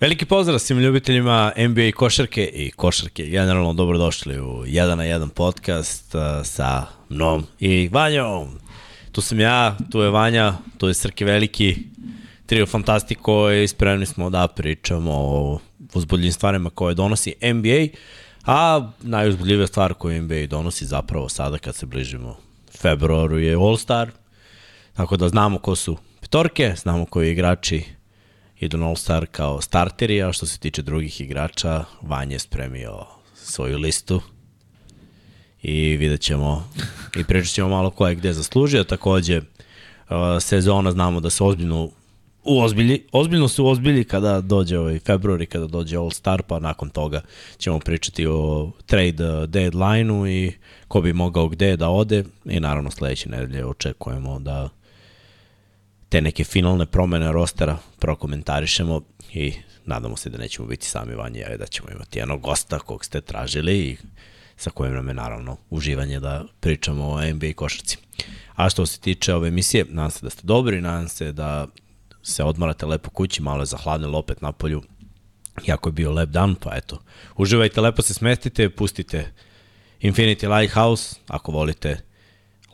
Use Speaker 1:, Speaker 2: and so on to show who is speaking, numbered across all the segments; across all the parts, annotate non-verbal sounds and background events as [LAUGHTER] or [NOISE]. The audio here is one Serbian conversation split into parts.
Speaker 1: Veliki pozdrav svim ljubiteljima NBA košarke i košarke. Generalno dobrodošli u 1 na 1 podcast sa mnom i Vanjom. Tu sam ja, tu je Vanja, tu je Srke Veliki, trio Fantastiko i spremni smo da pričamo o uzbudljivim stvarima koje donosi NBA, a najuzbudljivija stvar koju NBA donosi zapravo sada kad se bližimo februaru je All-Star, tako da znamo ko su petorke, znamo koji igrači idu na All-Star kao starteri, a što se tiče drugih igrača, Vanja je spremio svoju listu. I vidjet ćemo. I pričat ćemo malo ko je gde zaslužio. Takođe, uh, sezona znamo da se ozbiljno uozbilji, ozbiljno se uozbilji kada dođe ovaj februar i kada dođe All Star, pa nakon toga ćemo pričati o trade deadline-u i ko bi mogao gde da ode. I naravno sledeće nedelje očekujemo da te neke finalne promene rostera prokomentarišemo i nadamo se da nećemo biti sami vanje, ali da ćemo imati jednog gosta kog ste tražili i sa kojim nam je naravno uživanje da pričamo o NBA košarci. A što se tiče ove emisije, nadam se da ste dobri, nadam se da se odmarate lepo kući, malo je zahladnilo opet na polju, jako je bio lep dan, pa eto, uživajte, lepo se smestite, pustite Infinity Lighthouse, ako volite,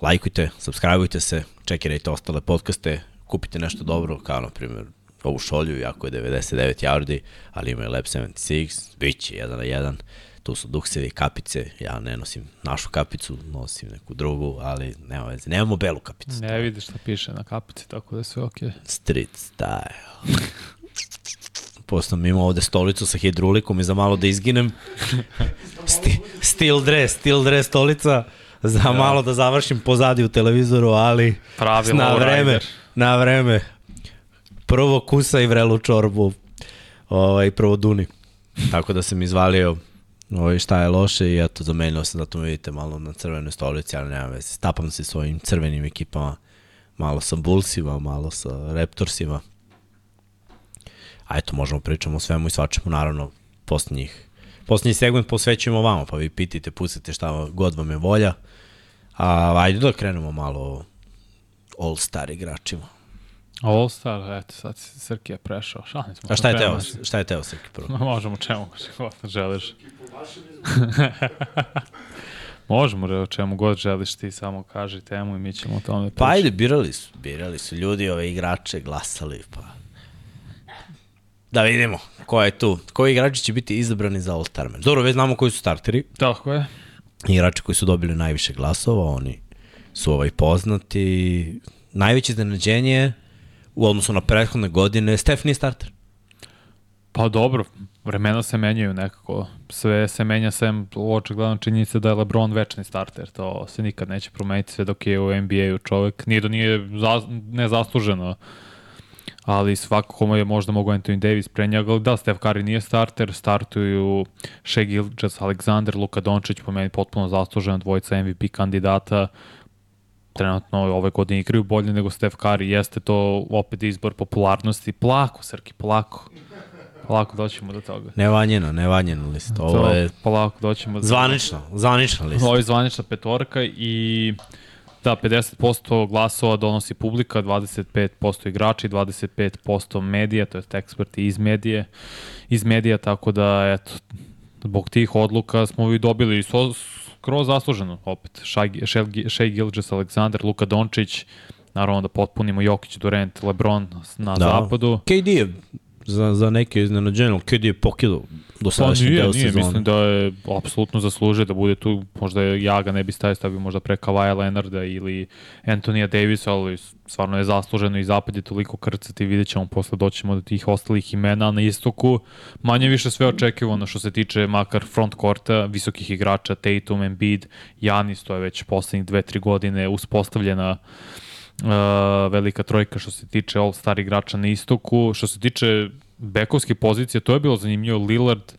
Speaker 1: lajkujte, subscribeujte se, čekirajte ostale podcaste, kupite nešto dobro, kao na primjer ovu šolju, jako je 99 yardi, ali ima je Lab 76, bit će 1 na 1, tu su duksevi, kapice, ja ne nosim našu kapicu, nosim neku drugu, ali nema veze, nemamo belu kapicu.
Speaker 2: Ne vidiš šta piše na kapici, tako da sve okej. Okay.
Speaker 1: Street style. Posto mi imamo ovde stolicu sa hidrulikom i za malo da izginem. [LAUGHS] Sti, steel dress, steel dress stolica. Za ja. malo da završim pozadi u televizoru, ali
Speaker 2: Pravi
Speaker 1: na vreme, rider. Na vreme. Prvo kusa i vrelu čorbu. Ovaj, prvo duni. Tako da sam izvalio ovaj, šta je loše i eto, zamenio sam, zato me vidite malo na crvenoj stolici, ali nema veze. Stapam se svojim crvenim ekipama, malo sa Bullsima, malo sa Raptorsima. A eto, možemo pričamo o svemu i svačemu, naravno, posljednjih Poslednji segment posvećujemo vama, pa vi pitite, pustite šta god vam je volja. A ajde da krenemo malo All-Star igračima.
Speaker 2: All Star, eto, sad Srki je prešao. Šalim smo.
Speaker 1: A šta je teo, šta je teo Srki prvo?
Speaker 2: Možemo čemu god želiš. [LAUGHS] Možemo re, o čemu god želiš ti, samo kaži temu i mi ćemo o tome
Speaker 1: pričati. Pa ajde, birali su, birali su ljudi ove igrače, glasali, pa da vidimo ko je tu. Koji igrači će biti izabrani za All-Star. Dobro, već znamo koji su starteri.
Speaker 2: Tako je.
Speaker 1: Igrači koji su dobili najviše glasova, oni su ovaj poznati. Najveće iznenađenje u odnosu na prethodne godine, Steph nije starter.
Speaker 2: Pa dobro, vremena se menjaju nekako. Sve se menja sem očigledno činjenica da je LeBron večni starter. To se nikad neće promeniti sve dok je u NBA-u čovek. Nije da nije za, nezasluženo ali svako je možda mogo Anthony Davis pre njega, da, Steph Curry nije starter, startuju Shea Gilgis, Alexander, Luka Dončić, po meni potpuno zaslužena dvojica MVP kandidata, trenutno ove godine igraju bolje nego Steph Curry, jeste to opet izbor popularnosti, plako, Srki, plako. Polako doćemo do toga.
Speaker 1: Nevanjeno, nevanjeno list. Ovo je...
Speaker 2: Polako doćemo do
Speaker 1: Zvanično, zvanična lista.
Speaker 2: Ovo je zvanična petorka i da, 50% glasova donosi publika, 25% igrači, 25% medija, to je eksperti iz medije, iz medija, tako da, eto, zbog tih odluka smo i dobili so, skroz zasluženo, opet, Shea Gilgis, Aleksandar, Luka Dončić, naravno da potpunimo Jokić, Durant, Lebron na da. zapadu.
Speaker 1: KD je za, za neke iznenađenje, KD je pokidao do sadašnjeg pa
Speaker 2: dela sezona. Mislim da je apsolutno zaslužio da bude tu, možda ja ga ne bi stavio, stavio možda pre Kavaja Leonarda ili Antonija Davisa, ali stvarno je zasluženo i zapad je toliko krcati, vidjet ćemo posle doćemo do tih ostalih imena na istoku. Manje više sve očekivano što se tiče makar front korta, visokih igrača, Tatum, Embiid, Janis, to je već poslednjih dve, tri godine uspostavljena uh, velika trojka što se tiče all-star igrača na istoku. Što se tiče bekovske pozicije, to je bilo zanimljivo. Lillard,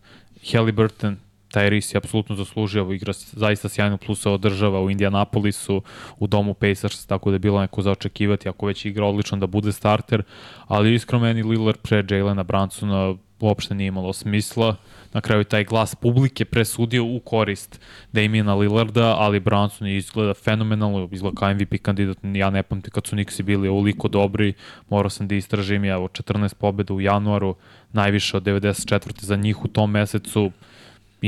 Speaker 2: Halliburton, Tyrese je apsolutno zaslužio, igra zaista sjajno plusa održava u Indianapolisu, u domu Pacers, tako da je bilo neko za očekivati, ako već igra odlično da bude starter, ali iskreno meni Lillard pre Jalena Bransona uopšte nije imalo smisla. Na kraju taj glas publike presudio u korist Damiena Lillarda, ali Branson izgleda fenomenalno, izgleda kao MVP kandidat. Ja ne pamtim kad su Nixi bili ovoliko dobri, morao sam da istražim, ja, 14 pobjeda u januaru, najviše od 94. za njih u tom mesecu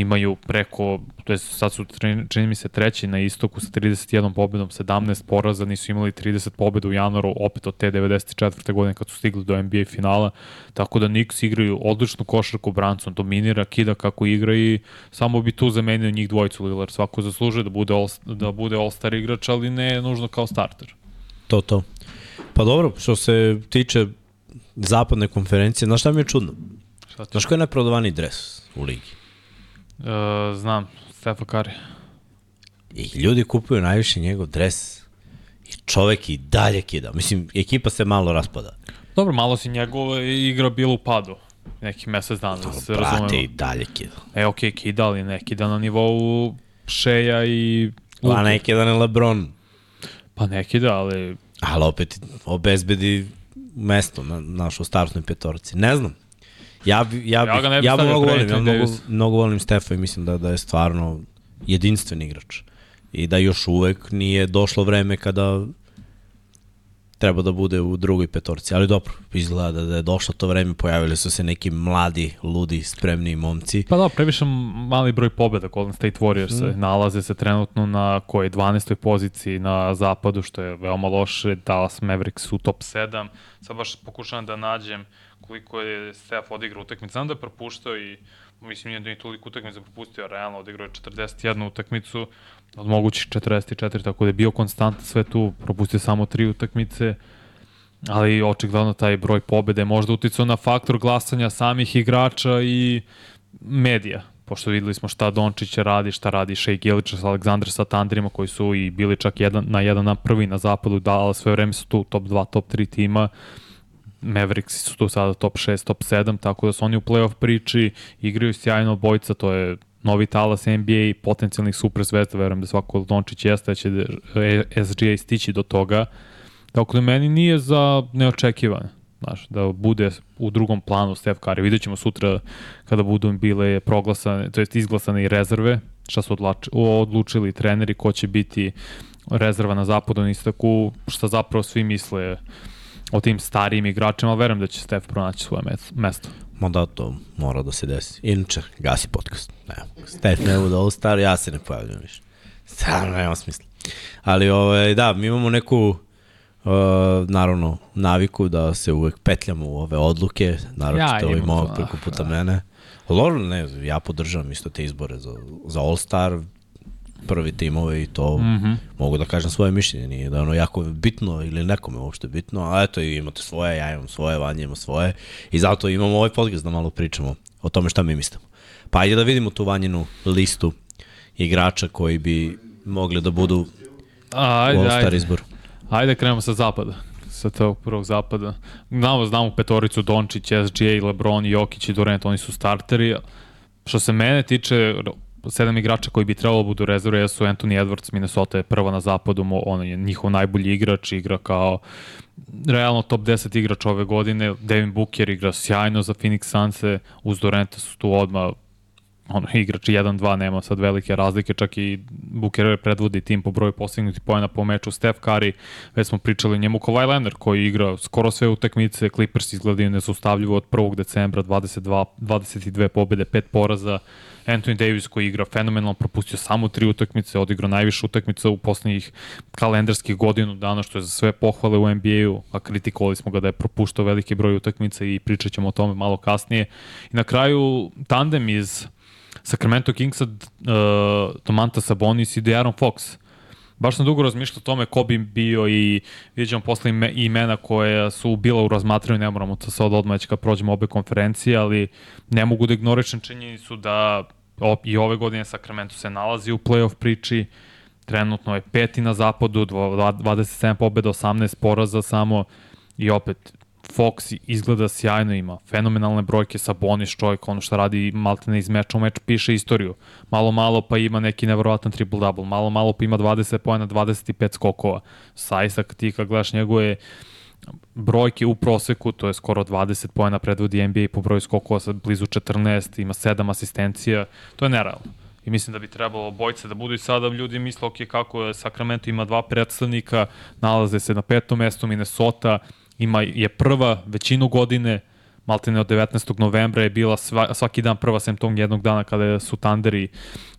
Speaker 2: imaju preko, to je sad su čini mi se treći na istoku sa 31 pobedom, 17 poraza, nisu imali 30 pobeda u januaru, opet od te 94. godine kad su stigli do NBA finala, tako da Knicks igraju odličnu košarku, Branson dominira, kida kako igra i samo bi tu zamenio njih dvojicu Lillard, svako zaslužuje da bude all, da bude all-star igrač, ali ne nužno kao starter.
Speaker 1: To, to. Pa dobro, što se tiče zapadne konferencije, znaš šta mi je čudno? Znaš koji je najprodovaniji dres u ligi?
Speaker 2: Uh, znam, Stefa Kari.
Speaker 1: I ljudi kupuju najviše njegov dres i čovek i dalje kida. Mislim, ekipa se malo raspada.
Speaker 2: Dobro, malo si njegova igra bila u padu neki mesec dana, da se razumemo. Brate,
Speaker 1: i dalje kida.
Speaker 2: E, okej, okay, kida, ali ne kida na nivou Šeja i...
Speaker 1: Pa neki da ne Lebron.
Speaker 2: Pa neki da, ali...
Speaker 1: Ali opet obezbedi mesto na našoj startnoj petorci. Ne znam. Ja, ja, bi, ja, ga ne bi ja mnogo volim, ja mnogo, mnogo volim Stefa i mislim da, da je stvarno jedinstven igrač. I da još uvek nije došlo vreme kada treba da bude u drugoj petorci, ali dobro, izgleda da je došlo to vreme, pojavili su se neki mladi, ludi, spremni momci.
Speaker 2: Pa da, previše mali broj pobjeda Golden State Warriors mm. nalaze se trenutno na kojoj 12. poziciji na zapadu, što je veoma loše, Dallas Mavericks u top 7, sad baš pokušavam da nađem uh, koliko je Steph odigrao utakmicu. Znam da je propuštao i mislim nije da je toliko utakmica propustio, realno odigrao je 41 utakmicu od mogućih 44, tako da je bio konstant sve tu, propustio samo tri utakmice, ali očigledno taj broj pobede možda uticao na faktor glasanja samih igrača i medija, pošto videli smo šta Dončić radi, šta radi Shea Gilić sa Aleksandra sa Tandrima koji su i bili čak jedan, na jedan na prvi na zapadu, da, sve vreme su tu top 2, top 3 tima Mavericks su tu sada top 6, top 7, tako da su oni u playoff priči, igraju sjajno bojca, to je novi talas NBA, potencijalnih super zvezda, verujem da svako Dončić jeste, da će SGA stići do toga. Tako da meni nije za neočekivane. Znaš, da bude u drugom planu Steph Curry. Vidjet ćemo sutra kada budu bile proglasane, to jest izglasane i rezerve, šta su odlači, odlučili treneri, ko će biti rezerva na zapadu istaku, šta zapravo svi misle o tim starijim igračima, verujem da će Stef pronaći svoje mesto.
Speaker 1: Ma da, to mora da se desi. Inače, gasi podcast. Ne, Stef ne bude ovo star, ja se ne pojavljam više. Stvarno nema smisla. Ali ovaj, da, mi imamo neku uh, naravno naviku da se uvek petljamo u ove odluke, naravno ja, to i mog preko puta da. mene. Lor, ne, ja podržavam isto te izbore za, za All Star, prvi timove i to mm -hmm. mogu da kažem svoje mišljenje, nije da ono jako bitno ili nekome uopšte bitno, a eto imate svoje, ja imam svoje, Vanja ima svoje i zato imamo ovaj podcast da malo pričamo o tome šta mi mislimo. Pa ajde da vidimo tu Vanjinu listu igrača koji bi mogli da budu ajde, u All-Star izboru.
Speaker 2: Ajde krenemo sa zapada sa tog prvog zapada. Znamo, znamo petoricu Dončić, SGA, LeBron, Jokić i Durant, oni su starteri. Što se mene tiče, sedam igrača koji bi trebalo da budu rezerve jesu Anthony Edwards, Minnesota je prva na zapadu, on je njihov najbolji igrač, igra kao realno top 10 igrač ove godine, Devin Booker igra sjajno za Phoenix Suns, uz Dorenta su tu odmah ono, igrač 1-2 nema sad velike razlike, čak i Booker predvodi tim po broju postignuti pojena po meču, Steph Curry, već smo pričali o njemu, Kawhi Leonard koji igra skoro sve utakmice, Clippers izgledaju nesustavljivo od 1. decembra, 22, 22 pobede, 5 poraza, Anthony Davis koji igra fenomenalno, propustio samo tri utakmice, odigrao najviše utakmica u poslednjih kalendarskih godinu dana, što je za sve pohvale u NBA-u, a kritikovali smo ga da je propuštao veliki broj utakmica i pričat ćemo o tome malo kasnije. I na kraju tandem iz Sacramento Kingsa, uh, Tomanta Sabonis i De'Aaron Fox. Baš sam dugo razmišljao o tome ko bi bio i vidjet posle ime, imena koje su bila u razmatranju, ne moramo to sad odmah kad prođemo obe konferencije, ali ne mogu da ignoričem činjenicu da i ove godine Sacramento se nalazi u playoff priči, trenutno je peti na zapadu, 27 pobjeda, 18 poraza samo i opet Fox izgleda sjajno, ima fenomenalne brojke sa Bonis čovjek, ono što radi maltene iz meča u meč, piše istoriju. Malo malo pa ima neki nevjerovatan triple-double, malo malo pa ima 20 pojena, 25 skokova. Sajsa, ti kad gledaš njegove brojke u proseku, to je skoro 20 pojena predvodi NBA po broju skokova sa blizu 14, ima 7 asistencija, to je nerealno. I mislim da bi trebalo bojce da budu i sada ljudi misle, ok, kako je Sacramento ima dva predstavnika, nalaze se na petom mestu Minnesota, ima, je prva većinu godine, maltene od 19. novembra je bila sva, svaki dan prva sem tog jednog dana kada su Tanderi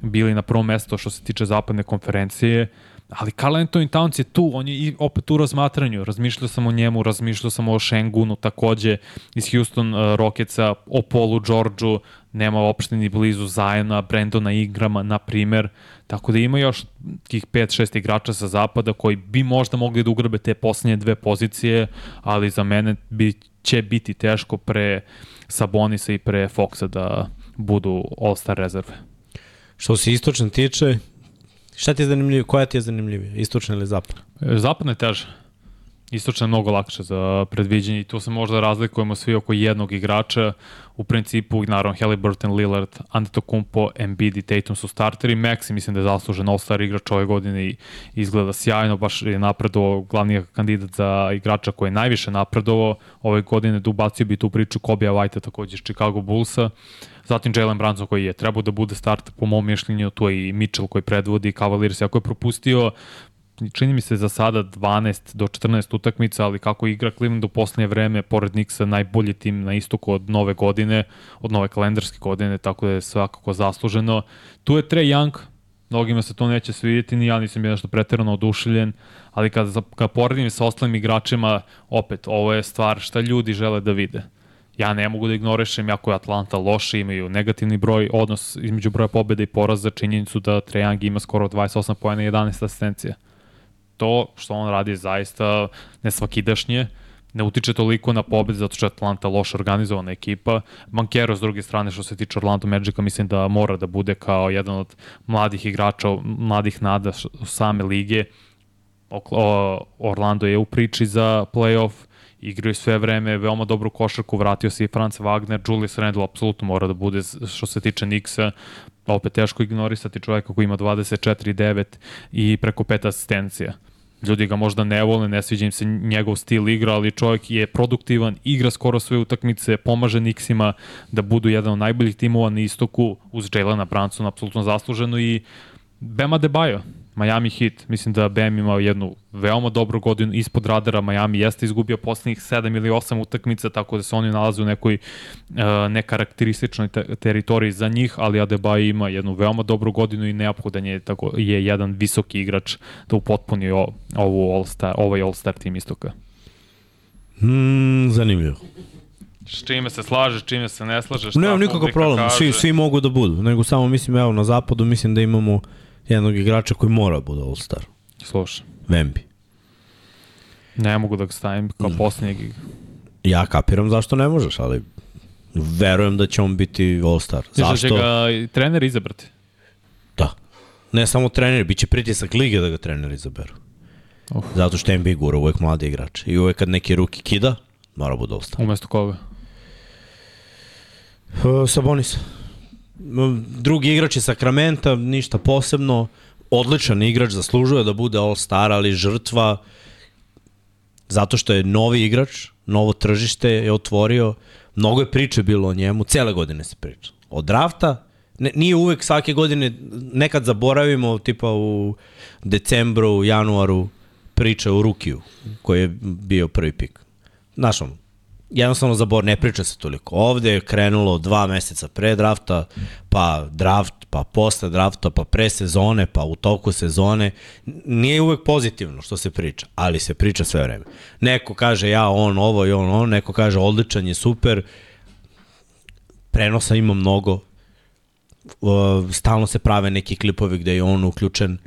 Speaker 2: bili na prvom mesto što se tiče zapadne konferencije. Ali Carl Anthony Towns je tu, on je i opet u razmatranju. Razmišljao sam o njemu, razmišljao sam o Shengunu takođe iz Houston uh, Rocketsa, o Paulu Georgeu, nema uopšte ni blizu Zajona, Brandona Igrama, na primer. Tako da ima još tih 5-6 igrača sa zapada koji bi možda mogli da ugrabe te poslednje dve pozicije, ali za mene bi, će biti teško pre Sabonisa i pre Foxa da budu All-Star rezerve.
Speaker 1: Što se istočne tiče, šta ti je zanimljivije, koja ti je zanimljivija, istočna ili zapadna?
Speaker 2: Zapadna je teža. Istočna je mnogo lakše za predviđenje i tu se možda razlikujemo svi oko jednog igrača. U principu, naravno, Halliburton, Lillard, Antetokounmpo, Embiid i Tatum su starteri. Maxi mislim da je zaslužen all-star igrač ove godine i izgleda sjajno, baš je napredovao glavni kandidat za igrača koji je najviše napredovao ove godine, da ubacio bi tu priču Kobija White takođe iz Chicago Bullsa. Zatim Jalen Brunson koji je trebao da bude start po mom mišljenju, tu je i Mitchell koji predvodi Cavaliers, ako je propustio čini mi se za sada 12 do 14 utakmica, ali kako igra Cleveland u poslednje vreme, pored Nixa najbolji tim na istoku od nove godine, od nove kalendarske godine, tako da je svakako zasluženo. Tu je Trey Young, mnogima se to neće svidjeti, ni ja nisam bio nešto preterano oduševljen, ali kada, kada poredim sa ostalim igračima, opet, ovo je stvar šta ljudi žele da vide. Ja ne mogu da ignorišem, jako je Atlanta loše, imaju negativni broj, odnos između broja pobjeda i poraza, činjenicu da Trae Young ima skoro 28 pojena i 11 asistencija to što on radi zaista nesvakidašnje, ne utiče toliko na pobed zato što je Atlanta loša organizovana ekipa. Bankero s druge strane što se tiče Orlando Magica mislim da mora da bude kao jedan od mladih igrača, mladih nada same lige. Orlando je u priči za playoff, igraju sve vreme, veoma dobru košarku, vratio se i Franz Wagner, Julius Randle apsolutno mora da bude što se tiče Nixa, opet teško ignorisati čoveka koji ima 24-9 i preko pet asistencija. Ljudi ga možda ne vole, ne sviđa im se njegov stil igra, ali čovjek je produktivan, igra skoro sve utakmice, pomaže Nixima da budu jedan od najboljih timova na istoku uz Jelena Bransona, apsolutno zasluženo i Bema Debajo, Miami Heat, mislim da Bam imao jednu veoma dobru godinu ispod radara, Miami jeste izgubio poslednjih 7 ili 8 utakmica, tako da se oni nalaze u nekoj uh, nekarakterističnoj te teritoriji za njih, ali Adebayo ima jednu veoma dobru godinu i neophodan je, tako, je jedan visoki igrač da upotpuni o, ovu All-Star, ovaj All-Star tim istoka.
Speaker 1: Hmm, zanimljivo.
Speaker 2: S čime se slažeš, čime se ne slažeš?
Speaker 1: Nemam nikakav problem, svi, svi mogu da budu, nego samo mislim, evo, na zapadu mislim da imamo jednog igrača koji mora bude All-Star.
Speaker 2: Slušaj.
Speaker 1: Vembi.
Speaker 2: Ne mogu da ga stavim kao mm. posljednjeg.
Speaker 1: Ja kapiram zašto ne možeš, ali verujem da će on biti All-Star. Zašto?
Speaker 2: Zašto? će ga trener izabrati?
Speaker 1: Da. Ne samo trener, bit će pritisak lige da ga trener izaberu. Uf. Zato što NBA gura uvek mladi igrač. I uvek kad neki ruki kida, mora bude All-Star.
Speaker 2: Umesto koga?
Speaker 1: Uh, Sabonis drugi igrač je Sakramenta, ništa posebno, odličan igrač, zaslužuje da bude All-Star, ali žrtva zato što je novi igrač, novo tržište je otvorio, mnogo je priče bilo o njemu, cele godine se priča. Od drafta, ne, nije uvek svake godine, nekad zaboravimo, tipa u decembru, januaru, priče o Rukiju, koji je bio prvi pik. Znaš, jednostavno zabor, ne priča se toliko. Ovde je krenulo dva meseca pre drafta, pa draft, pa posle drafta, pa pre sezone, pa u toku sezone. Nije uvek pozitivno što se priča, ali se priča sve vreme. Neko kaže ja, on, ovo i on, on, neko kaže odličan je, super, prenosa ima mnogo, stalno se prave neki klipovi gde je on uključen,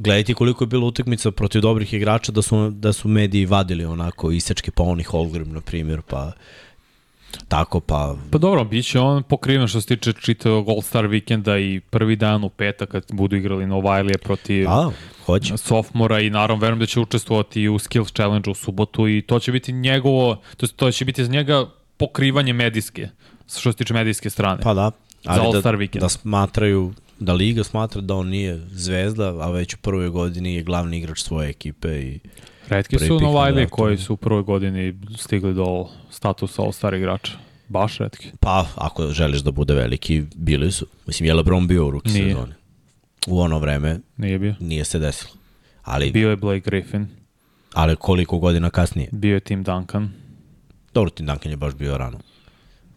Speaker 1: gledajte koliko je bilo utakmica protiv dobrih igrača da su, da su mediji vadili onako isečke pa onih Holgrim na primjer pa tako pa...
Speaker 2: Pa dobro, bit će on pokriven što se tiče čitavog All-Star vikenda i prvi dan u petak kad budu igrali Novajlije protiv
Speaker 1: A, hoće.
Speaker 2: Sofmora i naravno verujem da će učestvovati u Skills Challenge u subotu i to će biti njegovo, to, to će biti za njega pokrivanje medijske, što se tiče medijske strane.
Speaker 1: Pa da, ali
Speaker 2: za
Speaker 1: da,
Speaker 2: vikend.
Speaker 1: da smatraju da Liga smatra da on nije zvezda, a već u prvoj godini je glavni igrač svoje ekipe i
Speaker 2: Redki su
Speaker 1: pik na
Speaker 2: Novajli
Speaker 1: draftu.
Speaker 2: koji su u prvoj godini stigli do statusa All-Star igrača. Baš redki.
Speaker 1: Pa, ako želiš da bude veliki, bili su. Mislim, je LeBron bio u ruki
Speaker 2: Nije.
Speaker 1: sezoni. U ono vreme
Speaker 2: Nije bio.
Speaker 1: nije se desilo. Ali,
Speaker 2: Bio je Blake Griffin,
Speaker 1: ali koliko godina kasnije.
Speaker 2: bio je Tim Duncan,
Speaker 1: Dobro, Tim Duncan je baš bio rano.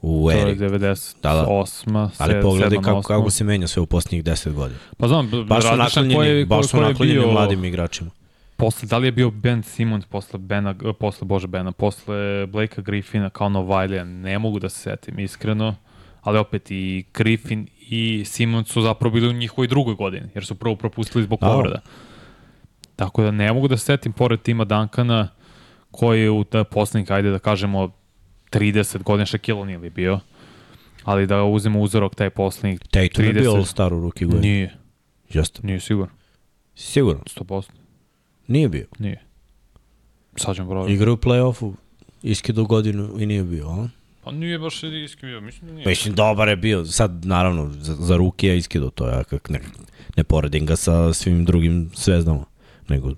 Speaker 1: U
Speaker 2: to je
Speaker 1: eri.
Speaker 2: 98.
Speaker 1: Da, da. Ali pogledaj
Speaker 2: 7,
Speaker 1: kako,
Speaker 2: 8.
Speaker 1: kako se menja sve u posljednjih 10 godina.
Speaker 2: Pa znam,
Speaker 1: Baš su naklonjeni, baš su naklonjeni mladim igračima.
Speaker 2: Posle, da li je bio Ben Simmons posle Bena, posle Bože Bena, posle Blakea Griffina kao Novajlija, ne mogu da se setim iskreno, ali opet i Griffin i Simmons su zapravo bili u njihovoj drugoj godini, jer su prvo propustili zbog
Speaker 1: Da.
Speaker 2: povreda. Tako da ne mogu da se setim pored tima Duncana, koji je u da poslednjih, ajde da kažemo, 30 godina Shaquille O'Neal je bio, ali da uzmemo uzorok taj poslednjih
Speaker 1: Tatum je bio
Speaker 2: 30.
Speaker 1: All-Star u ruki godina.
Speaker 2: Nije,
Speaker 1: Jeste.
Speaker 2: nije sigurno,
Speaker 1: Sigurno.
Speaker 2: 100%,
Speaker 1: Nije bio.
Speaker 2: nije. Sad ćemo provjeriti.
Speaker 1: Igra u play-offu, iskidu godinu i nije bio, a?
Speaker 2: Pa nije baš iski bio, mislim da nije.
Speaker 1: Mislim, dobar je bio. Sad, naravno, za, za ruke je iskido to. Ja kak ne, ne poredim ga sa svim drugim zvezdama, nego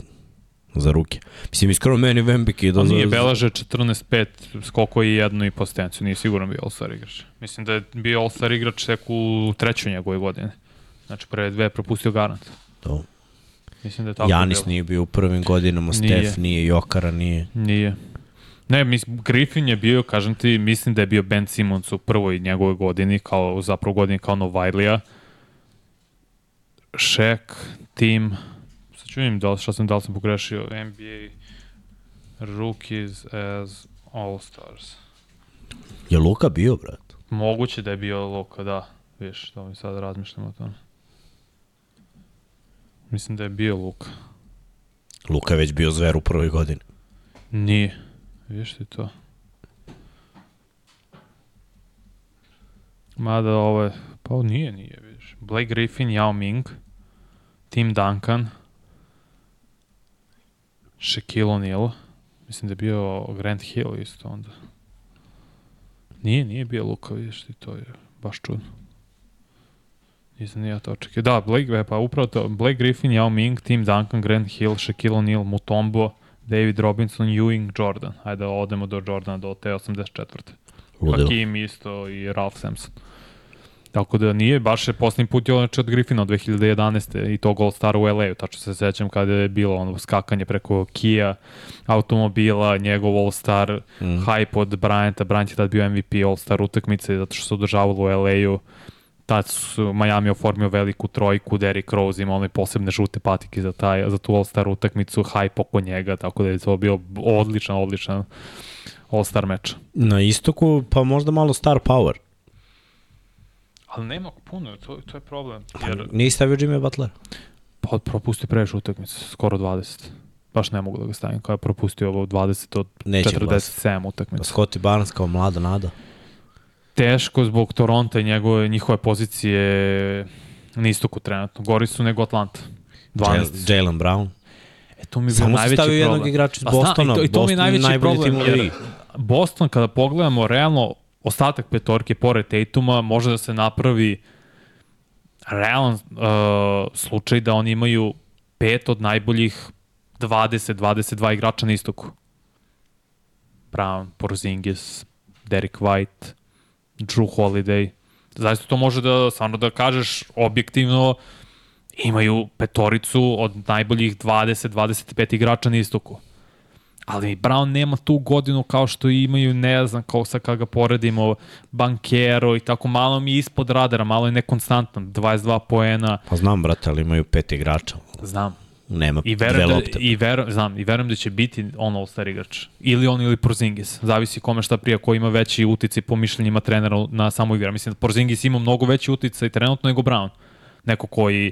Speaker 1: za ruke. Mislim, iskreno meni Vembik da
Speaker 2: On nije
Speaker 1: za,
Speaker 2: belaže 14-5 skoko i jednu i postenciju, nije sigurno bio All-Star igrač. Mislim da je bio All-Star igrač tek u trećoj njegove godine. Znači prve dve je propustio garant.
Speaker 1: to.
Speaker 2: Mislim da je tako
Speaker 1: Janis
Speaker 2: bilo.
Speaker 1: nije bio u prvim godinama,
Speaker 2: Nije.
Speaker 1: Stef nije, Jokara nije.
Speaker 2: Nije. Ne, mislim, Griffin je bio, kažem ti, mislim da je bio Ben Simmons u prvoj njegovoj godini, kao, zapravo godini kao Novajlija. Shaq, Tim, ću vidim da li, šta sam, da li sam pogrešio, NBA Rookies as All-Stars.
Speaker 1: Je Luka bio, brat?
Speaker 2: Moguće da je bio Luka, da. Viš, to mi sad razmišljam o tome. Mislim da je bio Luka.
Speaker 1: Luka je već bio zver u prvoj godini.
Speaker 2: Nije. Viš ti to? Mada ovo je... Pa nije, nije, vidiš. Blake Griffin, Yao Ming, Tim Duncan, Shaquille O'Neal, mislim da je bio Grant Hill isto onda. Nije, nije bio Luka, vidiš ti, to je baš čudno. Nisam ni ja to očekio. Da, Blake, e, pa upravo to, Blake Griffin, Yao Ming, Tim Duncan, Grant Hill, Shaquille O'Neal, Mutombo, David Robinson, Ewing, Jordan. Ajde odemo do Jordana, do te 84.
Speaker 1: Ludilo.
Speaker 2: Hakim isto i Ralph Sampson. Tako da nije, baš je poslednji put je znači od Griffina od 2011. i tog All Star u LA-u, tačno se sećam kada je bilo ono skakanje preko Kia automobila, njegov All Star, mm. hype od Bryanta, Bryant je tad bio MVP All Star utakmice zato što se održavalo u LA-u. Tad su Miami oformio veliku trojku, Derrick Rose ima one posebne žute patike za, taj, za tu All Star utakmicu, hype oko njega, tako da je to bio odličan, odličan All Star meč.
Speaker 1: Na istoku, pa možda malo star power.
Speaker 2: Ali nema puno, to, to je problem. Jer
Speaker 1: Nije stavio Jimmy Butler.
Speaker 2: pa, propustio previše utakmice, skoro 20. Baš ne mogu da ga stavim, kao je propustio ovo 20 od
Speaker 1: Neće
Speaker 2: 47 utakmica.
Speaker 1: Scotty Barnes kao mlada nada.
Speaker 2: Teško zbog Toronto i njegove, njihove pozicije na istoku trenutno. Gori su nego Atlanta. 12.
Speaker 1: Jal- Jalen Brown.
Speaker 2: E, to mi je bio
Speaker 1: Samo si
Speaker 2: najveći
Speaker 1: stavio
Speaker 2: problem.
Speaker 1: jednog igrača iz
Speaker 2: Pa znam,
Speaker 1: Bostona.
Speaker 2: I to, i to mi
Speaker 1: Boston
Speaker 2: je
Speaker 1: je
Speaker 2: najveći problem, jer. Boston, kada pogledamo realno ostatak petorke pored Tatuma, može da se napravi realan uh, slučaj da oni imaju pet od najboljih 20-22 igrača na istoku. Brown, Porzingis, Derek White, Drew Holiday. Zaista to može da, stvarno da kažeš objektivno, imaju petoricu od najboljih 20-25 igrača na istoku. Ali Brown nema tu godinu kao što imaju, ne znam, kao sa kada ga poredimo, Bankero i tako malo mi je ispod radara, malo je nekonstantan, 22 poena,
Speaker 1: Pa znam, brate, ali imaju pet igrača.
Speaker 2: znam.
Speaker 1: Nema
Speaker 2: I
Speaker 1: dve
Speaker 2: verujem, da,
Speaker 1: lopte.
Speaker 2: i verujem, znam, i verujem da će biti on all-star igrač. Ili on ili Porzingis. Zavisi kome šta prija, ko ima veći uticaj po mišljenjima trenera na samu igra. Mislim da Porzingis ima mnogo veći uticaj trenutno nego Brown. Neko koji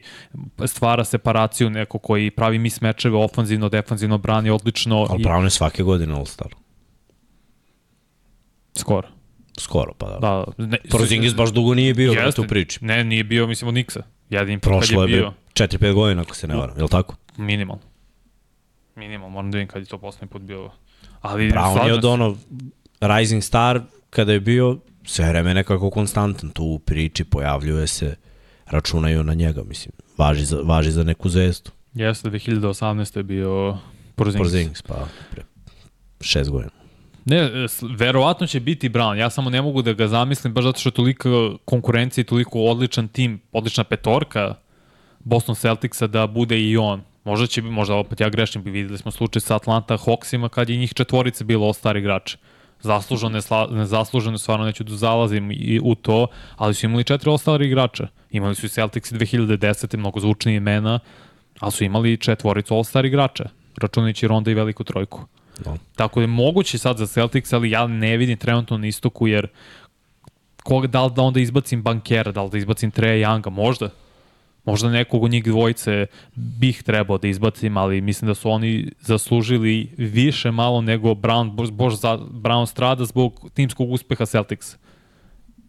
Speaker 2: stvara separaciju, neko koji pravi mismečeve ofanzivno, defanzivno, brani odlično.
Speaker 1: Ali
Speaker 2: i,
Speaker 1: Brown je svake godine All-Star.
Speaker 2: Skoro.
Speaker 1: Skoro, pa da.
Speaker 2: Da, ne,
Speaker 1: Porzingis baš dugo nije bio
Speaker 2: Jeste.
Speaker 1: Jeste. u priči.
Speaker 2: Ne, nije bio, mislim, od Niksa. Jedin
Speaker 1: Prošlo
Speaker 2: je
Speaker 1: je
Speaker 2: bio.
Speaker 1: bio 4-5 godina, ako se ne varam. Je li tako?
Speaker 2: Minimalno. Minimalno, moram da vidim kad je to poslednji put bio. Ali,
Speaker 1: Brown je od ono Rising Star, kada je bio sve vreme nekako konstantan tu u priči, pojavljuje se, računaju na njega, mislim. Važi za, važi za neku zvezdu.
Speaker 2: Jeste, 2018. je bio Porzingis.
Speaker 1: Porzingis, pa pre šest godina.
Speaker 2: Ne, verovatno će biti Brown. Ja samo ne mogu da ga zamislim baš zato što je tolika konkurencija i toliko odličan tim, odlična petorka Boston Celticsa da bude i on. Možda će, bi- možda opet ja grešim, bi videli smo slučaj sa Atlanta Hawksima kad je njih četvorice bilo all-star igrače. Zasluženo, nezasluženo, stvarno neću da zalazim i u to, ali su imali četiri all-star igrača. Imali su i Celtics 2010. mnogo zvučnije imena, ali su imali četvoricu all-star igrača, računajući Ronda i veliku trojku.
Speaker 1: No.
Speaker 2: Tako da je moguće sad za Celtics, ali ja ne vidim trenutno na istoku, jer koga, da li da onda izbacim bankera, da li da izbacim Treja Younga, možda. Možda nekog od njih dvojice bih trebao da izbacim, ali mislim da su oni zaslužili više malo nego Brown, bož, za, Brown strada zbog timskog uspeha Celticsa.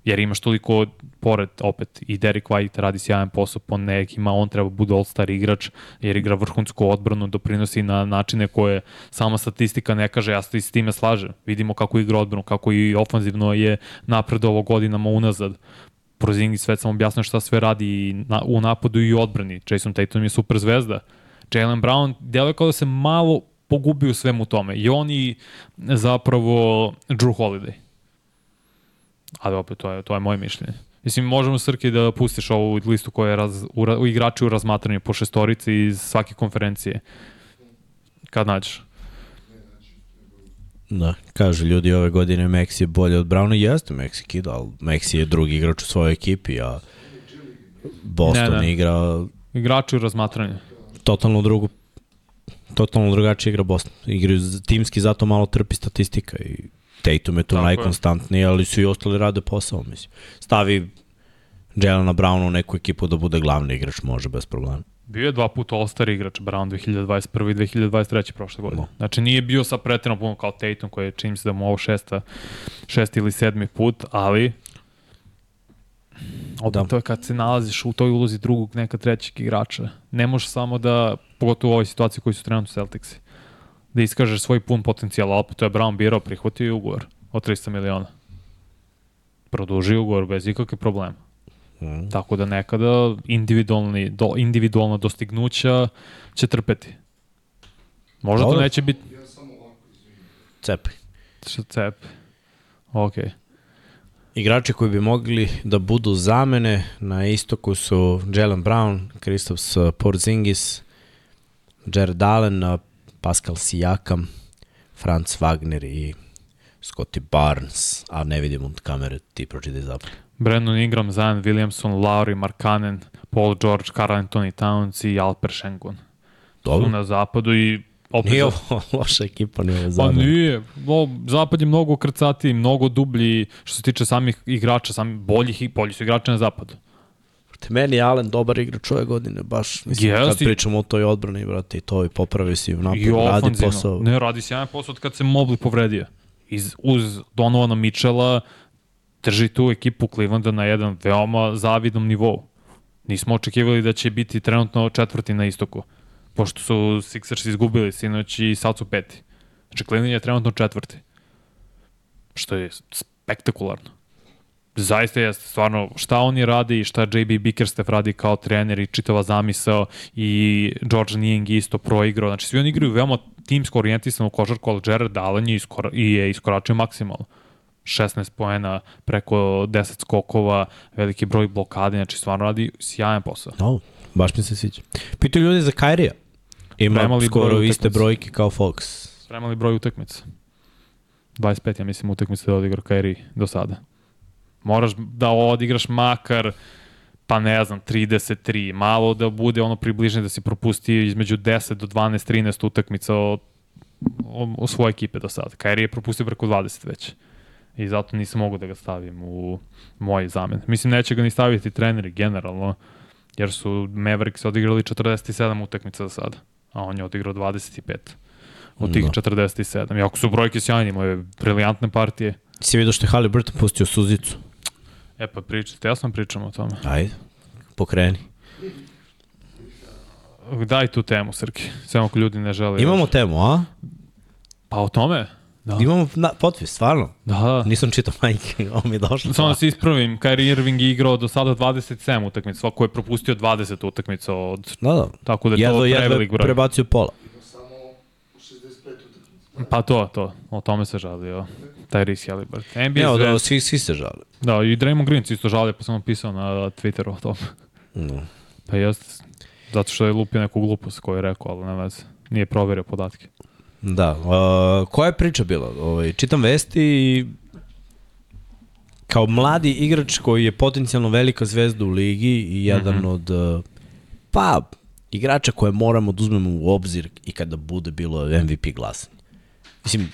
Speaker 2: Jer imaš toliko, pored opet, i Derek White radi sjajan posao po nekima, on treba bude all-star igrač, jer igra vrhunsku odbranu, doprinosi na načine koje sama statistika ne kaže, ja se s time slažem. Vidimo kako igra odbranu, kako i ofanzivno je napred ovo godinama unazad. Prozingis sve sam objasnio šta sve radi i na, u napadu i u odbrani. Jason Tatum je super zvezda. Jalen Brown deluje kao da se malo pogubio u svemu tome. I on i zapravo Drew Holiday. Ali opet, to je, to je moje mišljenje. Mislim, možemo Srki da pustiš ovu listu koja je raz, u, u igrači u razmatranju po šestorici iz svake konferencije. Kad nađeš?
Speaker 1: Da, kažu ljudi ove godine Maxi je bolje od Browna, jeste Maxi kida, ali Maxi je drugi igrač u svojoj ekipi, a Boston
Speaker 2: Ne, ne.
Speaker 1: igra
Speaker 2: Igrači u razmatranju.
Speaker 1: totalno drugu totalno drugačije igra Boston. Igraju timski, zato malo trpi statistika i Tatum je tu
Speaker 2: Tako je.
Speaker 1: najkonstantniji, ali su i ostali rade posao, mislim. Stavi Jelena Browna u neku ekipu da bude glavni igrač, može bez problema.
Speaker 2: Bio je dva puta All-Star igrač Brown 2021. i 2023. prošle godine.
Speaker 1: No.
Speaker 2: Znači nije bio sa pretredno puno kao Tatum koji je čini se da mu ovo šesta, šesti ili sedmi put, ali opet
Speaker 1: Da.
Speaker 2: to je kad se nalaziš u toj ulozi drugog neka trećeg igrača. Ne možeš samo da, pogotovo u ovoj situaciji koji su trenutno Celticsi, da iskažeš svoj pun potencijal, a opet to je Brown birao, prihvatio i ugovor od 300 miliona. Produžio ugovor bez ikakve problema.
Speaker 1: Mm.
Speaker 2: Tako da nekada individualni, do, individualna dostignuća će trpeti. Možda to
Speaker 1: Dobro.
Speaker 2: neće biti
Speaker 1: Cepi.
Speaker 2: što cep. Ok.
Speaker 1: Igrači koji bi mogli da budu zamene na istoku su Jalen Brown, Kristaps Porzingis, Jared Allen, Pascal Sijakam, Franz Wagner i Scotty Barnes, a ne vidim od kamere, ti pročitaj zapad.
Speaker 2: Brandon Ingram, Zion Williamson, Lauri Markkanen, Paul George, Karl Anthony Towns i Alper Schengen. Su
Speaker 1: Dobro,
Speaker 2: na zapadu i opet
Speaker 1: nije ovo loša ekipa, nije ovo
Speaker 2: Pa
Speaker 1: zadnje.
Speaker 2: nije, o, zapad je mnogo krcatiji, mnogo dublji što se tiče samih igrača, sami boljih i bolji su igrači na zapadu.
Speaker 1: Te meni je Allen dobar igrač ove godine, baš, mislim,
Speaker 2: Jeste.
Speaker 1: kad pričamo o toj odbrani, brate, i to i popravi si
Speaker 2: I
Speaker 1: napadu, radi posao.
Speaker 2: Ne, radi sjajan posao od kad se Mobley povredio. Iz, uz Donovana Mitchella drži tu ekipu Clevelanda na jedan veoma zavidnom nivou. Nismo očekivali da će biti trenutno četvrti na istoku, pošto su Sixers izgubili sinoć i sad su peti. Znači Cleveland je trenutno četvrti. Što je spektakularno. Zaista jeste, stvarno, šta oni radi i šta JB Bickerstaff radi kao trener i čitava zamisao i George je isto proigrao. Znači, svi oni igraju veoma timsko orijentisanu košarku, ali Jared Allen je, iskora, je iskoračio maksimalno. 16 poena, preko 10 skokova, veliki broj blokade, znači stvarno radi sjajan posao.
Speaker 1: No, baš mi se sviđa. Pitaju ljudi za Kairija. Ima
Speaker 2: Premali
Speaker 1: skoro
Speaker 2: broj
Speaker 1: iste brojke kao Fox.
Speaker 2: Spremali broj utakmica. 25, ja mislim, utakmica da odigra Kairi do sada. Moraš da odigraš makar pa ne znam, 33, malo da bude ono približno da si propustio između 10 do 12, 13 utakmica od, od, od svoje ekipe do sada. Kairi je propustio preko 20 već. I zato nisam mogu da ga stavim u moj zamen. Mislim, neće ga ni staviti treneri generalno, jer su Mavericks odigrali 47 utakmica do sada, a on je odigrao 25 od tih
Speaker 1: Da.
Speaker 2: 47. Iako su brojke sjajne, imao je briljantne partije.
Speaker 1: Si vidio što je Halliburton pustio suzicu?
Speaker 2: E pa pričate, ja sam pričam o tome.
Speaker 1: Ajde, pokreni.
Speaker 2: Daj tu temu, Srki. Samo ako ljudi ne žele.
Speaker 1: Imamo
Speaker 2: još.
Speaker 1: temu, a?
Speaker 2: Pa o tome? Da.
Speaker 1: Imamo na, potpis, stvarno.
Speaker 2: Da.
Speaker 1: Nisam čitao majke, [LAUGHS] ovo mi je došlo.
Speaker 2: Samo da se ispravim, Kyrie Irving je igrao do sada 27 utakmica, svako je propustio 20 utakmica od...
Speaker 1: Da, da.
Speaker 2: Tako da je
Speaker 1: Jedno,
Speaker 2: to
Speaker 1: jedno
Speaker 2: prevelik
Speaker 1: je
Speaker 2: broj.
Speaker 1: prebacio pola.
Speaker 3: Samo
Speaker 2: Pa to, to. O tome se žalio. Tyrese Halliburton. NBA
Speaker 1: Evo, da, svi, svi se žale.
Speaker 2: Da, i Draymond Green se isto žalio, pa sam napisao na Twitteru o tome.
Speaker 1: No.
Speaker 2: Pa jeste, zato što je lupio neku glupost koju je rekao, ali ne veze. Nije proverio podatke.
Speaker 1: Da, uh, koja je priča bila? Ovaj, čitam vesti i kao mladi igrač koji je potencijalno velika zvezda u ligi i jedan mm. -hmm. od uh, pa igrača koje moramo da uzmemo u obzir i kada bude bilo MVP glasanje. Mislim,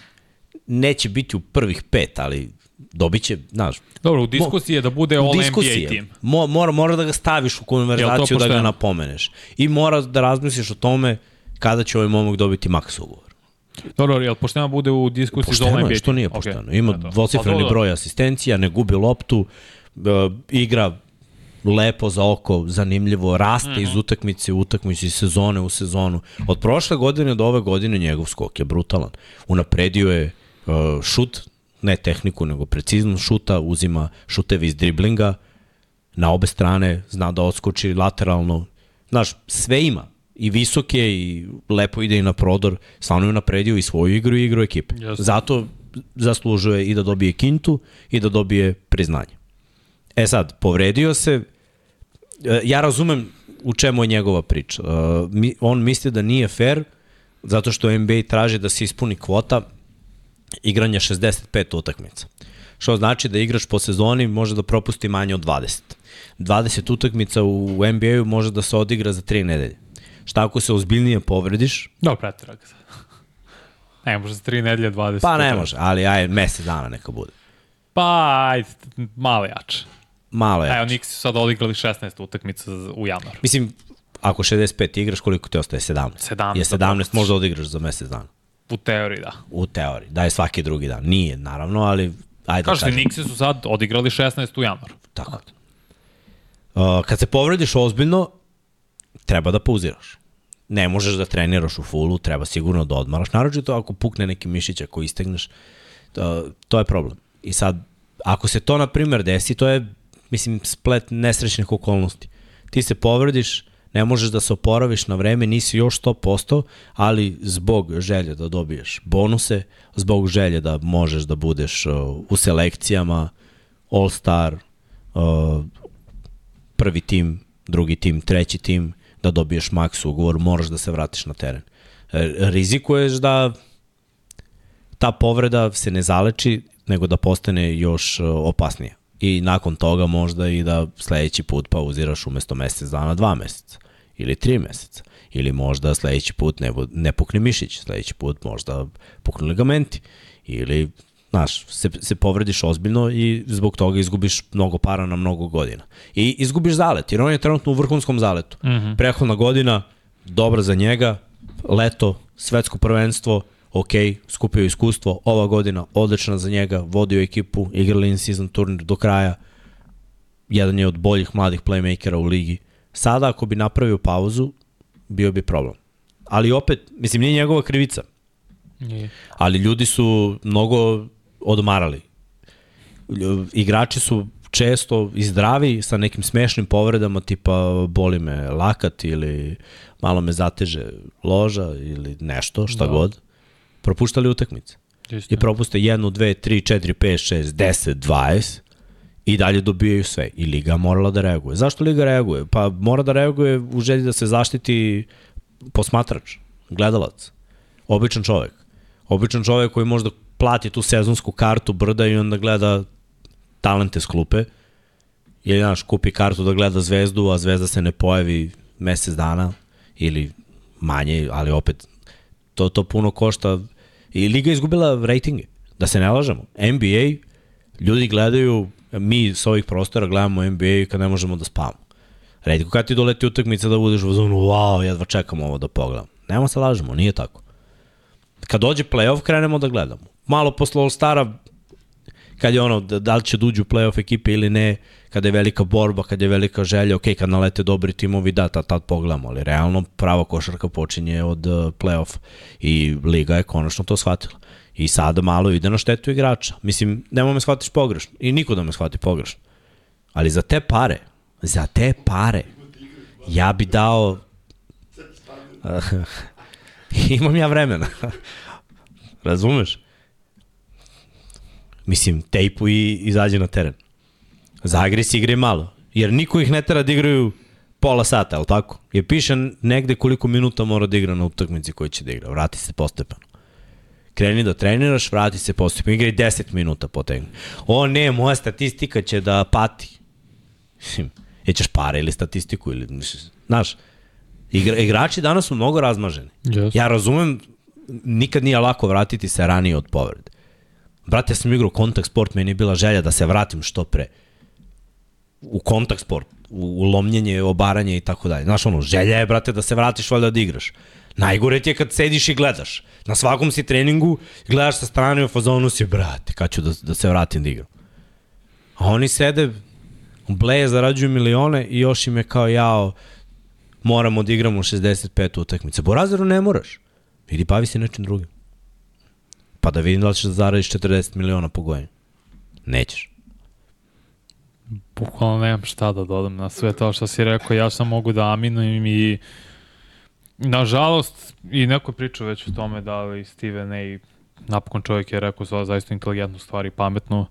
Speaker 1: neće biti u prvih pet, ali dobit će, znaš,
Speaker 2: Dobro, u diskusiji je da bude All NBA tim.
Speaker 1: Mo, mora, mora da ga staviš u konverzaciju da ga napomeneš. I mora da razmisliš o tome kada će ovaj momak dobiti maks ugovor.
Speaker 2: Dobro, jel pošteno bude u diskusiji za
Speaker 1: Pošteno
Speaker 2: NBA
Speaker 1: je, što
Speaker 2: tim?
Speaker 1: nije pošteno. Ima
Speaker 2: eto.
Speaker 1: dvocifreni broj asistencija, ne gubi loptu, e, igra lepo za oko, zanimljivo, raste
Speaker 2: Mhm.
Speaker 1: iz utakmice u utakmicu, iz sezone u sezonu. Od prošle godine do ove godine njegov skok je brutalan. Unapredio je uh, šut, ne tehniku, nego preciznost šuta, uzima šutevi iz driblinga, na obe strane, zna da odskoči lateralno. Znaš, sve ima. I visok je i lepo ide i na prodor. Stvarno je napredio i svoju igru i igru ekipe.
Speaker 2: Jasno.
Speaker 1: Zato zaslužuje i da dobije kintu i da dobije priznanje. E sad, povredio se, E, ja razumem u čemu je njegova priča. E, On misli da nije fair zato što NBA traži da se ispuni kvota igranja 65 utakmica. Što znači da igrač po sezoni može da propusti manje od 20. 20 utakmica u NBA-u može da se odigra za 3 nedelje. Šta ako se ozbiljnije povrediš?
Speaker 2: Dobro, pretira ga [LAUGHS] sad. Ne, može za tri nedelje 20.
Speaker 1: Pa ne može, ali aj mesec dana neka bude.
Speaker 2: Pa, ajde, malo jače.
Speaker 1: Malo je.
Speaker 2: Evo, Nix su sad odigrali 16 utakmica u januaru.
Speaker 1: Mislim, ako 65 igraš, koliko ti ostaje? 17.
Speaker 2: 17
Speaker 1: Je
Speaker 2: da
Speaker 1: 17
Speaker 2: propustiš.
Speaker 1: možda odigraš za mesec dana.
Speaker 2: U teoriji, da.
Speaker 1: U teoriji. Da je svaki drugi dan. Nije, naravno, ali ajde
Speaker 2: Kažete,
Speaker 1: da kažem.
Speaker 2: Nixi su sad odigrali 16 u januaru.
Speaker 1: Tako. Uh, kad se povrediš ozbiljno, treba da pauziraš. Ne možeš da treniraš u fullu, treba sigurno da odmaraš. Naročito ako pukne neki mišić ako istegneš, to, to je problem. I sad, ako se to, na primer, desi, to je, mislim, splet nesrećnih okolnosti. Ti se povrediš, ne možeš da se oporaviš na vreme, nisi još 100%, ali zbog želje da dobiješ bonuse, zbog želje da možeš da budeš u selekcijama, All-Star, uh, prvi tim, drugi tim, treći tim, da dobiješ maks ugovor, moraš da se vratiš na teren. E, Rizikuješ da ta povreda se ne zaleči, nego da postane još e, opasnija. I nakon toga možda i da sledeći put pauziraš umesto mesec dana dva meseca ili tri meseca. Ili možda sledeći put ne, ne pukne mišić, sledeći put možda puknu ligamenti. Ili, znaš, se, se povrediš ozbiljno i zbog toga izgubiš mnogo para na mnogo godina. I izgubiš zalet, jer on je trenutno u vrhunskom zaletu. Mm -hmm. Prehodna godina, dobra za njega, leto, svetsko prvenstvo, ok, skupio iskustvo, ova godina odlična za njega, vodio ekipu, igrali in season turnir do kraja, jedan je od boljih mladih playmakera u ligi. Sada ako bi napravio pauzu, bio bi problem. Ali opet, mislim, nije njegova krivica,
Speaker 2: Nije.
Speaker 1: ali ljudi su mnogo odmarali. Igrači su često i zdravi sa nekim smešnim povredama tipa boli me lakat ili malo me zateže loža ili nešto, šta
Speaker 2: da.
Speaker 1: god. Propuštali utakmice.
Speaker 2: Isto.
Speaker 1: I propuste 1, 2, 3, 4, 5, 6, 10, 20 i dalje dobijaju sve. I Liga morala da reaguje. Zašto Liga reaguje? Pa mora da reaguje u želji da se zaštiti posmatrač, gledalac, običan čovek. Običan čovek koji možda plati tu sezonsku kartu brda i onda gleda talente s klupe. Ili, znaš, kupi kartu da gleda zvezdu, a zvezda se ne pojavi mesec dana ili manje, ali opet to, to puno košta. I Liga izgubila rejtinge, da se ne lažemo. NBA, ljudi gledaju, mi s ovih prostora gledamo NBA kad ne možemo da spavamo. Redko kad ti doleti utakmica da budeš u zonu, wow, jedva čekam ovo da pogledam. Nemo se lažemo, nije tako. Kad dođe playoff, krenemo da gledamo. Malo posle All-Stara, kad je ono, da, da li će da uđu playoff ekipe ili ne, kada je velika borba, kada je velika želja, ok, kad nalete dobri timovi, da, tad, tad pogledamo, ali realno prava košarka počinje od uh, playoff i Liga je konačno to shvatila. I sada malo ide na štetu igrača. Mislim, nemoj me shvatiš pogrešno. I niko da me shvati pogrešno. Ali za te pare, za te pare, ja bi dao [LAUGHS] Imam ja vremena. Razumeš? Mislim, tejpu i izađe na teren. Zagri se igre malo. Jer niko ih ne tera da igraju pola sata, ali tako? Je piše negde koliko minuta mora da igra na utakmici koji će da igra. Vrati se postepeno. Kreni da treniraš, vrati se postepeno. Igraj 10 minuta potegni. O ne, moja statistika će da pati. Mislim, [LAUGHS] Jećeš pare ili statistiku ili, znaš, igra, igrači danas su mnogo razmaženi.
Speaker 2: Yes.
Speaker 1: Ja razumem, nikad nije lako vratiti se ranije od povrede. Brate, ja sam igrao kontakt sport, meni je bila želja da se vratim što pre. U kontakt sport, u, u lomljenje, obaranje i tako dalje. Znaš, ono, želja je, brate, da se vratiš valjda da igraš. Najgore ti je kad sediš i gledaš. Na svakom si treningu, gledaš sa strane u fazonu si, brate, kad ću da, da se vratim da igram. A oni sede, bleje, zarađuju milione i još im je kao jao, moramo da igramo 65 utakmice. Borazeru ne moraš. Idi bavi se nečim drugim. Pa da vidim da li ćeš da zaradiš 40 miliona po godinu. Nećeš.
Speaker 2: Bukvalno nemam šta da dodam na sve to što si rekao, ja sam mogu da aminujem i nažalost i neko priča već o tome da li Steven A. napokon čovjek je rekao za zaista inteligentnu stvar i pametnu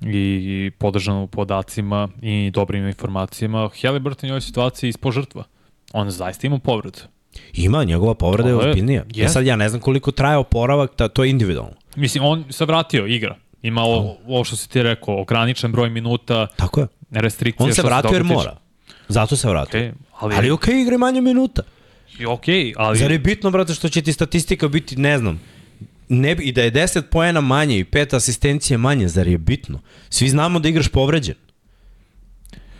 Speaker 2: i podržanu podacima i dobrim informacijama. Halliburton je u ovoj situaciji ispo žrtva. On zaista ima povredu.
Speaker 1: Ima, njegova povreda je
Speaker 2: Ovo je-
Speaker 1: ozbiljnija. Ja sad ja ne znam koliko traje oporavak, ta, to je individualno.
Speaker 2: Mislim, on se vratio, igra. Ima ovo, ovo što si ti rekao, ograničen broj minuta,
Speaker 1: Tako je.
Speaker 2: restrikcije.
Speaker 1: On se vratio jer mora. Zato se vratio.
Speaker 2: Okej, ali,
Speaker 1: Ali okej, okay, igre manje minuta.
Speaker 2: i okej, ali
Speaker 1: Zar je bitno, brate, što će ti statistika biti, ne znam, ne, i da je 10 poena manje i 5 asistencije manje, zar je bitno? Svi znamo da igraš povređen.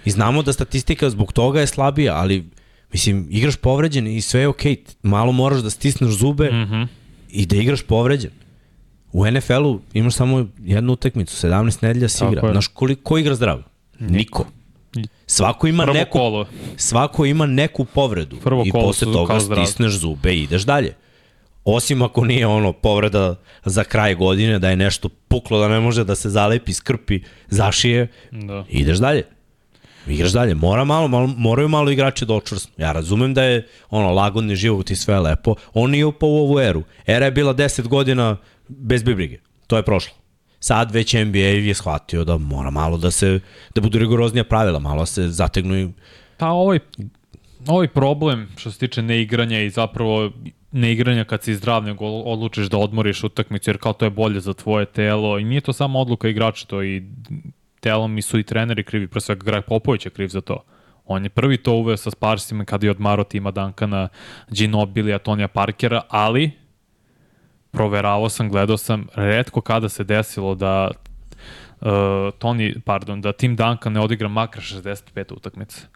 Speaker 1: I znamo da statistika zbog toga je slabija, ali mislim, igraš povređen i sve je okej. Malo moraš da stisneš zube
Speaker 2: Mhm.
Speaker 1: i da igraš povređen. U NFL-u imaš samo jednu utakmicu, 17 nedelja si igra. Znaš, koliko, ko igra zdravo? Niko. Svako ima
Speaker 2: prvo
Speaker 1: neku
Speaker 2: kolo.
Speaker 1: svako ima neku povredu
Speaker 2: Prvo
Speaker 1: i posle toga
Speaker 2: zdrav.
Speaker 1: stisneš zube i ideš dalje. Osim ako nije ono povreda za kraj godine, da je nešto puklo, da ne može da se zalepi, skrpi, zašije,
Speaker 2: Da.
Speaker 1: ideš dalje. Igraš dalje. Mora malo, malo, moraju malo igrači da očvrsnu. Ja razumem da je ono lagodni život i sve lepo. On nije upao u ovu eru. Era je bila 10 godina bez bibrige. To je prošlo. Sad već NBA je shvatio da mora malo da se da budu rigoroznija pravila, malo se zategnu i
Speaker 2: Pa ovaj, ovaj problem što se tiče neigranja i zapravo neigranja kad si zdrav, nego odlučiš da odmoriš utakmicu, jer kao to je bolje za tvoje telo i nije to samo odluka igrača, to i telom i su i treneri krivi, pre svega Greg Popović je kriv za to. On je prvi to uveo sa Sparsima kada je odmaro tima Duncana, Ginobili, Antonija Parkera, ali proveravao sam, gledao sam, redko kada se desilo da uh, Tony, pardon, da Tim Duncan ne odigra makar 65 utakmice.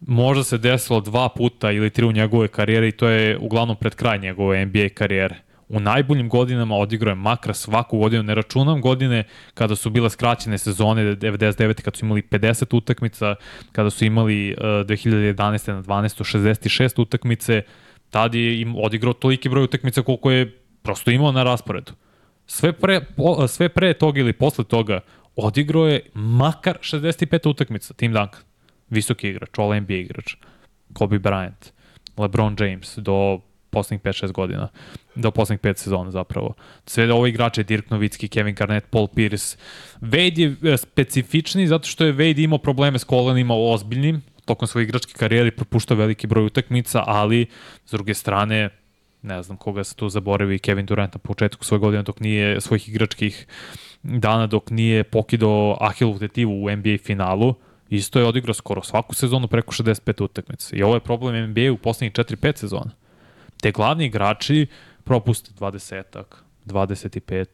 Speaker 2: Možda se desilo dva puta ili tri u njegove karijere i to je uglavnom pred kraj njegove NBA karijere. U najboljim godinama odigrao je makar svaku godinu, ne računam godine kada su bile skraćene sezone 99. kada su imali 50 utakmica, kada su imali uh, 2011. na 12. 66 utakmice, tad je im odigrao toliki broj utakmica koliko je prosto imao na rasporedu. Sve pre, po, sve pre toga ili posle toga odigrao je makar 65 utakmica, Tim Duncan. Visoki igrač, all NBA igrač. Kobe Bryant, LeBron James do poslednjih 5-6 godina, do poslednjih 5 sezona zapravo. Sve ovo igrače, Dirk Novicki, Kevin Garnett, Paul Pierce. Wade je e, specifični zato što je Wade imao probleme s kolenima ozbiljnim, tokom svoje igračke karijere propuštao veliki broj utakmica, ali s druge strane ne znam koga se tu zaboravi, Kevin Durant na početku svoje godine dok nije svojih igračkih dana dok nije pokidao Ahilu tetivu u NBA finalu, isto je odigrao skoro svaku sezonu preko 65 utakmica. I ovo je problem NBA u poslednjih 4-5 sezona. Te glavni igrači propuste 20-ak, 25,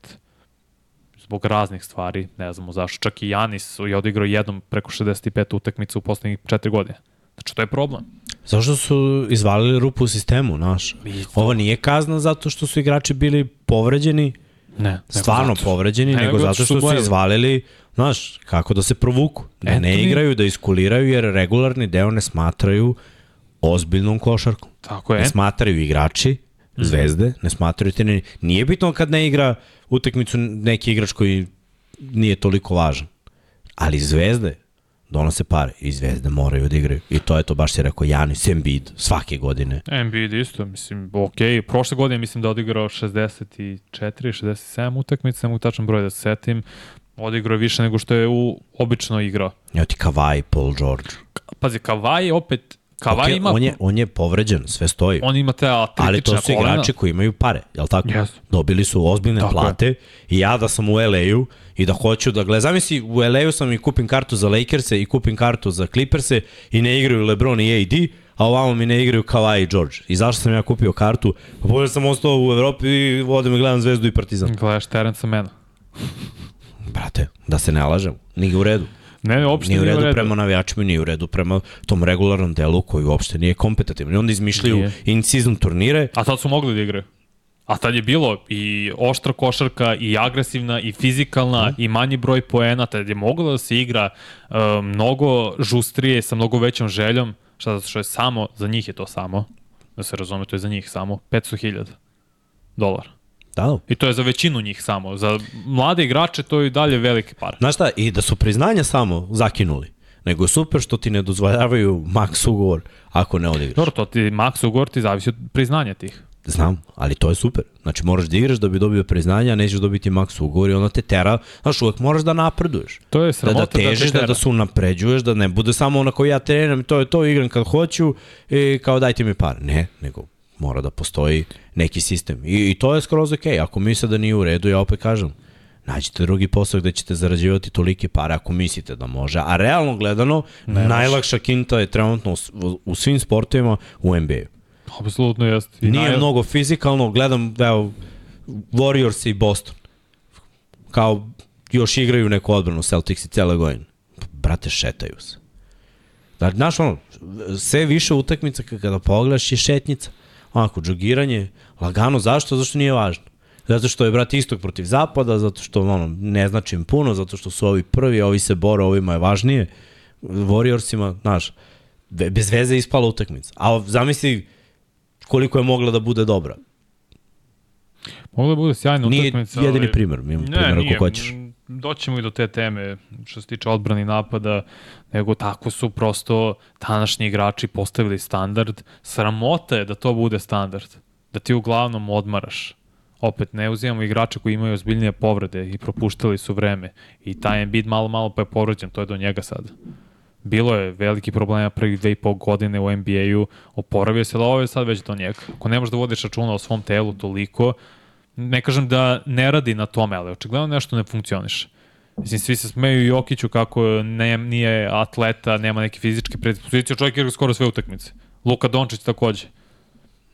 Speaker 2: zbog raznih stvari, ne znamo zašto. Čak i Janis je odigrao jednom preko 65 utakmica u poslednjih 4 godine. Znači, to je problem.
Speaker 1: Zašto su izvalili rupu u sistemu, naš? Ovo nije kazna zato što su igrači bili povređeni,
Speaker 2: Ne, nego
Speaker 1: stvarno
Speaker 2: zato.
Speaker 1: povređeni,
Speaker 2: Ne,
Speaker 1: nego zato što su
Speaker 2: gledali.
Speaker 1: izvalili, znaš, kako da se provuku. Da ne
Speaker 2: Anthony-
Speaker 1: igraju, da iskuliraju, jer regularni deo ne smatraju ozbiljnom košarkom.
Speaker 2: Tako
Speaker 1: Ne
Speaker 2: je.
Speaker 1: smatraju igrači, zvezde, ne smatraju treneri. Nije bitno kad ne igra utakmicu neki igrač koji nije toliko važan. Ali zvezde, donose pare i zvezde moraju da igraju. I to je to, baš si rekao, Janis Embiid svake godine.
Speaker 2: Embiid isto, mislim, ok. Prošle godine mislim da odigrao 64, 67 utakmica, mogu tačan broj da se setim. Odigrao je više nego što je u obično igrao.
Speaker 1: Evo ti Kawhi, Paul George.
Speaker 2: Pazi, Kawhi opet Kawhi
Speaker 1: okay,
Speaker 2: ima...
Speaker 1: On je, on je povređen, sve stoji.
Speaker 2: On ima te atletične
Speaker 1: Ali to su
Speaker 2: kolena.
Speaker 1: igrači koji imaju pare, jel tako?
Speaker 2: Yes.
Speaker 1: Dobili su ozbiljne
Speaker 2: Tako
Speaker 1: plate i ja da sam u LA-u i da hoću da gledam. Zamisli, u LA-u sam i kupim kartu za Lakers-e i kupim kartu za Clippers-e i ne igraju LeBron i AD, a ovamo mi ne igraju Kawhi i George. I zašto sam ja kupio kartu? Pa bolje sam ostao u Evropi i vodim i gledam Zvezdu i Partizan.
Speaker 2: Gledaš Terenca Mena.
Speaker 1: Brate, da se ne lažem, nije u redu.
Speaker 2: Ne, ne, uopšte
Speaker 1: Nije u
Speaker 2: nije
Speaker 1: redu prema navijačima, nije u redu prema tom regularnom delu koji uopšte nije kompetitivan. I onda izmišljaju
Speaker 2: Nije.
Speaker 1: in-season turnire
Speaker 2: A tad su mogli da igraju. A tad je bilo i oštra košarka, i agresivna, i fizikalna,
Speaker 1: Mhm.
Speaker 2: i manji broj poena, tad je moglo da se igra uh, mnogo žustrije, sa mnogo većom željom, šta zato što je samo, za njih je to samo, da se razume, to je za njih samo, 500.000 dolara.
Speaker 1: Da, da.
Speaker 2: I to je za većinu njih samo. Za mlade igrače to je i dalje velike pare.
Speaker 1: Znaš šta, i da su priznanja samo zakinuli, nego je super što ti ne dozvoljavaju maks ugovor ako ne odigraš.
Speaker 2: Dobro, to ti Max ugovor ti zavisi od priznanja tih.
Speaker 1: Znam, ali to je super. Znači moraš da igraš da bi dobio priznanja, a nećeš dobiti maks ugovor i onda te tera, znaš, uvek moraš da napreduješ.
Speaker 2: To je
Speaker 1: Da,
Speaker 2: sramota
Speaker 1: da težiš,
Speaker 2: te
Speaker 1: da, da se unapređuješ, da ne bude samo ono kao ja treniram i to je to, igram kad hoću i kao dajte mi par. Ne, nego mora da postoji neki sistem. I, i to je skroz ok. Ako misle da nije u redu, ja opet kažem, nađite drugi posao gde ćete zarađivati tolike pare ako mislite da može. A realno gledano,
Speaker 2: Ne
Speaker 1: najlakša kinta je trenutno u, u, svim sportovima u NBA-u.
Speaker 2: Apsolutno jeste. I
Speaker 1: Nije
Speaker 2: naj-
Speaker 1: mnogo fizikalno, gledam evo, Warriors i Boston. Kao još igraju neku odbranu Celtics i cele godine. Brate, šetaju se. Da, znaš ono, sve više utakmica kada pogledaš je šetnica. Onako, džogiranje, lagano, zašto? Zato što nije važno. Zato što je, brate, istok protiv zapada, zato što ono, ne znači im puno, zato što su ovi prvi, ovi se bore, ovima je važnije. Warriorsima, znaš, be- bez veze je ispala utakmica. A zamisli koliko je mogla da bude dobra.
Speaker 2: Mogla da bude sjajna
Speaker 1: Nije
Speaker 2: utakmica.
Speaker 1: jedini
Speaker 2: ali-
Speaker 1: primer, imam primer ako hoćeš.
Speaker 2: Doćemo i do te teme što se tiče odbrani napada, nego tako su prosto današnji igrači postavili standard. Sramota je da to bude standard. Da ti uglavnom odmaraš. Opet, ne uzimamo igrače koji imaju ozbiljnije povrede i propuštali su vreme. I taj Embiid malo, malo pa je povređen, to je do njega sada. Bilo je veliki problema prvih dve i pol godine u NBA-u, oporavio se, ali ovo je sad već do njega. Ako ne možeš da vodiš računa o svom telu toliko, ne kažem da ne radi na tome, ali očigledno nešto ne funkcioniše. Mislim, svi se smeju Jokiću kako ne, nije atleta, nema neke fizičke predispozicije, čovjek igra skoro sve utakmice. Luka Dončić takođe.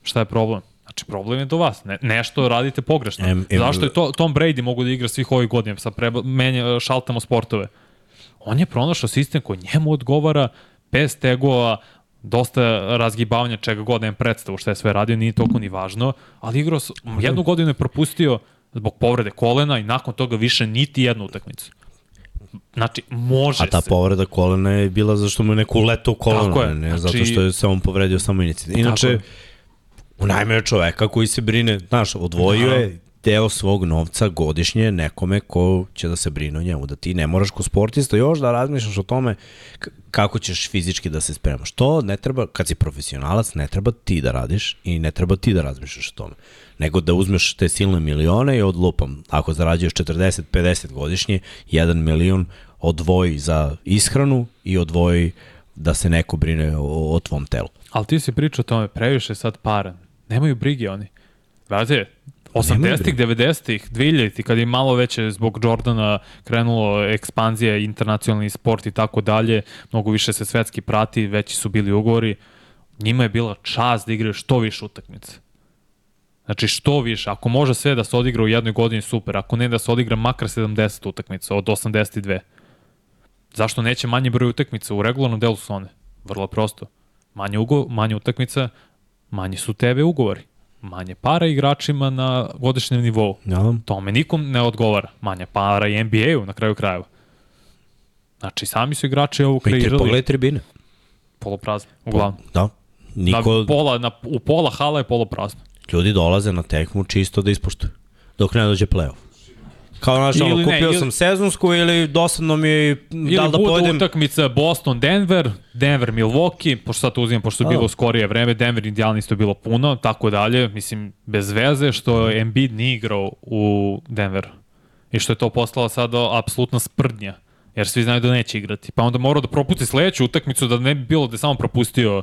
Speaker 2: Šta je problem? Znači, problem je do vas. Ne, nešto radite pogrešno.
Speaker 1: Em, em,
Speaker 2: Zašto je to, Tom Brady mogu da igra svih ovih godina? Sad preba, menja, šaltamo sportove. On je pronašao sistem koji njemu odgovara, bez tegova, dosta razgibavanja čega god nema predstavu šta je sve radio, nije toliko ni važno, ali igrao, jednu godinu je propustio zbog povrede kolena i nakon toga više niti jednu utakmicu. Znači, može
Speaker 1: A ta
Speaker 2: se.
Speaker 1: povreda kolena je bila zašto mu je neko uletao u koleno,
Speaker 2: Tako je,
Speaker 1: ne,
Speaker 2: znači-
Speaker 1: zato što je se on povredio samo inicijativ. Inače,
Speaker 2: je.
Speaker 1: unajmio čoveka koji se brine, znaš, odvojio je deo svog novca godišnje nekome ko će da se brine o njemu, da ti ne moraš ko sportista još da razmišljaš o tome kako ćeš fizički da se spremaš. To ne treba, kad si profesionalac, ne treba ti da radiš i ne treba ti da razmišljaš o tome, nego da uzmeš te silne milione i odlupam, ako zarađuješ 40-50 godišnje, 1 milion odvoji za ishranu i odvoji da se neko brine o, o tvom telu.
Speaker 2: Ali ti si pričao o tome, previše sad para. Nemaju brige oni.
Speaker 1: Nemaju
Speaker 2: 80-ih, 90-ih, 2000-ih, kad je malo veće zbog Jordana krenulo ekspanzija, internacionalni sport i tako dalje, mnogo više se svetski prati, veći su bili ugovori, njima je bila čast da igraju što više utakmice. Znači što više, ako može sve da se odigra u jednoj godini, super, ako ne da se odigra makar 70 utakmica od 82. Zašto neće manje broj utakmica? U regularnom delu su one. Vrlo prosto. Manje, ugo, manje utakmica, manje su TV ugovori. Manje para igračima na godišnjem nivou.
Speaker 1: Ja,
Speaker 2: Tome nikom ne odgovara. Manje para i NBA-u na kraju krajeva. Znači, sami su igrači ovo
Speaker 1: Pa
Speaker 2: kreirali.
Speaker 1: pogledaj tribine.
Speaker 2: Poloprazno, uglavnom.
Speaker 1: Da. Niko,
Speaker 2: Na pola, na, u pola hala je poloprazno.
Speaker 1: ljudi dolaze na tekmu čisto da ispoštuju. Dok ne dođe playoff. Kao, znaš,
Speaker 2: Ili
Speaker 1: ono,
Speaker 2: ne,
Speaker 1: kupio
Speaker 2: ili-
Speaker 1: sam sezonsku ili dosadno mi je, da li da pojedem...
Speaker 2: utakmica Boston-Denver, Denver-Milwaukee, pošto sad to uzimam, pošto je bilo skorije vreme, Denver-Indiana isto je bilo puno, tako dalje. Mislim, bez veze što Embiid nije igrao u Denveru. I što je to postala sada apsolutna sprdnja. Jer svi znaju da neće igrati. Pa onda morao da propusti sledeću utakmicu, da ne bi bilo da je samo propustio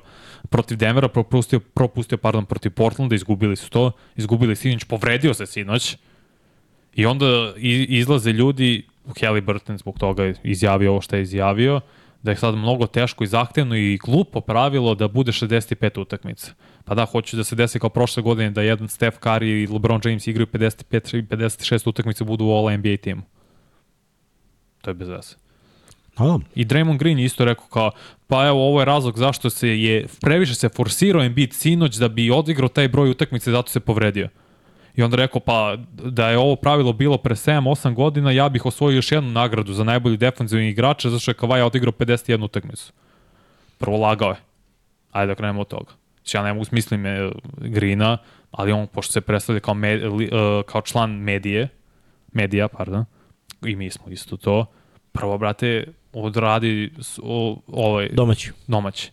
Speaker 2: protiv Denvera, propustio, propustio pardon, protiv Portlanda, izgubili su to, izgubili sinoć, povredio se sinoć. I onda izlaze ljudi, Halliburton zbog toga izjavio ovo što je izjavio, da je sad mnogo teško i zahtevno i glupo pravilo da bude 65 utakmica. Pa da, hoću da se desi kao prošle godine da jedan Steph Curry i LeBron James igraju 55 i 56 utakmica budu u All NBA timu. To je bez veze.
Speaker 1: A, da.
Speaker 2: I Draymond Green isto rekao kao, pa evo, ovo je razlog zašto se je, previše se forsirao Embiid sinoć da bi odigrao taj broj utakmice, zato se povredio. I onda rekao, pa da je ovo pravilo bilo pre 7-8 godina, ja bih osvojio još jednu nagradu za najbolji defanzivni igrača, zato što je Kawhi odigrao 51 utakmicu. Prvo lagao je. Ajde da krenemo od toga. Znači, ja ne mogu smislim me Grina, ali on, pošto se predstavlja kao, med, li, uh, kao član medije, medija, pardon, i mi smo isto to, prvo, brate, odradi o, ovaj,
Speaker 1: Domaći.
Speaker 2: domaći.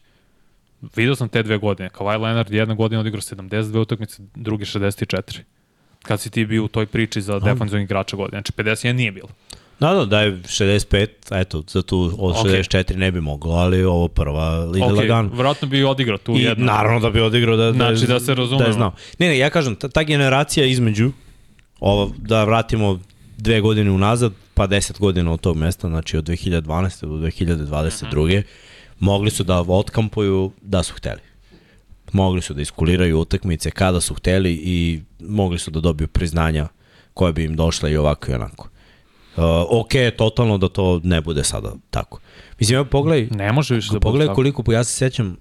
Speaker 2: Video sam te dve godine. Kawhi Leonard jedne godine odigrao 72 utakmice, drugi 64. Kad si ti bio u toj priči za defensivnog igrača godine. Znači 51 nije bilo.
Speaker 1: Da, da, da je 65, a eto, za tu od
Speaker 2: Ok.
Speaker 1: 64 ne bi moglo, ali ovo prva ide
Speaker 2: Ok,
Speaker 1: lagano.
Speaker 2: vratno bi odigrao tu
Speaker 1: I
Speaker 2: jednu.
Speaker 1: naravno da bi odigrao da, da,
Speaker 2: Znači, da se razumemo.
Speaker 1: Da je znao. Ne, ne, ja kažem, ta, ta generacija između, ovo, da vratimo dve godine unazad, pa 10 godina od tog mesta, znači od 2012. do 2022.
Speaker 2: Mhm.
Speaker 1: mogli su da otkampuju da su hteli. Mogli su da iskuliraju utakmice kada su hteli i mogli su da dobiju priznanja koje bi im došle i ovako i onako. Uh, ok, totalno da to ne bude sada tako. Mislim, evo pogledaj,
Speaker 2: Ne može više da bude
Speaker 1: Pogledaj
Speaker 2: tako.
Speaker 1: koliko, ja se sećam,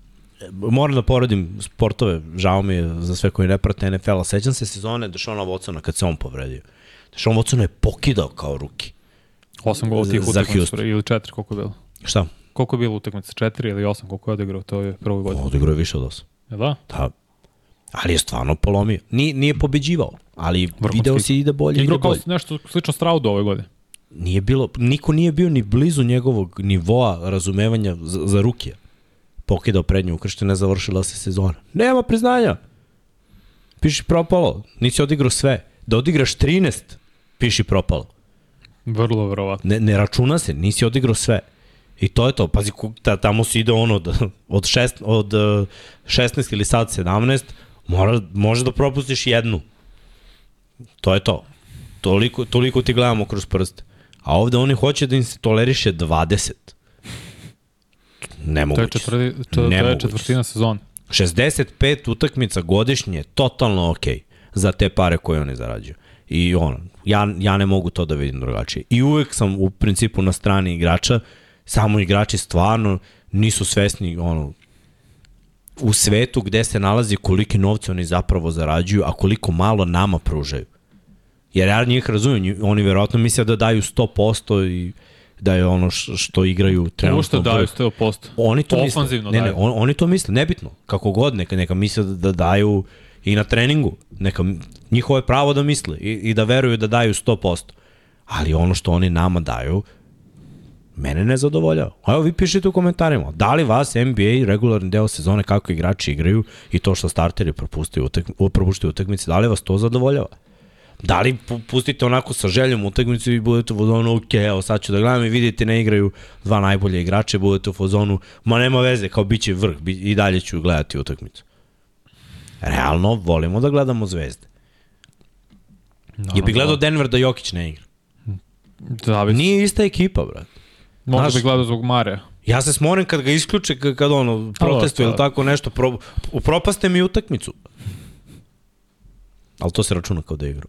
Speaker 1: moram da poredim sportove, žao mi je za sve koji ne prate NFL-a, sećam se sezone Dešona Watsona kad se on povredio. Dešon Watson je pokidao kao ruki.
Speaker 2: 8 gola tih utakmica ili 4 koliko je bilo.
Speaker 1: Šta?
Speaker 2: Koliko je bilo utakmica? 4 ili 8 koliko je odigrao to je prvoj godini.
Speaker 1: Odigrao je više od osam.
Speaker 2: Je da?
Speaker 1: Da. Ali je stvarno polomio. Nije, nije pobeđivao, ali
Speaker 2: Vrhunski.
Speaker 1: video si ide bolje, ide
Speaker 2: Igrao kao
Speaker 1: bolje.
Speaker 2: nešto slično Straudu ove godine.
Speaker 1: Nije bilo, niko nije bio ni blizu njegovog nivoa razumevanja za, za rukija. Pokidao prednju ukrštene, završila se sezona. Nema priznanja. Piši propalo. Nisi odigrao sve. Da odigraš 13, piši propalo.
Speaker 2: Vrlo verovatno.
Speaker 1: Ne, ne računa se, nisi odigrao sve. I to je to. Pazi, ta, tamo se ide ono od, od, šest, od uh, 16 ili sad 17, mora, može da propustiš jednu. To je to. Toliko, toliko ti gledamo kroz prste. A ovde oni hoće da im se toleriše 20.
Speaker 2: To
Speaker 1: Nemoguće.
Speaker 2: je, četvrti, to, to je četvrtina sezona.
Speaker 1: 65 utakmica godišnje je totalno okej za te pare koje oni zarađuju. I ono, ja, ja ne mogu to da vidim drugačije. I uvek sam u principu na strani igrača, samo igrači stvarno nisu svesni ono, u svetu gde se nalazi kolike novce oni zapravo zarađuju, a koliko malo nama pružaju. Jer ja njih razumijem, oni verovatno misle da daju 100% i da je ono što igraju trenutno.
Speaker 2: što daju 100%.
Speaker 1: Oni to misle.
Speaker 2: Ofanzivno
Speaker 1: ne, ne,
Speaker 2: daju.
Speaker 1: on, oni to misle, nebitno. Kako god, neka, neka misle da, da daju i na treningu. Neka, njihovo je pravo da misle i, i da veruju da daju 100%. Ali ono što oni nama daju, mene ne zadovoljava. A Evo vi pišite u komentarima, da li vas NBA regularni deo sezone kako igrači igraju i to što starteri propuštaju utakmi, propuštaju utakmice, da li vas to zadovoljava? Da li pu- pustite onako sa željom utakmicu i budete u fazonu, ok, evo sad ću da gledam i vidite ne igraju dva najbolje igrače, budete u fazonu, ma nema veze, kao bit će vrh, bi, i dalje ću gledati utakmicu. Realno, volimo da gledamo zvezde.
Speaker 2: No,
Speaker 1: Je bi gledao Denver da Jokić ne igra.
Speaker 2: Zavisi.
Speaker 1: Nije ista ekipa, brat.
Speaker 2: Možda
Speaker 1: Znaš-
Speaker 2: bi gledao zbog Mare.
Speaker 1: Ja se smorim kad ga isključe, kad, kad ono, protestuje ili tako nešto, pro, upropaste mi utakmicu. Ali to se računa kao da igra.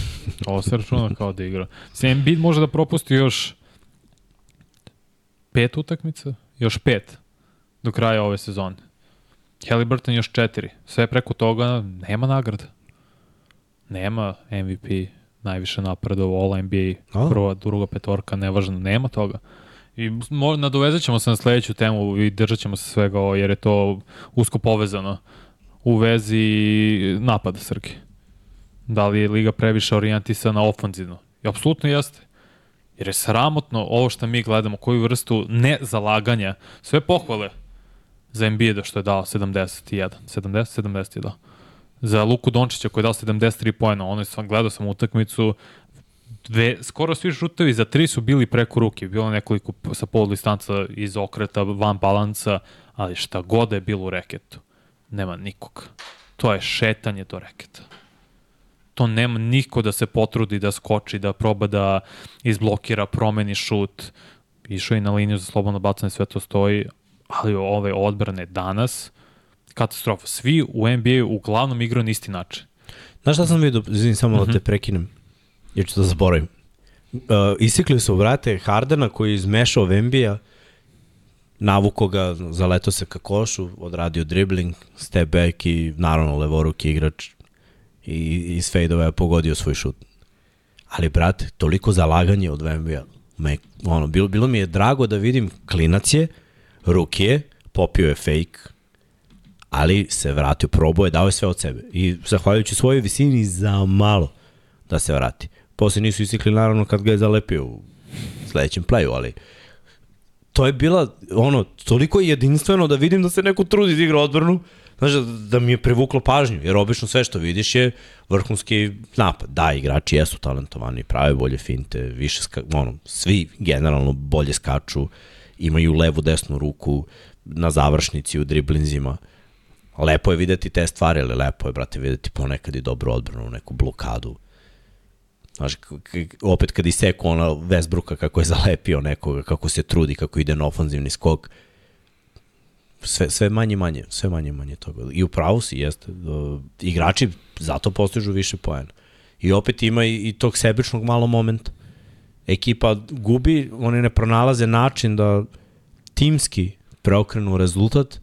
Speaker 1: [LAUGHS]
Speaker 2: Ovo se računa kao da igra. Se Embiid može da propusti još pet utakmica? Još pet do kraja ove sezone. Halliburton još četiri. Sve preko toga nema nagrada. Nema MVP, najviše napredov, All NBA, prva, druga petorka, nevažno, nema toga. I mo- nadovezat ćemo se na sledeću temu i držat ćemo se svega ovo, jer je to usko povezano u vezi napada Srki. Da li je Liga previše orijentisana ofanzivno? I apsolutno jeste. Jer je sramotno ovo što mi gledamo, koju vrstu nezalaganja, sve pohvale za Embiida što je dao 71, 70, 70 je dao. Za Luku Dončića koji je dao 73 pojena, ono sam, gledao sam utakmicu, dve, skoro svi šutevi za tri su bili preko ruke, bilo nekoliko sa pol distanca iz okreta, van balansa, ali šta god je bilo u reketu, nema nikog. To je šetanje do reketa to nema niko da se potrudi da skoči, da proba da izblokira, promeni šut. Išao je na liniju za slobodno bacanje, sve to stoji, ali ove odbrane danas, katastrofa. Svi u NBA uglavnom igraju na isti način.
Speaker 1: Znaš šta sam vidio, izvini samo mm -hmm. da te mhm. prekinem, jer ću da zaboravim. Uh, isikli su, vrate, Hardena koji je izmešao Vembija, navuko ga, zaleto se ka košu, odradio dribling, step back i naravno levoruki igrač i iz fejdova je pogodio svoj šut. Ali, brate, toliko zalaganje od Vembija. Me, ono, bilo, bilo mi je drago da vidim klinac je, ruke popio je fake, ali se vratio, probao je, dao je sve od sebe. I zahvaljujući svojoj visini za malo da se vrati. Posle nisu isikli naravno kad ga je zalepio u sledećem playu, ali to je bila ono, toliko jedinstveno da vidim da se neko trudi da igra odbranu, znaš, da, da mi je privuklo pažnju, jer obično sve što vidiš je vrhunski napad. Da, igrači jesu talentovani, prave bolje finte, više ska, ono, svi generalno bolje skaču, imaju levu, desnu ruku na završnici u driblinzima. Lepo je videti te stvari, ali lepo je, brate, videti ponekad i dobru odbranu, neku blokadu. Znaš, opet kad iseku ona Westbrooka kako je zalepio nekoga, kako se trudi, kako ide na ofanzivni skok, sve, sve manje manje, sve manje manje toga. I u pravu si, jeste. Uh, igrači zato postižu više poena. I opet ima i, i tog sebičnog malo momenta. Ekipa gubi, oni ne pronalaze način da timski preokrenu rezultat,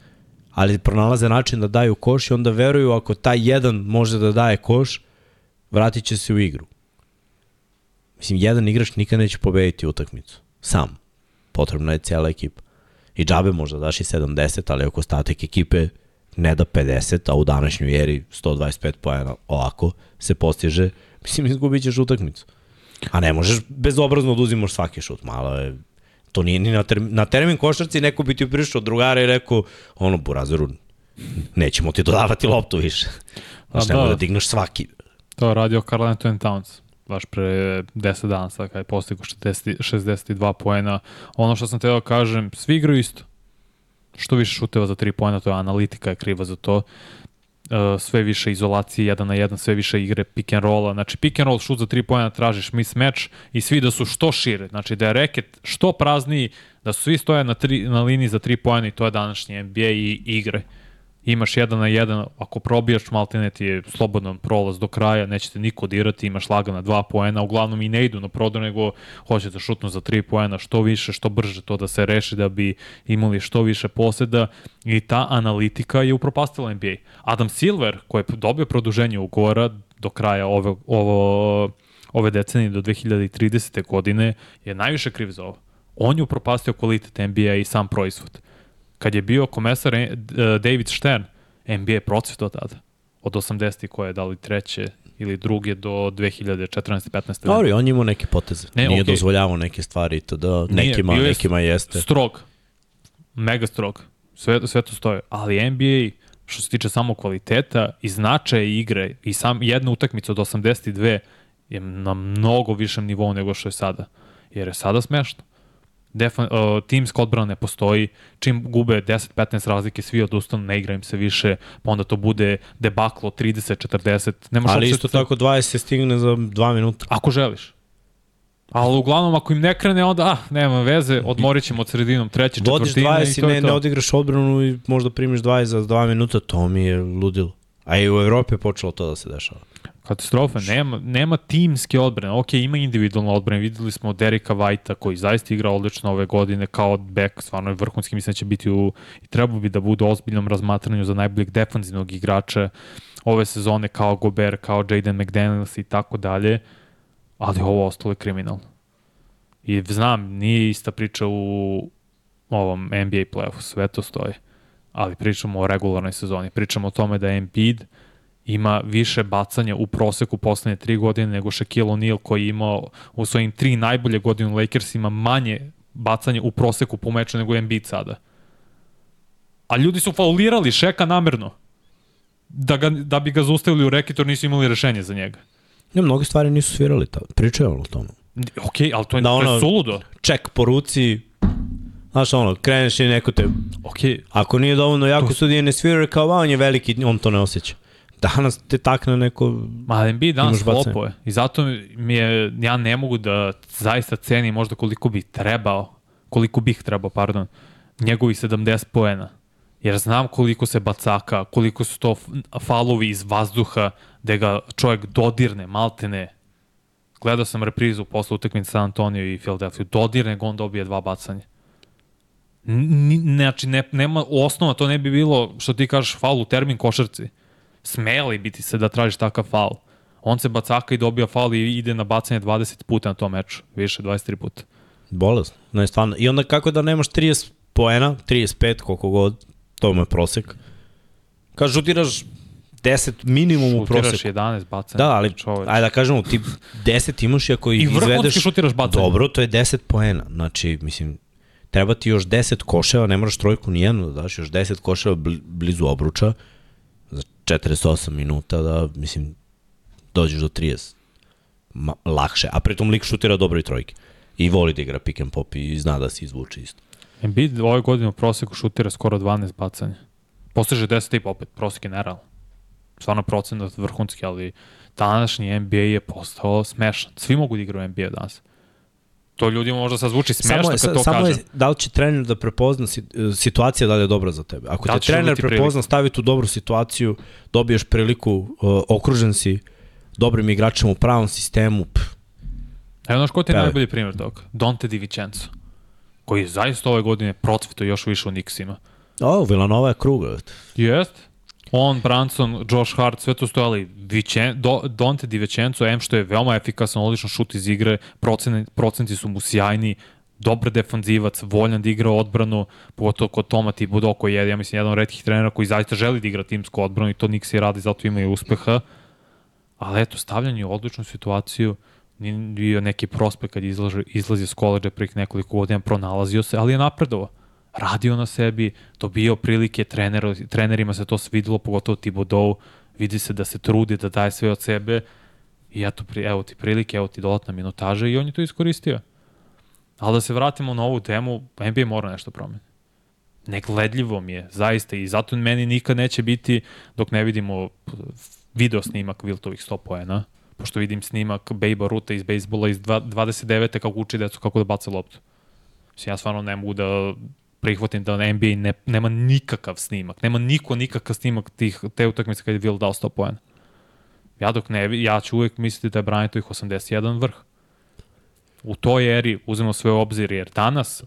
Speaker 1: ali pronalaze način da daju koš i onda veruju ako taj jedan može da daje koš, vratit će se u igru. Mislim, jedan igrač nikad neće pobediti utakmicu. Sam. Potrebna je cijela ekipa. I džabe možda daš i 70, ali ako statek ekipe ne da 50, a u današnjoj eri 125 pojena ovako se postiže, mislim izgubit ćeš utakmicu. A ne možeš bezobrazno da uzimaš svaki šut, malo je to nije ni na, term, na termin košarci neko bi ti prišao od drugara i rekao ono Burazeru nećemo ti dodavati loptu više. Znaš, nemoj da. da digneš svaki.
Speaker 2: To je radio Carl Anthony Towns baš pre 10 dana sad kada je postigo 60, 62 poena. Ono što sam teo da kažem, svi igraju isto. Što više šuteva za 3 poena, to je analitika je kriva za to. Uh, sve više izolacije jedan na jedan, sve više igre pick and rolla. Znači pick and roll šut za 3 poena tražiš mismatch i svi da su što šire. Znači da je reket što prazniji, da su svi stoje na, tri, na liniji za 3 poena i to je današnji NBA i igre. Uh, imaš jedan na jedan, ako probijaš maltene ti je slobodan prolaz do kraja, nećete niko dirati, imaš lagana dva poena, uglavnom i ne idu na prodor, nego hoće da šutnu za tri poena, što više, što brže to da se reši, da bi imali što više poseda i ta analitika je upropastila NBA. Adam Silver, koji je dobio produženje ugovora do kraja ove, ovo, ove decenije do 2030. godine, je najviše kriv za ovo. On je upropastio kvalitet NBA i sam proizvod kad je bio komesar eh, David Stern, NBA procvetao tada. Od 80. koje je dali treće ili druge do 2014. 15.
Speaker 1: Dobro, on imao neke poteze. Ne, Nije okay. dozvoljavao neke stvari to da nekima, Nije, nekima jeste.
Speaker 2: Strog. Mega strog. Sve, sve to stoje. Ali NBA što se tiče samo kvaliteta i značaja igre i sam jedna utakmica od 82 je na mnogo višem nivou nego što je sada. Jer je sada smešno defan, uh, timska odbrana ne postoji, čim gube 10-15 razlike, svi odustanu, ne igra im se više, pa onda to bude debaklo 30-40.
Speaker 1: Nemaš Ali isto se... tako 20 stigne za 2 minuta.
Speaker 2: Ako želiš. Ali uglavnom, ako im ne krene, onda, ah, nema veze, odmorit ćemo od sredinom treće, četvrtine.
Speaker 1: Vodiš 20 i, to ne, to. ne odigraš odbranu i možda primiš 20 za 2 minuta, to mi je ludilo. A i u Evropi je počelo to da se dešava.
Speaker 2: Katastrofa, nema, nema timske odbrane. Ok, ima individualne odbrane. Videli smo Derika Vajta koji zaista igra odlično ove godine kao back, stvarno je vrhunski, mislim da će biti u, i treba bi da bude ozbiljnom razmatranju za najboljeg defanzivnog igrača ove sezone kao Gober, kao Jaden McDaniels i tako dalje, ali ovo ostalo je kriminalno. I znam, nije ista priča u ovom NBA playoffu, sve to stoji. Ali pričamo o regularnoj sezoni. Pričamo o tome da Embiid ima više bacanja u proseku poslednje tri godine nego Shaquille O'Neal koji je imao u svojim tri najbolje godine u Lakersima manje bacanje u proseku po meču nego Embiid sada. A ljudi su faulirali Šeka namerno. Da, ga, da bi ga zaustavili u rekitor nisu imali rešenje za njega.
Speaker 1: Ne, mnogi stvari nisu svirali tamo. Pričaju o tome.
Speaker 2: Ok, ali to je,
Speaker 1: Da,
Speaker 2: da, to
Speaker 1: ono-
Speaker 2: je suludo.
Speaker 1: Ček po ruci, znaš ono, kreneš i neko te,
Speaker 2: Ok,
Speaker 1: ako nije dovoljno jako sudije ne svira, kao, on je veliki, on to ne osjeća. Danas te takne neko,
Speaker 2: Ma Embiid danas
Speaker 1: bacanje.
Speaker 2: flopuje. I zato mi je, ja ne mogu da zaista cenim možda koliko bi trebao, koliko bih trebao, pardon, njegovih 70 poena. Jer znam koliko se bacaka, koliko su to falovi iz vazduha, da ga čovjek dodirne, maltene. Gledao sam reprizu posle utakmice San Antonio i Philadelphia. Dodirne ga, on dobije dva bacanja. Ni, znači, ne, nema osnova, to ne bi bilo, što ti kažeš, faul u termin košarci. Smeli biti se da tražiš takav faul. On se bacaka i dobija faul i ide na bacanje 20 puta na tom meču. Više, 23 puta.
Speaker 1: bolest. Ne, stvarno. I onda kako da nemaš 30 poena, 35, koliko god, to mu je prosek. Kad šutiraš 10 minimum u
Speaker 2: Šutiraš
Speaker 1: proseku.
Speaker 2: 11 bacanja.
Speaker 1: Da, ali
Speaker 2: čoveč.
Speaker 1: ajde da kažemo, ti 10 imaš i ako
Speaker 2: I
Speaker 1: ih
Speaker 2: vrhunski
Speaker 1: izvedeš...
Speaker 2: šutiraš bacanje.
Speaker 1: Dobro, to je 10 poena. Znači, mislim, treba ti još 10 koševa, ne moraš trojku nijednu da daš, još 10 koševa bl blizu obruča 48 minuta da, mislim, dođeš do 30. Ma, lakše. A pritom lik šutira dobro i trojke. I voli da igra pick and pop i zna da se izvuče isto.
Speaker 2: Embiid ove godine u proseku šutira skoro 12 bacanja. Postiže 10 i opet, prosek je nerealan. Stvarno procenat vrhunski, ali današnji NBA je postao smešan. Svi mogu da igraju NBA danas. To ljudima možda sad zvuči smešno
Speaker 1: je,
Speaker 2: kad to
Speaker 1: samo
Speaker 2: kažem.
Speaker 1: je da li će trener da prepozna si, situacija da li je dobra za tebe. Ako
Speaker 2: Da
Speaker 1: te trener prepozna, stavi tu dobru situaciju, dobiješ priliku, uh, okružen si dobrim igračem u pravom sistemu, pff,
Speaker 2: Evo znaš ko ti je najbolji primjer toga? Dante Di Vincenzo. Koji je zaista ove godine procvito još više u Knicksima.
Speaker 1: O, Villanova je kruga.
Speaker 2: Jest. On, Branson, Josh Hart, sve to stojali. Vicen, do, Dante Di Vincenzo, M što je veoma efikasan, odličan šut iz igre, procenti, procenti su mu sjajni, dobar defanzivac, voljan da igra odbranu, pogotovo kod Toma koji je, ja mislim, jedan od redkih trenera koji zaista želi da igra timsku odbranu i to Nixi radi, zato imaju uspeha. Ali eto, stavljanje u odličnu situaciju, bio neki prospekt kad izlazi, izlazi s koleđa prek nekoliko godina, pronalazio se, ali je napredovao. Radio na sebi, dobio prilike, trener, trenerima se to svidilo, pogotovo Thibodeau, vidi se da se trudi, da daje sve od sebe i eto, evo ti prilike, evo ti dodatna minutaža i on je to iskoristio. Ali da se vratimo na ovu temu, NBA mora nešto promeniti. Negledljivo mi je, zaista, i zato meni nikad neće biti dok ne vidimo video snimak Viltovih 100 poena, pošto vidim snimak Bejba Ruta iz bejsbola iz dva- 29. kako uči decu kako da baca loptu. Mislim, ja stvarno ne mogu da prihvatim da NBA ne, nema nikakav snimak, nema niko nikakav snimak tih, te utakmice kad je Will dao 100 poena. Ja dok ne, ja ću uvek misliti da je Bryantovih 81 vrh. U toj eri uzmemo sve u obzir, jer danas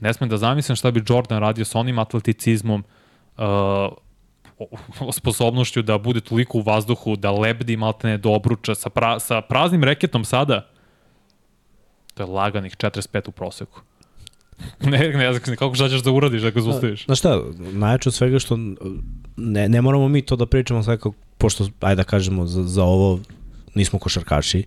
Speaker 2: ne smem da zamislim šta bi Jordan radio sa onim atleticizmom, uh, sposobnošću da bude toliko u vazduhu, da lebdi maltene do obruča sa, pra, sa praznim reketom sada, to je laganih 45 u proseku. [LAUGHS] ne, ne znam kako šta ćeš da uradiš ako zustaviš.
Speaker 1: Znaš šta, najjače od svega što ne, ne moramo mi to da pričamo sad kako, pošto, ajde da kažemo, za, za ovo nismo košarkaši,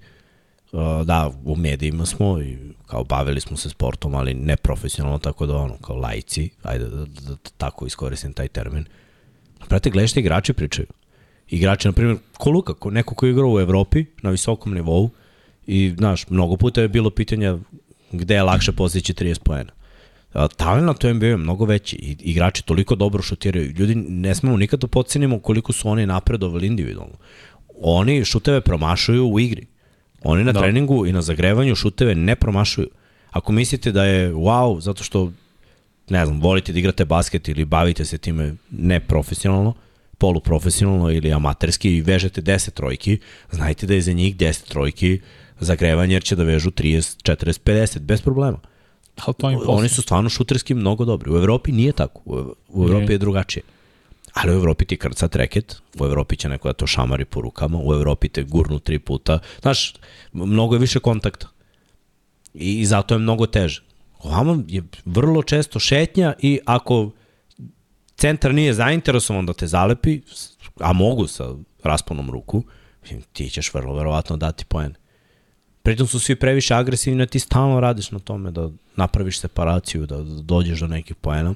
Speaker 1: Uh, da, u medijima smo i kao bavili smo se sportom, ali ne profesionalno, tako da ono, kao lajci, ajde da, da, da tako iskoristim taj termin. Prate, gledaš šta igrači pričaju. Igrači, na primjer, ko Luka, ko neko ko je igrao u Evropi na visokom nivou i, znaš, mnogo puta je bilo pitanja gde je lakše postići 30 poena. Talent u NBA je mnogo veći i igrači toliko dobro šutiraju. Ljudi, ne smemo nikad da pocenimo koliko su oni napredovali individualno. Oni šuteve promašuju u igri. Oni na. Da. treningu i na zagrevanju šuteve ne promašuju. Ako mislite da je wow, zato što ne znam, volite da igrate basket ili bavite se time neprofesionalno, poluprofesionalno ili amaterski i vežete 10 trojki, znajte da je za njih 10 trojki zagrevanje jer će da vežu 30, 40, 50 bez problema.
Speaker 2: Ali to im
Speaker 1: Oni su stvarno šuterski mnogo dobri. U Evropi nije tako. U, Evropi
Speaker 2: Nije.
Speaker 1: je drugačije. Ali u Evropi ti krca treket, u Evropi će neko da to šamari po rukama, u Evropi te gurnu tri puta. Znaš, mnogo je više kontakta. I, i zato je mnogo teže. Ovamo je vrlo često šetnja i ako centar nije zainteresovan da te zalepi, a mogu sa rasponom ruku, ti ćeš vrlo verovatno dati poen. Pritom su svi previše agresivni, a ti stalno radiš na tome da napraviš separaciju, da dođeš do nekih poena.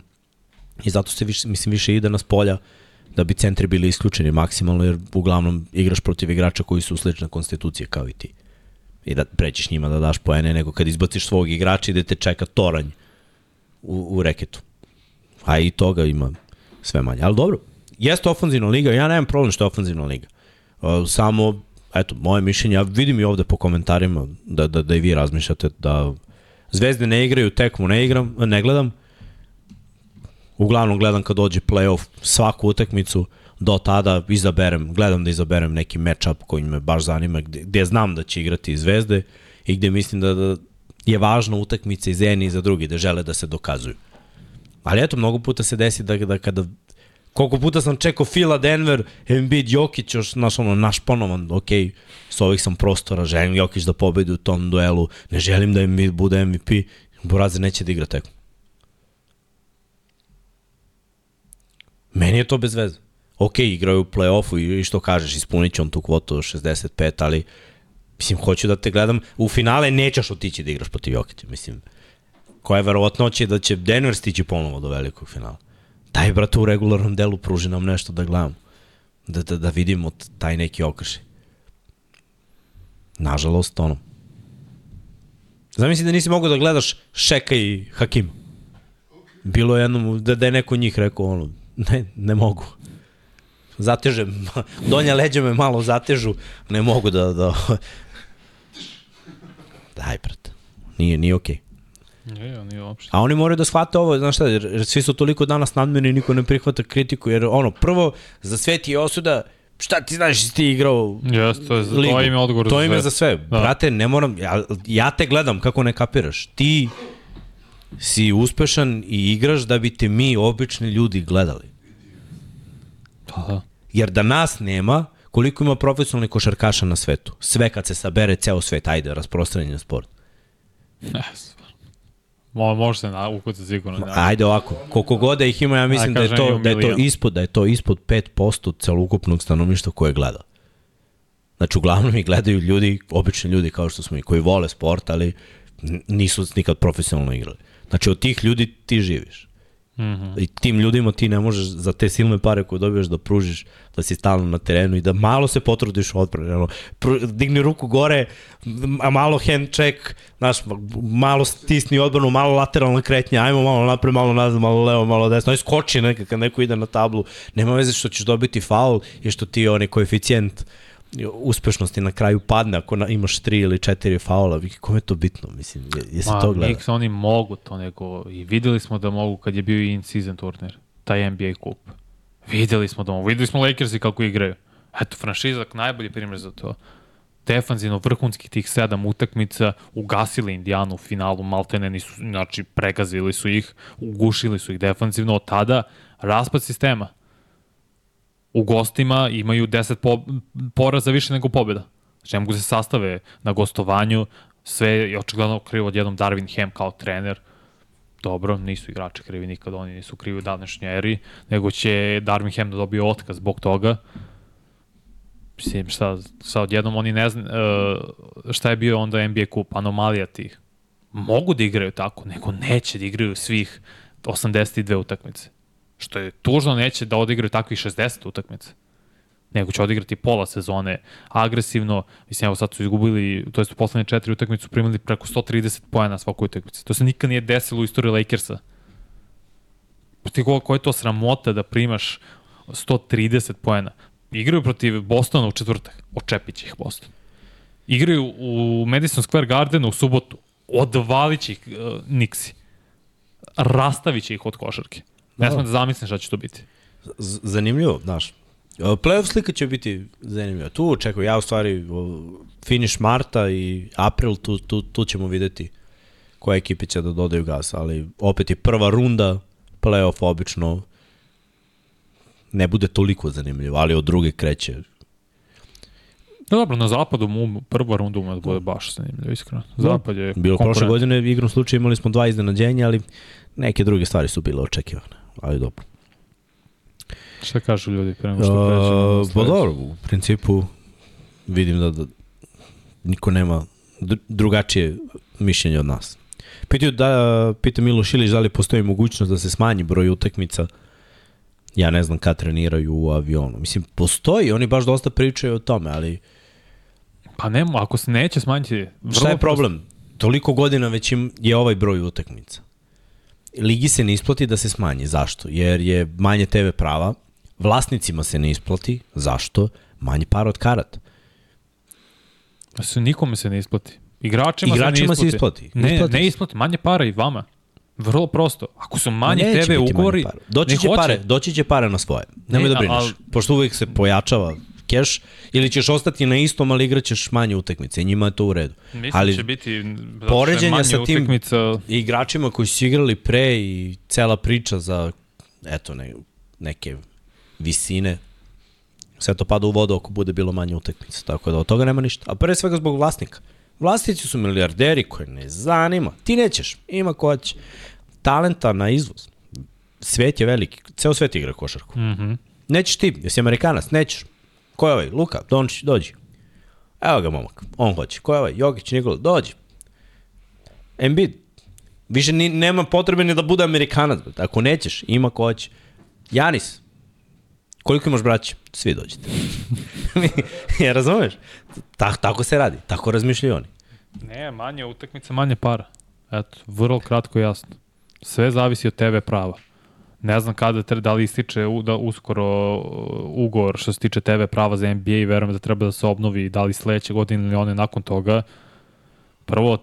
Speaker 1: I zato se više, mislim, više ide na spolja da bi centri bili isključeni maksimalno, jer uglavnom igraš protiv igrača koji su slične konstitucije kao i ti. I da prećeš njima da daš poene, nego kad izbaciš svog igrača i da te čeka toranj u, u reketu. A i toga ima sve manje. Ali dobro, jeste ofanzivna liga, ja nemam problem što je ofanzivna liga. Samo, eto, moje mišljenje, ja vidim i ovde po komentarima da, da, da i vi razmišljate da Zvezde ne igraju, tekmu ne igram, ne gledam. Uglavnom gledam kad dođe playoff svaku utakmicu, do tada izaberem, gledam da izaberem neki matchup koji me baš zanima, gde, gde znam da će igrati Zvezde i gde mislim da, da je važna utakmica i za jedni i za drugi, da žele da se dokazuju. Ali eto, mnogo puta se desi da, da kada koliko puta sam čekao Fila, Denver, Embiid, Jokić, još naš, ono, naš ponovan, ok, s ovih sam prostora, želim Jokić da pobedi u tom duelu, ne želim da Embiid bude MVP, Burazer neće da igra tekmu. Meni je to bez veze. Ok, igraju u play-offu i što kažeš, ispunit će on tu kvotu 65, ali mislim, hoću da te gledam, u finale nećeš otići da igraš protiv Jokića, mislim, koja je verovatnoća da će Denver stići ponovo do velikog finala. Daj, brate, u regularnom delu pruži nam nešto da gledamo. Da, da, da vidimo taj neki okršaj. Nažalost, ono. Zamisli da nisi mogao da gledaš Šeka i Hakim. Bilo je jednom da, da je neko njih rekao, ono, ne, ne mogu. Zateže, [LAUGHS] donja leđa me malo zatežu, ne mogu da, da... [LAUGHS] Daj, brate. Nije, nije okej. Okay.
Speaker 2: Je, nije uopšte.
Speaker 1: A oni moraju da shvate ovo, znaš šta, jer svi su toliko danas nadmeni i niko ne prihvata kritiku, jer ono, prvo, za sve ti je osuda, šta ti znaš si ti igrao
Speaker 2: Jeste, to je, ligu. to je odgovor
Speaker 1: to ime za sve. Da. Brate, ne moram, ja, ja te gledam kako ne kapiraš. Ti si uspešan i igraš da bi te mi, obični ljudi, gledali.
Speaker 2: Pa da.
Speaker 1: Jer da nas nema, koliko ima profesionalnih košarkaša na svetu? Sve kad se sabere ceo svet, ajde, rasprostranjen sport.
Speaker 2: Yes. Mo, može se na ukuca sigurno. Da.
Speaker 1: Ajde ovako, koliko god da ih ima, ja mislim da je to da je to ispod da je to ispod 5% celokupnog stanovništva koje gleda. Znači uglavnom ih gledaju ljudi, obični ljudi kao što smo i koji vole sport, ali nisu nikad profesionalno igrali. Znači od tih ljudi ti živiš. Mm -hmm. I tim ljudima ti ne možeš za te silne pare koje dobijaš da pružiš, da si stalno na terenu i da malo se potrudiš u. Ono, digni ruku gore, a malo hand check, znaš, malo stisni odbranu, malo lateralna kretnja, ajmo malo napred, malo nazad, malo levo, malo desno. Aj skoči neka kad neko ide na tablu. Nema veze što ćeš dobiti faul i što ti onaj koeficijent uh, uspešnosti na kraju padne ako na, imaš tri ili četiri faula, kome je to bitno, mislim, je, je se to gleda?
Speaker 2: Knicks, oni mogu to nego, i videli smo da mogu kad je bio in-season turnir, taj NBA kup. Videli smo da mogu, videli smo Lakersi kako igraju. Eto, franšizak najbolji primjer za to. Defanzivno vrhunskih tih sedam utakmica ugasili Indijanu u finalu, maltene nisu, znači pregazili su ih, ugušili su ih defanzivno, od tada raspad sistema u gostima imaju 10 po, poraza više nego pobjeda. Znači ne mogu se sastave na gostovanju, sve je očigledno krivo odjednom Darwin Ham kao trener. Dobro, nisu igrači krivi nikad, oni nisu krivi u današnjoj eri, nego će Darwin Ham da dobije otkaz zbog toga. Mislim, šta, šta odjednom oni ne zna, uh, šta je bio onda NBA kup, anomalija tih. Mogu da igraju tako, nego neće da igraju svih 82 utakmice. Što je tužno, neće da odigraju takvih 60 utakmice nego će odigrati pola sezone agresivno. Mislim, evo sad su izgubili, to jest u poslednje četiri utakmice su primili preko 130 pojena svakoj utakmici. To se nikad nije desilo u istoriji Lakersa. Pa ti koja je to sramota da primaš 130 pojena. Igraju protiv Bostona u četvrtak. Očepit će ih Boston. Igraju u Madison Square Gardenu u subotu. Odvalit će ih uh, Nixi. Rastavit će ih od košarke. Ne smem da zamislim šta će to biti.
Speaker 1: Z zanimljivo, znaš. Playoff slika će biti zanimljiva. Tu očekujem, ja u stvari finish marta i april, tu, tu, tu ćemo videti koje ekipe će da dodaju gas, ali opet je prva runda playoff obično ne bude toliko zanimljivo, ali od druge kreće.
Speaker 2: Da, dobro, na zapadu mu prva runda ume da bude baš zanimljivo, iskreno. Zapad je
Speaker 1: Bilo prošle godine, igrom slučaju imali smo dva iznenađenja, ali neke druge stvari su bile očekivane ali dobro.
Speaker 2: Šta kažu ljudi pre nego što pređemo?
Speaker 1: Uh, pa dobro, u principu vidim da, da niko nema dr- drugačije mišljenje od nas. Pitaju, da, pita Milo Šilić da li postoji mogućnost da se smanji broj utakmica. Ja ne znam kad treniraju u avionu. Mislim, postoji, oni baš dosta pričaju o tome, ali
Speaker 2: Pa nemo, ako se neće smanjiti... vrlo
Speaker 1: šta je problem? Toliko godina već im je ovaj broj utakmica. Ligi se ne isplati da se smanji. Zašto? Jer je manje TV prava, vlasnicima se ne isplati. Zašto? Manje para od karata.
Speaker 2: Da se nikome se ne isplati. Igračima,
Speaker 1: Igračima
Speaker 2: se
Speaker 1: se
Speaker 2: ne isplati.
Speaker 1: isplati.
Speaker 2: Ne,
Speaker 1: Isplati
Speaker 2: ne
Speaker 1: se.
Speaker 2: isplati. Manje para i vama. Vrlo prosto. Ako su manji
Speaker 1: Ma neće
Speaker 2: TV
Speaker 1: manje
Speaker 2: ugovori,
Speaker 1: para. Doći će
Speaker 2: hoće.
Speaker 1: pare, doći će pare na svoje. Nemoj
Speaker 2: Ne,
Speaker 1: da brineš.
Speaker 2: al-
Speaker 1: Pošto uvek se pojačava keš, ili ćeš ostati na istom, ali igraćeš manje utakmice. I njima je to u redu.
Speaker 2: Mislim
Speaker 1: ali
Speaker 2: će biti
Speaker 1: poređenja sa tim-
Speaker 2: utakmica,
Speaker 1: i igračima koji su igrali pre i cela priča za eto ne, neke visine sve to pada u vodu ako bude bilo manje utakmica. Tako da od toga nema ništa. A pre svega zbog vlasnika. Vlasnici su milijarderi koje ne zanima. Ti nećeš. Ima ko će. Talenta na izvoz. Svet je veliki. Ceo svet igra košarku.
Speaker 2: Mhm.
Speaker 1: Nećeš ti. Jesi Amerikanac? Nećeš. Ko je ovaj? Luka, Dončić, dođi. Evo ga momak. On hoće. Ko je ovaj? Jokić, Nikola, dođi. Embiid. Više ni, nema potrebe ni da bude Amerikanac. Ako nećeš, ima ko hoće. Janis. Koliko imaš braća? Svi dođete. [LAUGHS] ja razumeš? Ta, tako se radi. Tako razmišljaju oni.
Speaker 2: Ne, manje utakmica, manje para. Eto, vrlo kratko i jasno. Sve zavisi od TV prava. Ne znam kada da li ističe u, da uskoro uh, ugovor što se tiče TV prava za NBA i verujem da treba da se obnovi da li sledeće godine ili one nakon toga. Prvo,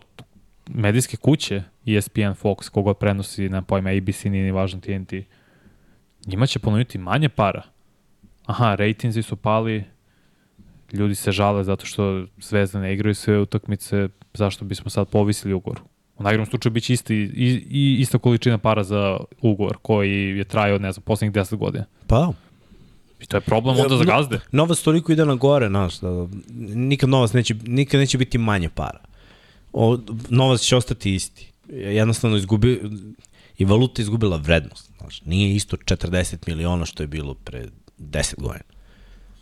Speaker 2: medijske kuće, ESPN, Fox, koga prenosi, na pojma, ABC, nije ni važno TNT, njima će ponoviti manje para. Aha, rejtinzi su pali, ljudi se žale zato što Zvezda ne igraju sve utakmice, zašto bismo sad povisili ugovor. U najgrom slučaju biće isti, i, i, ista količina para za ugovor koji je trajao, ne znam, poslednjih 10 godina.
Speaker 1: Pa,
Speaker 2: I to je problem onda za
Speaker 1: No-
Speaker 2: gazde.
Speaker 1: Novac toliko ide na gore, znaš, da nikad novac neće, nikad neće biti manje para. O, novac će ostati isti. Jednostavno izgubi, i valuta izgubila vrednost. Znaš, nije isto 40 miliona što je bilo pre 10 godina.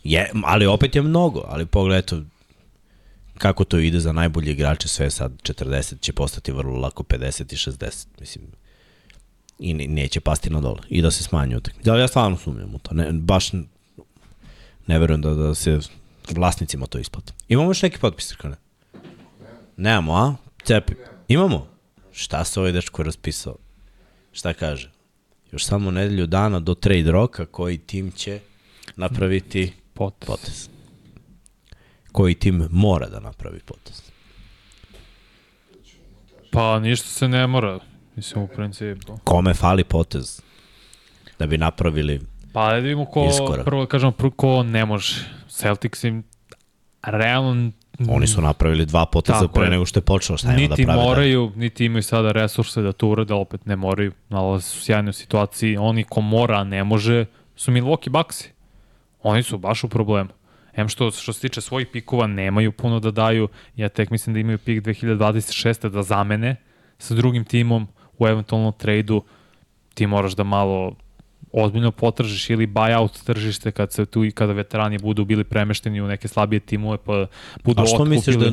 Speaker 1: Je, ali opet je mnogo, ali pogledajte kako to ide za najbolje igrače, sve sad 40 će postati vrlo lako 50 i 60, mislim, i ne, neće pasti na dole i da se smanji utakmice. Da, ja stvarno sumnjam u to, ne, baš ne verujem da, da se vlasnicima to isplati. Imamo još neki potpis, Krane? Nemamo, a? Cepi. Imamo? Šta se ovaj dečko raspisao? Šta kaže? Još samo nedelju dana do trade roka koji tim će napraviti
Speaker 2: Pot.
Speaker 1: potez. Koji tim mora da napravi potez.
Speaker 2: Pa ništa se ne mora, mislim u principu.
Speaker 1: Kome fali potez da bi napravili
Speaker 2: Pa da vidimo ko,
Speaker 1: Iskorak.
Speaker 2: prvo kažemo, prvo ko ne može. Celtics im realno
Speaker 1: Oni su napravili dva poteza
Speaker 2: Tako
Speaker 1: pre
Speaker 2: je.
Speaker 1: nego što je počelo. Šta ima da
Speaker 2: niti
Speaker 1: prave? dalje?
Speaker 2: moraju, niti imaju sada resurse da to urade, opet ne moraju. Nalaze su u sjajnoj situaciji. Oni ko mora, a ne može, su Milwaukee Bucksi. Oni su baš u problemu. Em što, što se tiče svojih pikova, nemaju puno da daju. Ja tek mislim da imaju pik 2026. da zamene sa drugim timom u eventualnom tradu. Ti moraš da malo ozbiljno potražiš ili buyout tržište kad se tu i kada veterani budu bili premešteni u neke slabije timove pa budu
Speaker 1: A što
Speaker 2: otkupili.
Speaker 1: misliš da,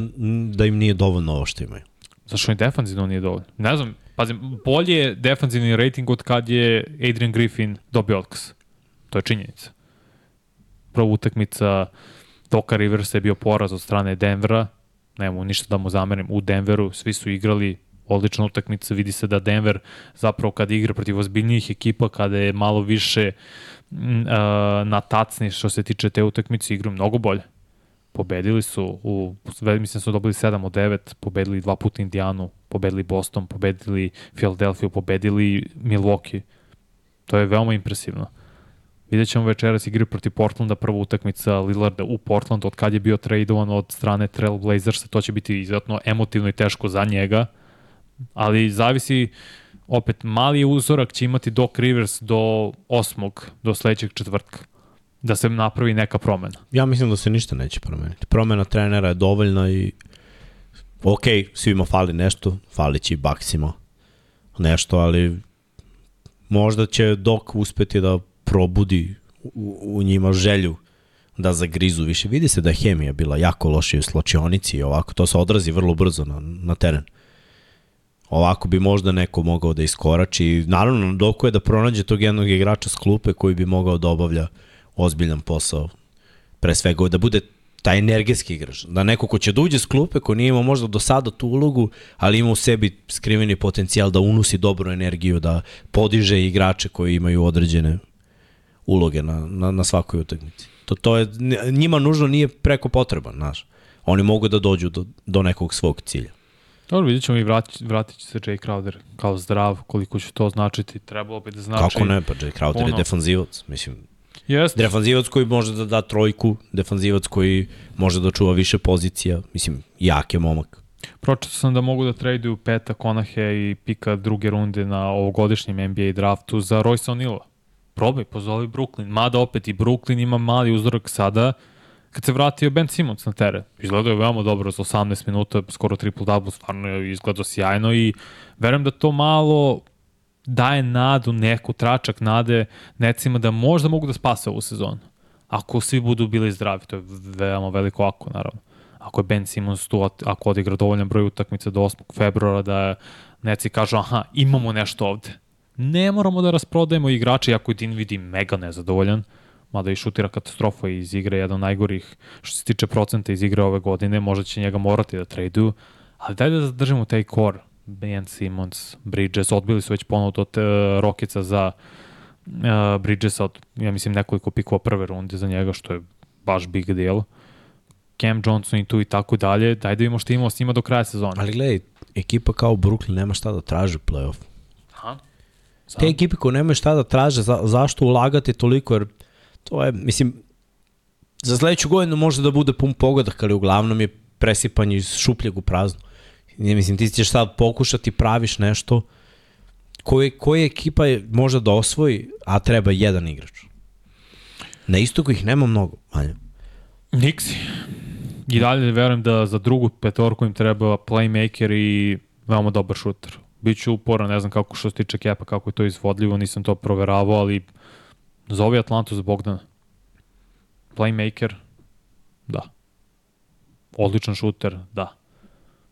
Speaker 1: da im nije dovoljno ovo što imaju?
Speaker 2: Zašto i defanzivno nije dovoljno? Ne znam, pazim, bolje je defanzivni rating od kad je Adrian Griffin dobio otkaz. To je činjenica. Prva utakmica Doka Riversa je bio poraz od strane Denvera, nemamo ništa da mu zamerim, u Denveru svi su igrali odlična utakmica, vidi se da Denver zapravo kada igra protiv ozbiljnijih ekipa, kada je malo više a, na tacni što se tiče te utakmice, igraju mnogo bolje. Pobedili su, u, mislim da su dobili 7 od 9, pobedili dva puta Indijanu, pobedili Boston, pobedili Philadelphia, pobedili Milwaukee. To je veoma impresivno. Vidjet ćemo večeras igri protiv Portlanda, prva utakmica Lillarda u Portlandu, od kad je bio tradovan od strane Trail Blazersa, to će biti izuzetno emotivno i teško za njega, ali zavisi, opet, mali uzorak će imati Doc Rivers do osmog, do sledećeg četvrtka, da se napravi neka promena.
Speaker 1: Ja mislim da se ništa neće promeniti. Promena trenera je dovoljna i ok, svima fali nešto, fali će i baksima nešto, ali možda će dok uspeti da probudi u, u njima želju da zagrizu više. Vidi se da je hemija bila jako loša u sločionici i ovako, to se odrazi vrlo brzo na, na teren. Ovako bi možda neko mogao da iskorači. Naravno, doko je da pronađe tog jednog igrača s klupe koji bi mogao da obavlja ozbiljan posao. Pre svega, da bude taj energetski igrač. Da neko ko će da uđe s klupe, ko nije imao možda do sada tu ulogu, ali ima u sebi skriveni potencijal da unosi dobru energiju, da podiže igrače koji imaju određene uloge na, na, na svakoj utakmici. To, to je, njima nužno nije preko potreban, znaš. Oni mogu da dođu do, do nekog svog cilja.
Speaker 2: Dobro, vidjet ćemo i vratit, vratit će se Jay Crowder kao zdrav, koliko će to značiti, trebalo bi da znači...
Speaker 1: Kako ne, pa Jay Crowder ono, je defanzivac, mislim,
Speaker 2: Jeste.
Speaker 1: Defanzivac koji može da da trojku, defanzivac koji može da čuva više pozicija, mislim, jak je momak.
Speaker 2: Pročito sam da mogu da traduju Peta Konahe i pika druge runde na ovogodišnjem NBA draftu za Royce O'Neal. Probaj, pozovi Brooklyn. Mada opet i Brooklyn ima mali uzorak sada kad se vratio Ben Simmons na teren. Izgledao je veoma dobro za 18 minuta, skoro triple-double, stvarno je izgledao sjajno i verujem da to malo daje nadu, neku tračak nade necima da možda mogu da spase ovu sezonu. Ako svi budu bili zdravi, to je veoma veliko ako, naravno. Ako je Ben Simmons tu, ako odigra dovoljan broj utakmica do 8. februara, da neci kažu, aha, imamo nešto ovde. Ne moramo da rasprodajemo igrače, ako je Dinvidi mega nezadovoljan, mada i šutira katastrofa iz igre, jedan od najgorih što se tiče procenta iz igre ove godine, možda će njega morati da traduju, ali daj da zadržimo taj core Ben Simmons, Bridges, odbili su već ponovno od uh, Rokica za uh, Bridgesa od, ja mislim, nekoliko pikova prve runde za njega, što je baš big deal. Cam Johnson i tu i tako dalje. Daj da vidimo što imamo s njima do kraja sezona.
Speaker 1: Ali gledaj, ekipa kao Brooklyn nema šta da traži playoff.
Speaker 2: Aha.
Speaker 1: Te ekipe koje nemaju šta da traže, za, zašto ulagati toliko, jer to je, mislim, za sledeću godinu može da bude pun pogodak, ali uglavnom je presipanje iz šupljeg u prazno. Ne, mislim, ti ćeš sad pokušati, praviš nešto koje, koje ekipa je, može da osvoji, a treba jedan igrač. Na istoku ih nema mnogo, Vanja.
Speaker 2: Niksi. I dalje verujem da za drugu petorku im treba playmaker i veoma dobar šuter. Biću uporan, ne znam kako što se tiče kepa, kako je to izvodljivo, nisam to proveravao, ali zovi Atlantu za Bogdana. Playmaker, da. Odličan šuter, da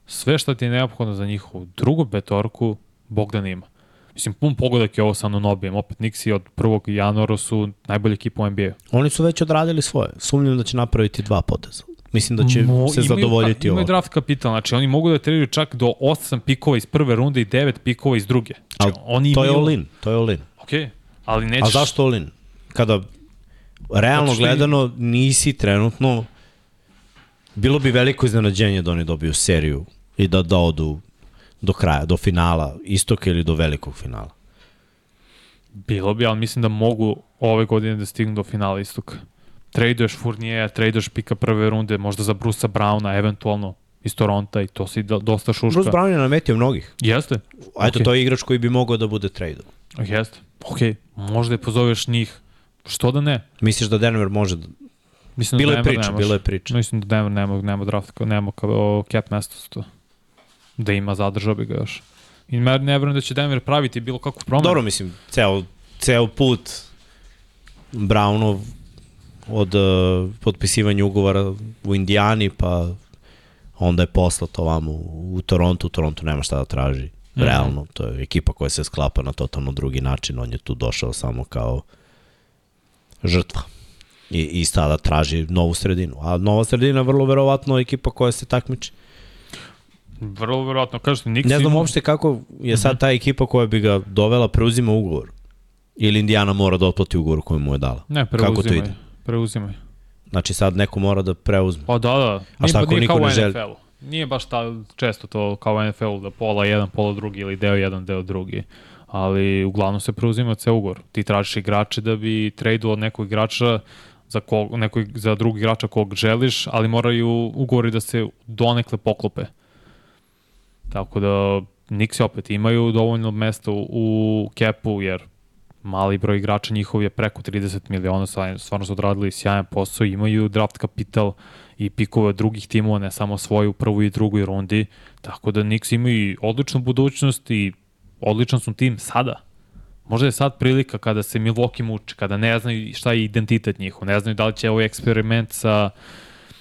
Speaker 2: sve što ti je neophodno za njihovu drugu petorku, Bogdan ima. Mislim, pun pogodak je ovo sa Anunobijem. Opet Nixi od 1. januara su najbolji ekipa u NBA.
Speaker 1: Oni su već odradili svoje. Sumnjam da će napraviti dva poteza. Mislim da će Mo, se imaju, zadovoljiti
Speaker 2: ovo. Imaju draft kapital, znači oni mogu da treniraju čak do 8 pikova iz prve runde i 9 pikova iz druge. Znači,
Speaker 1: ali oni to imaju... je all-in, to je all-in.
Speaker 2: Ok, ali nećeš...
Speaker 1: A zašto all-in? Kada realno gledano nisi trenutno bilo bi veliko iznenađenje da oni dobiju seriju i da, da odu do kraja, do finala istoka ili do velikog finala.
Speaker 2: Bilo bi, ali mislim da mogu ove godine da stignu do finala istoka. Traduješ Fournier, traduješ pika prve runde, možda za Brusa Browna, eventualno iz Toronta i to si dosta šuška.
Speaker 1: Bruce Brown je nametio mnogih.
Speaker 2: Jeste.
Speaker 1: A eto, okay. to je igrač koji bi mogao da bude trade
Speaker 2: Jeste. Ok, možda je pozoveš njih. Što da ne?
Speaker 1: Misliš da Denver može da...
Speaker 2: Mislim
Speaker 1: bilo
Speaker 2: da
Speaker 1: je priča, bilo je priča.
Speaker 2: Mislim da Denver nema, nema draft, nema kao cap mesto to da ima, zadržao bi ga još. I ne verujem da će Denver praviti bilo kakvu promenu.
Speaker 1: Dobro, mislim, ceo, ceo put Brownov od uh, potpisivanja ugovora u Indijani, pa onda je poslato ovamo u Torontu, u Torontu nema šta da traži. Mm -hmm. Realno, to je ekipa koja se sklapa na totalno drugi način, on je tu došao samo kao žrtva. I, i sada traži novu sredinu. A nova sredina je vrlo verovatno ekipa koja se takmiči.
Speaker 2: Vrlo verovatno, kažete, Nixi...
Speaker 1: Ne znam uopšte kako je sad mhm. ta ekipa koja bi ga dovela preuzima ugovor. Ili Indiana mora da otplati ugovor koju mu je dala.
Speaker 2: Ne, preuzimaj. Kako to ide? Preuzimaj.
Speaker 1: Znači sad neko mora da preuzme.
Speaker 2: Pa da, da.
Speaker 1: A šta ako niko ne želi?
Speaker 2: Nije baš ta, često to kao u NFL da pola jedan, pola drugi ili deo jedan, deo drugi. Ali uglavnom se preuzima ceo ugovor. Ti tražiš igrače da bi tradeo od nekog igrača za, kog, nekog, za drugog igrača kog želiš, ali moraju ugovori da se donekle poklope. Tako da Nixi opet imaju dovoljno mesta u, u kepu, jer mali broj igrača njihov je preko 30 miliona, stvarno su odradili sjajan posao, imaju draft kapital i pikove drugih timova, ne samo svoju prvu i drugoj rundi, tako da Nix imaju odličnu budućnost i odličan su tim sada. Možda je sad prilika kada se Milwaukee muči, kada ne znaju šta je identitet njihov, ne znaju da li će ovaj eksperiment sa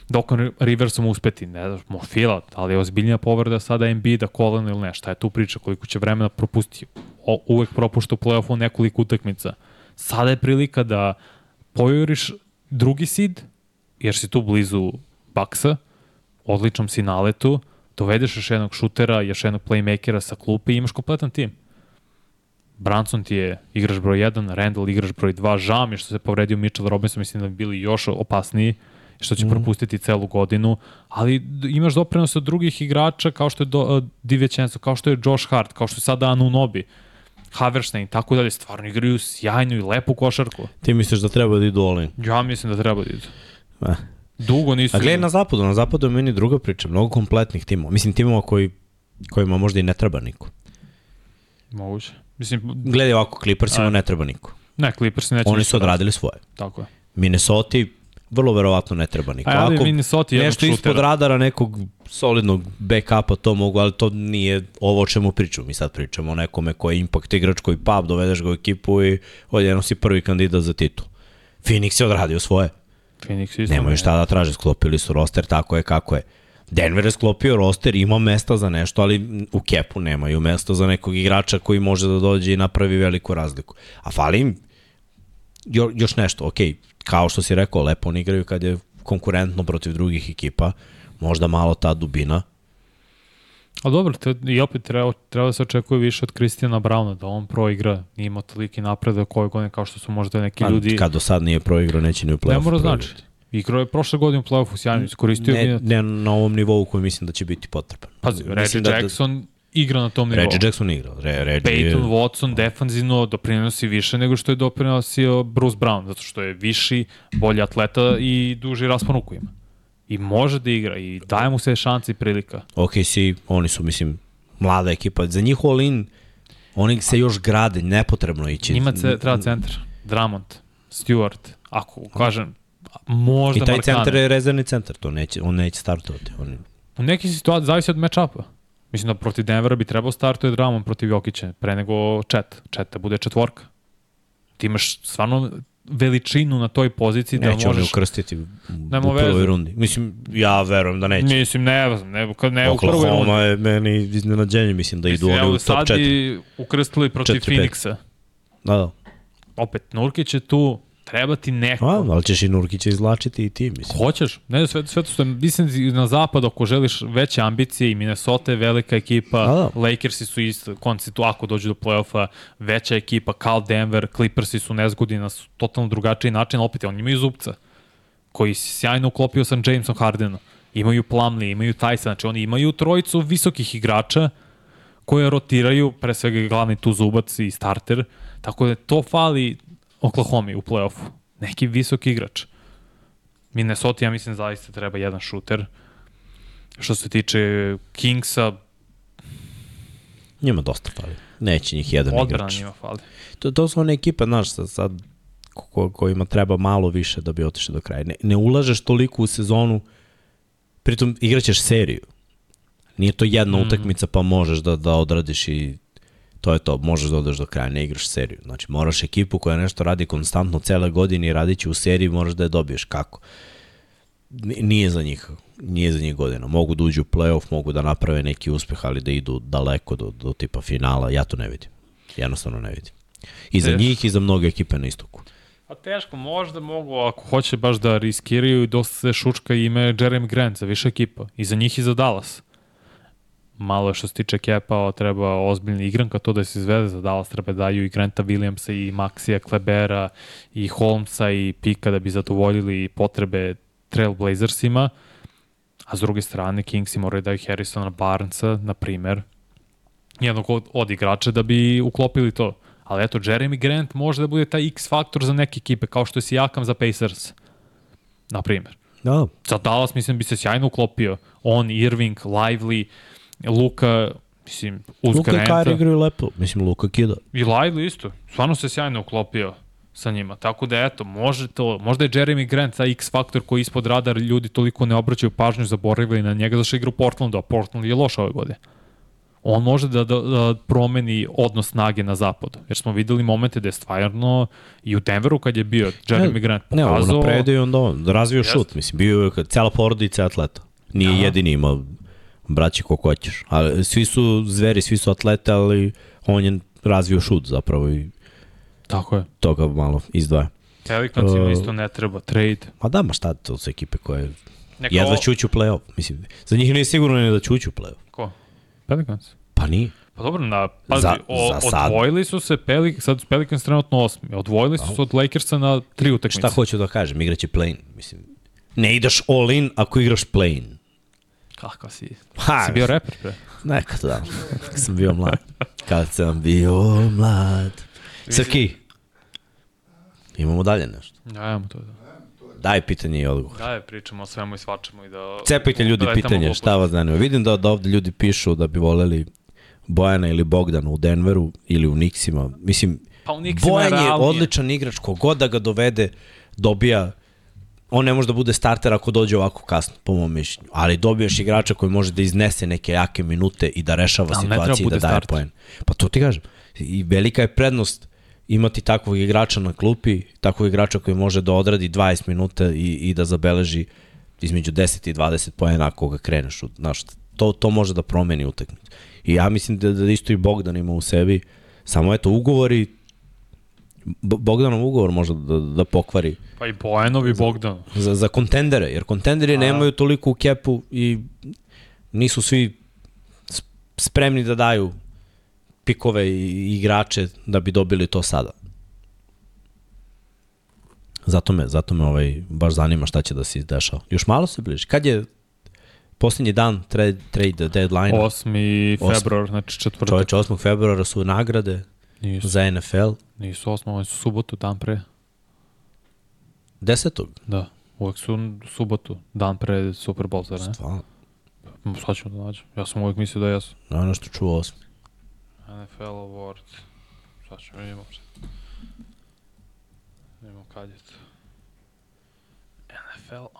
Speaker 2: Dokon Riversom uspeti, ne znaš, mo fila, ali je ozbiljnija povreda sada MB da kolen ili ne, šta je tu priča, koliko će vremena propustiti, o, uvek propušta u play-offu nekoliko utakmica. Sada je prilika da pojuriš drugi sid, jer si tu blizu Baksa, odličnom si naletu, dovedeš još jednog šutera, još jednog playmakera sa klupe i imaš kompletan tim. Branson ti je igrač broj 1, Randall igrač broj 2, žao mi što se povredio Mitchell Robinson, mislim da bi bili još opasniji, što će mm. propustiti celu godinu, ali imaš doprinos od drugih igrača kao što je do, uh, Divećenso, kao što je Josh Hart, kao što je sada Anunobi, Haverstein i tako dalje, stvarno igraju sjajnu i lepu košarku.
Speaker 1: Ti misliš da treba da idu all
Speaker 2: Ja mislim da treba da idu. Eh. Dugo nisu...
Speaker 1: A gledaj na zapadu, na zapadu je meni druga priča, mnogo kompletnih timova. Mislim, timova koji, kojima možda i ne treba niko.
Speaker 2: Moguće. Mislim,
Speaker 1: gledaj ovako, Clippersima ne treba niko.
Speaker 2: Ne, Clippersi neće.
Speaker 1: Oni su odradili svoje.
Speaker 2: Tako je.
Speaker 1: Minnesota vrlo verovatno ne treba niko.
Speaker 2: A, ali Minnesota je
Speaker 1: nešto ispod radara nekog solidnog backupa to mogu, ali to nije ovo o čemu pričamo. Mi sad pričamo o nekome koji je impact igrač, koji pap, dovedeš ga u ekipu i odjedno si prvi kandidat za titul. Phoenix je odradio svoje.
Speaker 2: Phoenix isto.
Speaker 1: Nemaju šta da traže, sklopili su roster, tako je kako je. Denver je sklopio roster, ima mesta za nešto, ali u kepu nemaju mesta za nekog igrača koji može da dođe i napravi veliku razliku. A fali im jo, još nešto, ok, kao što si rekao, lepo oni igraju kad je konkurentno protiv drugih ekipa, možda malo ta dubina.
Speaker 2: A dobro, te, i opet treba, treba da se očekuje više od Kristijana Brauna, da on proigra, nije imao toliki napredak koje godine kao što su možda neki A, ljudi...
Speaker 1: Kad do sad nije proigrao, neće ni u play-offu.
Speaker 2: Ne mora znači. Igrao je prošle godine u play-offu sjajno, iskoristio
Speaker 1: ne. Ne na ovom nivou koji mislim da će biti potreban.
Speaker 2: Pazi, Reggie da, Jackson igra na tom nivou.
Speaker 1: Reggie Jackson igra. Re, Reggie
Speaker 2: Peyton je... Watson defanzivno doprinosi više nego što je doprinosio Bruce Brown, zato što je viši, bolji atleta i duži raspon ruku ima. I može da igra i daje mu se šanci i prilika.
Speaker 1: Ok, si, oni su, mislim, mlada ekipa. Za njih all-in, oni se još grade, nepotrebno ići.
Speaker 2: Njima ce, treba centar. Dramont, Stewart, ako kažem, možda
Speaker 1: I taj Markane. centar je rezervni centar, to neće, on neće startovati. On...
Speaker 2: U nekih situacijama zavisi od match-upa. Mislim da protiv Denvera bi trebao startuje Dramon protiv Jokića, pre nego Čet. Čet da bude četvorka. Ti imaš stvarno veličinu na toj poziciji
Speaker 1: neće
Speaker 2: da možeš... Neće
Speaker 1: oni ukrstiti u prvoj rundi. Mislim, ja verujem da neće.
Speaker 2: Mislim, ne, ne, ne Oklahoma u prvoj rundi.
Speaker 1: Oklahoma je meni iznenađenje, mislim da mislim, idu oni u top 4. Sad i
Speaker 2: ukrstili protiv 4, Phoenixa.
Speaker 1: Da, da.
Speaker 2: Opet, Nurkić je tu, treba ti neko.
Speaker 1: A, ali ćeš i Nurkića izvlačiti i ti, mislim.
Speaker 2: Hoćeš. Ne, sve, sve to što mislim na zapad, ako želiš veće ambicije i Minnesota je velika ekipa, A, da. Lakersi su isto, konceptu, ako dođu do play-offa, veća ekipa, Cal Denver, Clippersi su nezgodni na totalno drugačiji način, opet oni imaju zubca, koji se sjajno uklopio sa Jamesom Hardenom. Imaju Plumlee, imaju Tyson, znači oni imaju trojicu visokih igrača koje rotiraju, pre svega glavni tu zubac i starter, tako da to fali Oklahoma u play-offu. Neki visok igrač. Minnesota, ja mislim, zaista treba jedan šuter. Što se tiče Kingsa...
Speaker 1: Njima dosta fali. Neće njih jedan Odbrana igrač.
Speaker 2: Odbrana njima fali.
Speaker 1: To, to su one ekipe, znaš, sad, sad ko, kojima treba malo više da bi otišli do kraja. Ne, ne ulažeš toliko u sezonu, pritom igraćeš seriju. Nije to jedna mm. utakmica pa možeš da, da odradiš i to je to, možeš da odeš do kraja, ne igraš seriju. Znači, moraš ekipu koja nešto radi konstantno cele godine i radit će u seriji, moraš da je dobiješ. Kako? Nije za njih, nije za njih godina. Mogu da uđu u playoff, mogu da naprave neki uspeh, ali da idu daleko do, do tipa finala, ja to ne vidim. Jednostavno ne vidim. I za njih i za mnoge ekipe na istoku.
Speaker 2: A teško, možda mogu, ako hoće baš da riskiraju i dosta se šučka ime Jeremy Grant za više ekipa. I za njih i za Dallas malo što se tiče kepa, treba ozbiljna igranka to da se izvede za Dallas, treba da daju i Granta Williamsa i Maxija Klebera i Holmesa i Pika da bi zadovoljili potrebe Trailblazersima, a s druge strane Kingsi moraju da daju Harrisona Barnesa, na primer, jednog od, od igrača da bi uklopili to. Ali eto, Jeremy Grant može da bude taj X faktor za neke ekipe, kao što je Sijakam za Pacers, na primer.
Speaker 1: Da.
Speaker 2: Za Dallas mislim bi se sjajno uklopio. On, Irving, Lively, Luka, mislim, uz
Speaker 1: Luka
Speaker 2: Granta.
Speaker 1: Luka i Kari igraju lepo, mislim, Luka kida.
Speaker 2: I Lively isto, stvarno se sjajno uklopio sa njima. Tako da eto, može to, možda je Jeremy Grant taj X faktor koji ispod radar ljudi toliko ne obraćaju pažnju, zaboravili na njega zašto igra u Portlandu, a Portland je loš ove godine. on može da, da, da promeni odnos snage na zapadu. Jer smo videli momente da je stvarno i u Denveru kad je bio Jeremy
Speaker 1: Ne,
Speaker 2: Grant
Speaker 1: Ne,
Speaker 2: pokazao...
Speaker 1: ono predio i onda on razvio šut, mislim, bio je cela porodica atleta. Nije
Speaker 2: Aha.
Speaker 1: jedini imao braće ko hoćeš. Ali svi su zveri, svi su atlete, ali on je razvio šut zapravo i
Speaker 2: Tako je.
Speaker 1: to ga malo izdvaja.
Speaker 2: Pelicansima
Speaker 1: Uh,
Speaker 2: isto ne treba trade.
Speaker 1: Ma da, ma šta to su ekipe koje
Speaker 2: Neka
Speaker 1: jedva
Speaker 2: ovo-
Speaker 1: ćuću play-off. Mislim, za njih nije sigurno ni da ćuću play-off.
Speaker 2: Ko? Pelicans?
Speaker 1: Pa nije.
Speaker 2: Pa dobro, na, pazi,
Speaker 1: Za-
Speaker 2: o,
Speaker 1: za sad.
Speaker 2: odvojili su se, Pelic, sad su Pelicans trenutno osmi, odvojili su se od Lakersa na tri utakmice.
Speaker 1: Šta hoću da kažem, igraće play-in. Mislim, ne ideš all in ako igraš play-in.
Speaker 2: Kako si?
Speaker 1: Ha,
Speaker 2: Si bio reper pre?
Speaker 1: Nekad da, kad sam bio mlad. Kad sam bio mlad. Srki, imamo dalje nešto.
Speaker 2: Ja, imamo to da.
Speaker 1: Daj pitanje i odgovor.
Speaker 2: Daj, pričamo o svemu i svačemu i da...
Speaker 1: Cepajte ljudi
Speaker 2: da
Speaker 1: pitanje, šta vas zanima. Vidim da, da ovde ljudi pišu da bi voleli Bojana ili Bogdana u Denveru ili u Nixima. Mislim,
Speaker 2: Pa u Nixima je
Speaker 1: Bojan je
Speaker 2: realnije.
Speaker 1: odličan igrač, kogod da ga dovede, dobija on ne može da bude starter ako dođe ovako kasno, po mom mišljenju. Ali dobijaš igrača koji može da iznese neke jake minute i da rešava
Speaker 2: Ali treba
Speaker 1: situacije i da daje
Speaker 2: starter.
Speaker 1: poen. Pa to ti kažem. I velika je prednost imati takvog igrača na klupi, takvog igrača koji može da odradi 20 minuta i, i da zabeleži između 10 i 20 poena ako ga kreneš. u- Znaš, to, to može da promeni utakmicu. I ja mislim da, da isto i Bogdan ima u sebi, samo eto, ugovori, Bogdanov ugovor može da, da pokvari
Speaker 2: Pa i Bojanov i Bogdan.
Speaker 1: za, za kontendere, jer kontenderi nemaju toliko u kepu i nisu svi spremni da daju pikove i igrače da bi dobili to sada. Zato me, zato me ovaj, baš zanima šta će da se izdešava. Još malo se bliži. Kad je posljednji dan trade, trade deadline?
Speaker 2: 8.
Speaker 1: Osmi.
Speaker 2: februar, znači četvrtak.
Speaker 1: Čoveče, 8. februara su nagrade
Speaker 2: Nisu,
Speaker 1: za NFL.
Speaker 2: nisu 8. oni su subotu, dan pre.
Speaker 1: 10.
Speaker 2: Da, uvek su subotu, dan pre Super Bowl, zar ne?
Speaker 1: Stvarno.
Speaker 2: Sad ćemo da nađem. Ja sam uvek mislio da jesu.
Speaker 1: Na ono što čuo 8.
Speaker 2: NFL Awards. Sad ćemo vidimo. Vidimo kad je to. NFL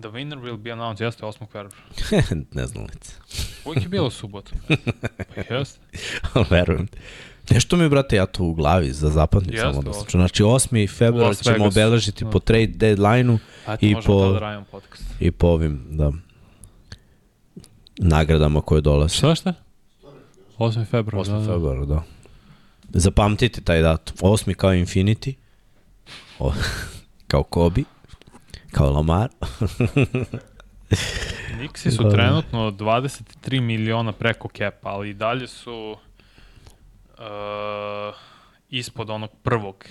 Speaker 2: The winner will be announced, jeste 8. februara. [LAUGHS]
Speaker 1: ne znam lice.
Speaker 2: Uvijek je bilo subotu. Pa [LAUGHS] jeste.
Speaker 1: Verujem ti. Nešto mi, brate, ja to u glavi za zapamtnik
Speaker 2: Jeste,
Speaker 1: samo da ču. Znači, 8. februar
Speaker 2: Las
Speaker 1: ćemo obeležiti
Speaker 2: Da.
Speaker 1: po trade deadline-u I po-
Speaker 2: da
Speaker 1: i po ovim, da, nagradama koje dolaze.
Speaker 2: Šta šta? 8. februar.
Speaker 1: 8.
Speaker 2: da, da.
Speaker 1: februar, da. Zapamtite taj datum. 8. kao Infinity, o, [LAUGHS] kao Kobe, kao Lamar.
Speaker 2: Nixi su
Speaker 1: Da, da.
Speaker 2: trenutno 23 miliona preko kepa, ali i dalje su uh, ispod onog prvog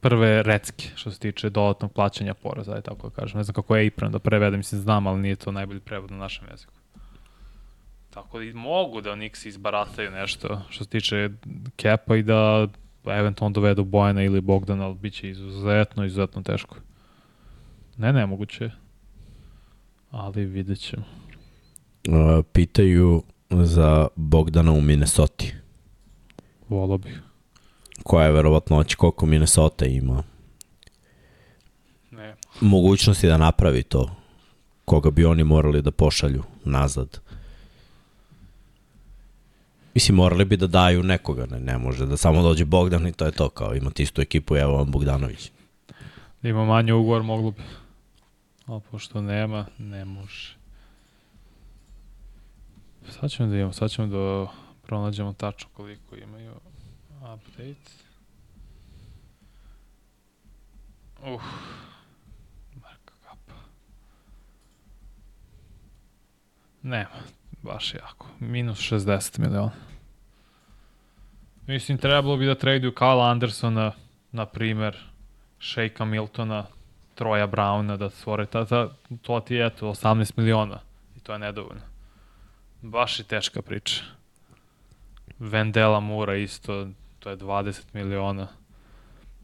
Speaker 2: prve recke što se tiče dodatnog plaćanja poreza, aj tako da kažem. Ne znam kako je Apron da prevedem, mislim znam, ali nije to najbolji prevod na našem jeziku. Tako da i mogu da Nixi izbarataju nešto što se tiče kepa i da eventualno dovedu Bojana ili Bogdana, ali bit će izuzetno, izuzetno teško. Ne, nemoguće je. Ali vidjet ćemo.
Speaker 1: Uh, pitaju za Bogdana u Minnesota.
Speaker 2: Volao bih.
Speaker 1: Koja je verovatnoć koliko Minnesota ima
Speaker 2: Ne.
Speaker 1: mogućnosti da napravi to koga bi oni morali da pošalju nazad. Mislim, morali bi da daju nekoga, ne, ne može da samo dođe Bogdan i to je to, kao imate istu ekipu, evo vam Bogdanović.
Speaker 2: Da ima manje ugovor, moglo bi. Ali pošto nema, ne može. Sad ćemo da imamo, sad ćemo da pronađemo tačno koliko imaju update. Uh, Marka Kapa. Nema, baš jako. Minus 60 miliona. Mislim, trebalo bi da traduju Kyle Andersona, na primer, Sheika Miltona, Troja Browna, da stvore ta, ta, to ti je eto 18 miliona i to je nedovoljno. Baš je teška priča. Vendela Mura isto, to je 20 miliona.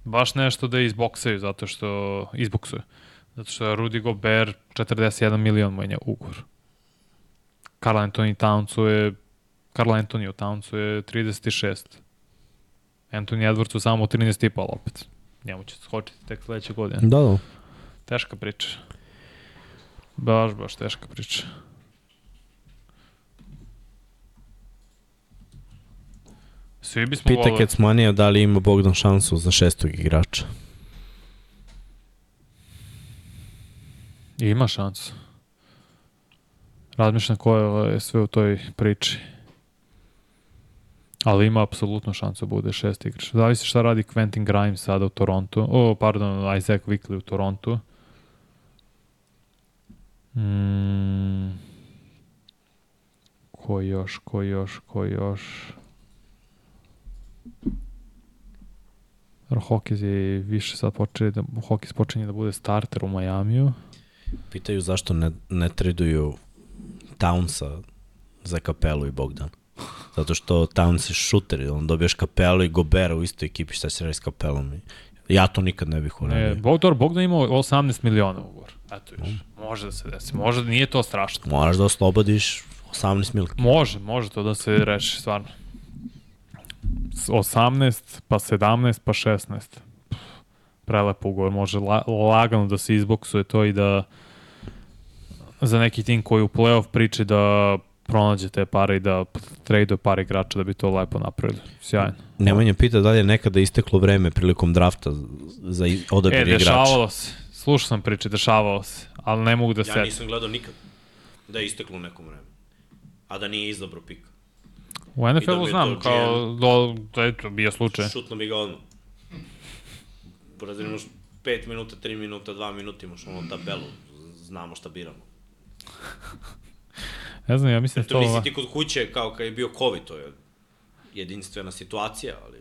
Speaker 2: Baš nešto da izboksaju zato što izboksuju. Zato što je Rudy Gobert 41 milion menja ugovor. Carl Anthony Townsu je Carl Anthony u Townsu je 36. Anthony Edwardsu samo 13 i pol opet. Njemu će skočiti tek sledeće godine.
Speaker 1: Da, da.
Speaker 2: Teška priča. Baš, baš teška priča. Svi bismo
Speaker 1: Pita
Speaker 2: voleli.
Speaker 1: Kecmanija da li ima Bogdan šansu za šestog igrača.
Speaker 2: Ima šansu. Razmišljam ko je sve u toj priči. Ali ima apsolutno šansu da bude šest igrač. Zavisi šta radi Quentin Grimes sada u Torontu. O, pardon, Isaac Wickley u Torontu. Mm. Ko još, ko još, ko još? Hawkins je više sad počeli da, Hawkins počinje da bude starter u Majamiju.
Speaker 1: Pitaju zašto ne, ne traduju Townsa za kapelu i Bogdan. Zato što Towns je šuter, on dobiješ kapelu i Gobera u istoj ekipi, šta će reći s kapelom. Ja to nikad ne bih uradio.
Speaker 2: Bogdan, Bogdan imao 18 miliona ugovor. Eto još. Može da se desi. Može, nije to strašno.
Speaker 1: Moraš da oslobodiš 18 milka.
Speaker 2: Može, može to da se reši, stvarno. S 18, pa 17, pa 16. Pff, Prelep ugovor, može la, lagano da se izboksuje to i da za neki tim koji u playoff priči da pronađe te pare i da traduje pare igrača da bi to lepo napravili. Sjajno.
Speaker 1: Nemanja pita da li je nekada isteklo vreme prilikom drafta za odabir
Speaker 2: E,
Speaker 1: igrača.
Speaker 2: dešavalo se. Slušao sam priče, dešavalo se. Ali ne mogu da
Speaker 1: Ja
Speaker 2: setim.
Speaker 1: nisam gledao nikad da je isteklo u nekom vremenu. A da nije izabrao pika.
Speaker 2: U
Speaker 1: da
Speaker 2: NFL-u
Speaker 1: je
Speaker 2: znam,
Speaker 1: to
Speaker 2: kao, do, da je to bio slučaj.
Speaker 1: Šutno bi ga odmah. Brazil imaš 5 minuta, 3 minuta, 2 minuta, imaš ono tabelu. Znamo šta biramo. [LAUGHS]
Speaker 2: Ne znam, ja mislim da
Speaker 1: To
Speaker 2: to...
Speaker 1: nisi ti kod kuće kao kad je bio COVID, to je jedinstvena situacija, ali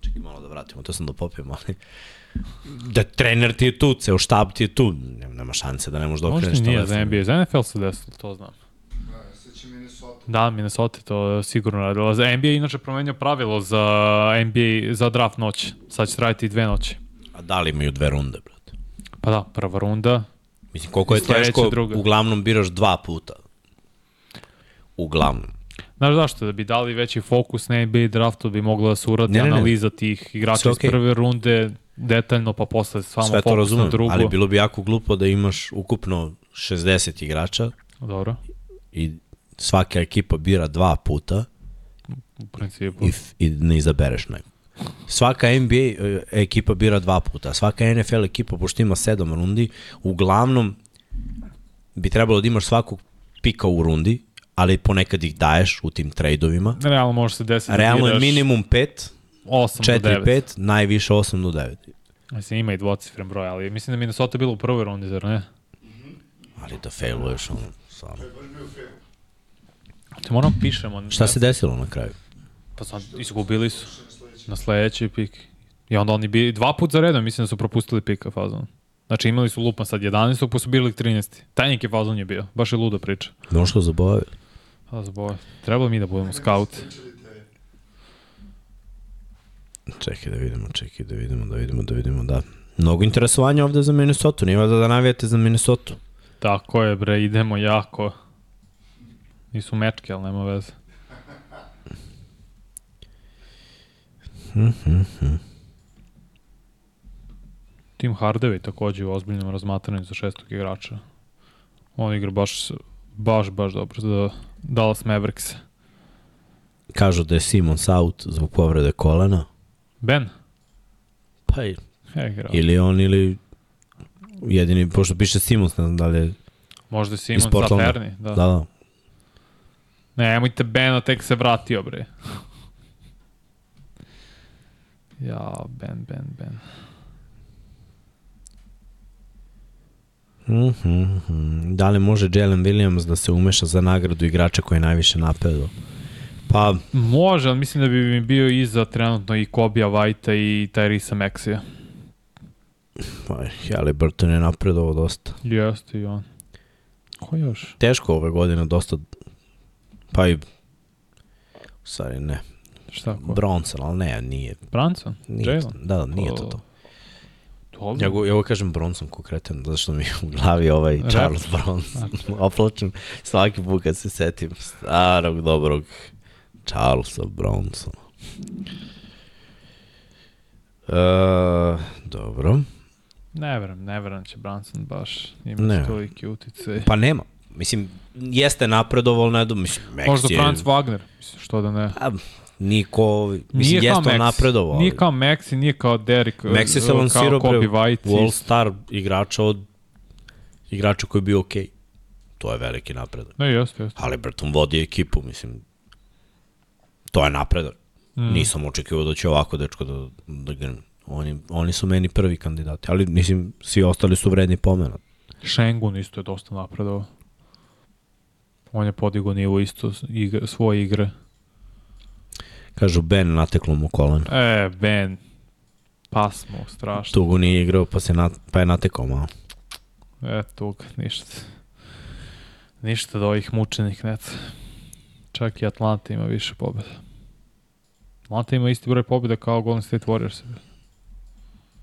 Speaker 1: čekaj malo da vratimo, to sam da popijem, ali da trener ti je tu, ceo štab ti je tu, nema, šanse da ne možeš da
Speaker 2: Možda
Speaker 1: okreneš
Speaker 2: i nije za
Speaker 1: telefon.
Speaker 2: NBA, za NFL se desilo, to znam.
Speaker 3: Da, Minnesota.
Speaker 2: Da, to sigurno radila. Za NBA je inače promenio pravilo za NBA, za draft noć. Sad će trajati dve noći.
Speaker 1: A da li imaju dve runde, brate?
Speaker 2: Pa da, prva runda.
Speaker 1: Mislim, koliko je teško,
Speaker 2: druga.
Speaker 1: uglavnom biraš dva puta. Uglavnom.
Speaker 2: Znaš zašto? Da bi dali veći fokus na NBA draftu, bi mogla da se uradi
Speaker 1: Ne, ne, ne.
Speaker 2: analiza tih igrača
Speaker 1: Sve
Speaker 2: iz prve runde detaljno, pa posle samo
Speaker 1: Sve to
Speaker 2: na
Speaker 1: razumem,
Speaker 2: drugu.
Speaker 1: ali bilo bi jako glupo da imaš ukupno 60 igrača
Speaker 2: Dobro,
Speaker 1: i svaka ekipa bira dva puta
Speaker 2: u principu.
Speaker 1: i, i ne izabereš nekog. Svaka NBA e, ekipa bira dva puta, svaka NFL ekipa, pošto ima sedam rundi, uglavnom bi trebalo da imaš svakog pika u rundi, ali ponekad ih daješ u tim trejdovima.
Speaker 2: Realno može se desiti
Speaker 1: Realno je
Speaker 2: biraš
Speaker 1: minimum 5,
Speaker 2: 8 do 9.
Speaker 1: 4-5, najviše 8 do 9.
Speaker 2: Mislim, ima i dvocifren broj, ali mislim da Minnesota je bilo u prvoj rundi, zar ne?
Speaker 1: Ali da failuješ, ono,
Speaker 3: fail.
Speaker 2: Te moram pišemo.
Speaker 1: Šta se desilo na kraju?
Speaker 2: Pa sad izgubili su
Speaker 3: Na sledeći.
Speaker 2: pik. I onda oni bi dva put za redom, mislim da su propustili pika fazon. Znači imali su lupan sad 11. pa su bili 13. Tajnik je fazon je bio. Baš je luda priča.
Speaker 1: Možda zaboravili.
Speaker 2: A zbog. Trebalo mi da budemo scout.
Speaker 1: Čekaj da vidimo, čekaj da vidimo, da vidimo, da vidimo, da. Mnogo interesovanja ovde za Minnesota, nije valjda da navijate za Minnesota.
Speaker 2: Tako je bre, idemo jako. Nisu mečke, ali nema veze. [LAUGHS] Tim Hardaway takođe u ozbiljnom razmatranju za šestog igrača. On igra baš, baš, baš dobro za Dallas Mavericks.
Speaker 1: Kažu da je Simons out zbog povrede kolena.
Speaker 2: Ben?
Speaker 1: Pa i, ili on ili jedini, pošto piše Simons, ne znam da li je
Speaker 2: Možda je
Speaker 1: iz
Speaker 2: Simon sa
Speaker 1: Portlanda.
Speaker 2: Ferni. Da.
Speaker 1: Da, da.
Speaker 2: Ne, nemojte Bena, tek se vratio, bre. Ja, Ben, Ben, Ben.
Speaker 1: Mm -hmm. Da li može Jalen Williams da se umeša za nagradu igrača koji je najviše napedo? Pa,
Speaker 2: Može, ali mislim da bi mi bio iza trenutno i Kobija Whitea i Tyrisa Maxija.
Speaker 1: pa Halliburton je napredovao dosta.
Speaker 2: Jeste i on. Ko još?
Speaker 1: Teško ove godine, dosta, pa i, stvari ne,
Speaker 2: Šta? Ko?
Speaker 1: Bronson, ali ne, nije.
Speaker 2: Branson?
Speaker 1: nije
Speaker 2: Jalen?
Speaker 1: Da, da, nije to
Speaker 2: O,
Speaker 1: to.
Speaker 2: Dobro.
Speaker 1: Ja, go, ja go kažem Bronson konkretan, zato što mi u glavi ovaj
Speaker 2: Rap.
Speaker 1: Charles Bronson. [LAUGHS] Oplačem svaki put kad se setim starog, dobrog Charlesa Bronsona. E, dobro.
Speaker 2: Ne verujem, ne verujem da će Branson baš imati
Speaker 1: Ne.
Speaker 2: toliki uticaj.
Speaker 1: Pa nema. Mislim, jeste napredovalo, ne do, mislim, Max
Speaker 2: Možda
Speaker 1: je...
Speaker 2: Franz Wagner, mislim, što da ne.
Speaker 1: A, niko, mislim,
Speaker 2: Nije
Speaker 1: jeste on napredovao.
Speaker 2: Nije kao Maxi, nije kao Derek,
Speaker 1: Maxi se lansirao pre
Speaker 2: White.
Speaker 1: u All
Speaker 2: isto.
Speaker 1: Star igrača od igrača koji je bio okej. To je veliki napredak.
Speaker 2: Ne, jeste, jeste.
Speaker 1: Ali Burton vodi ekipu, mislim, to je napredak.
Speaker 2: Mm.
Speaker 1: Nisam očekivao da će ovako dečko da, da grne. Oni, oni su meni prvi kandidati, ali mislim, svi ostali su vredni pomena.
Speaker 2: Šengun isto je dosta napredovao. On je podigao nivo isto igre, svoje igre.
Speaker 1: Kažu, Ben nateklo mu koleno.
Speaker 2: E, Ben, pas mu, strašno.
Speaker 1: Dugo nije igrao, pa, se nat, pa je natekao malo.
Speaker 2: E, tug, ništa. Ništa od ovih mučenih net. Čak i Atlanta ima više pobjeda. Atlanta ima isti broj pobjeda kao Golden State Warriors.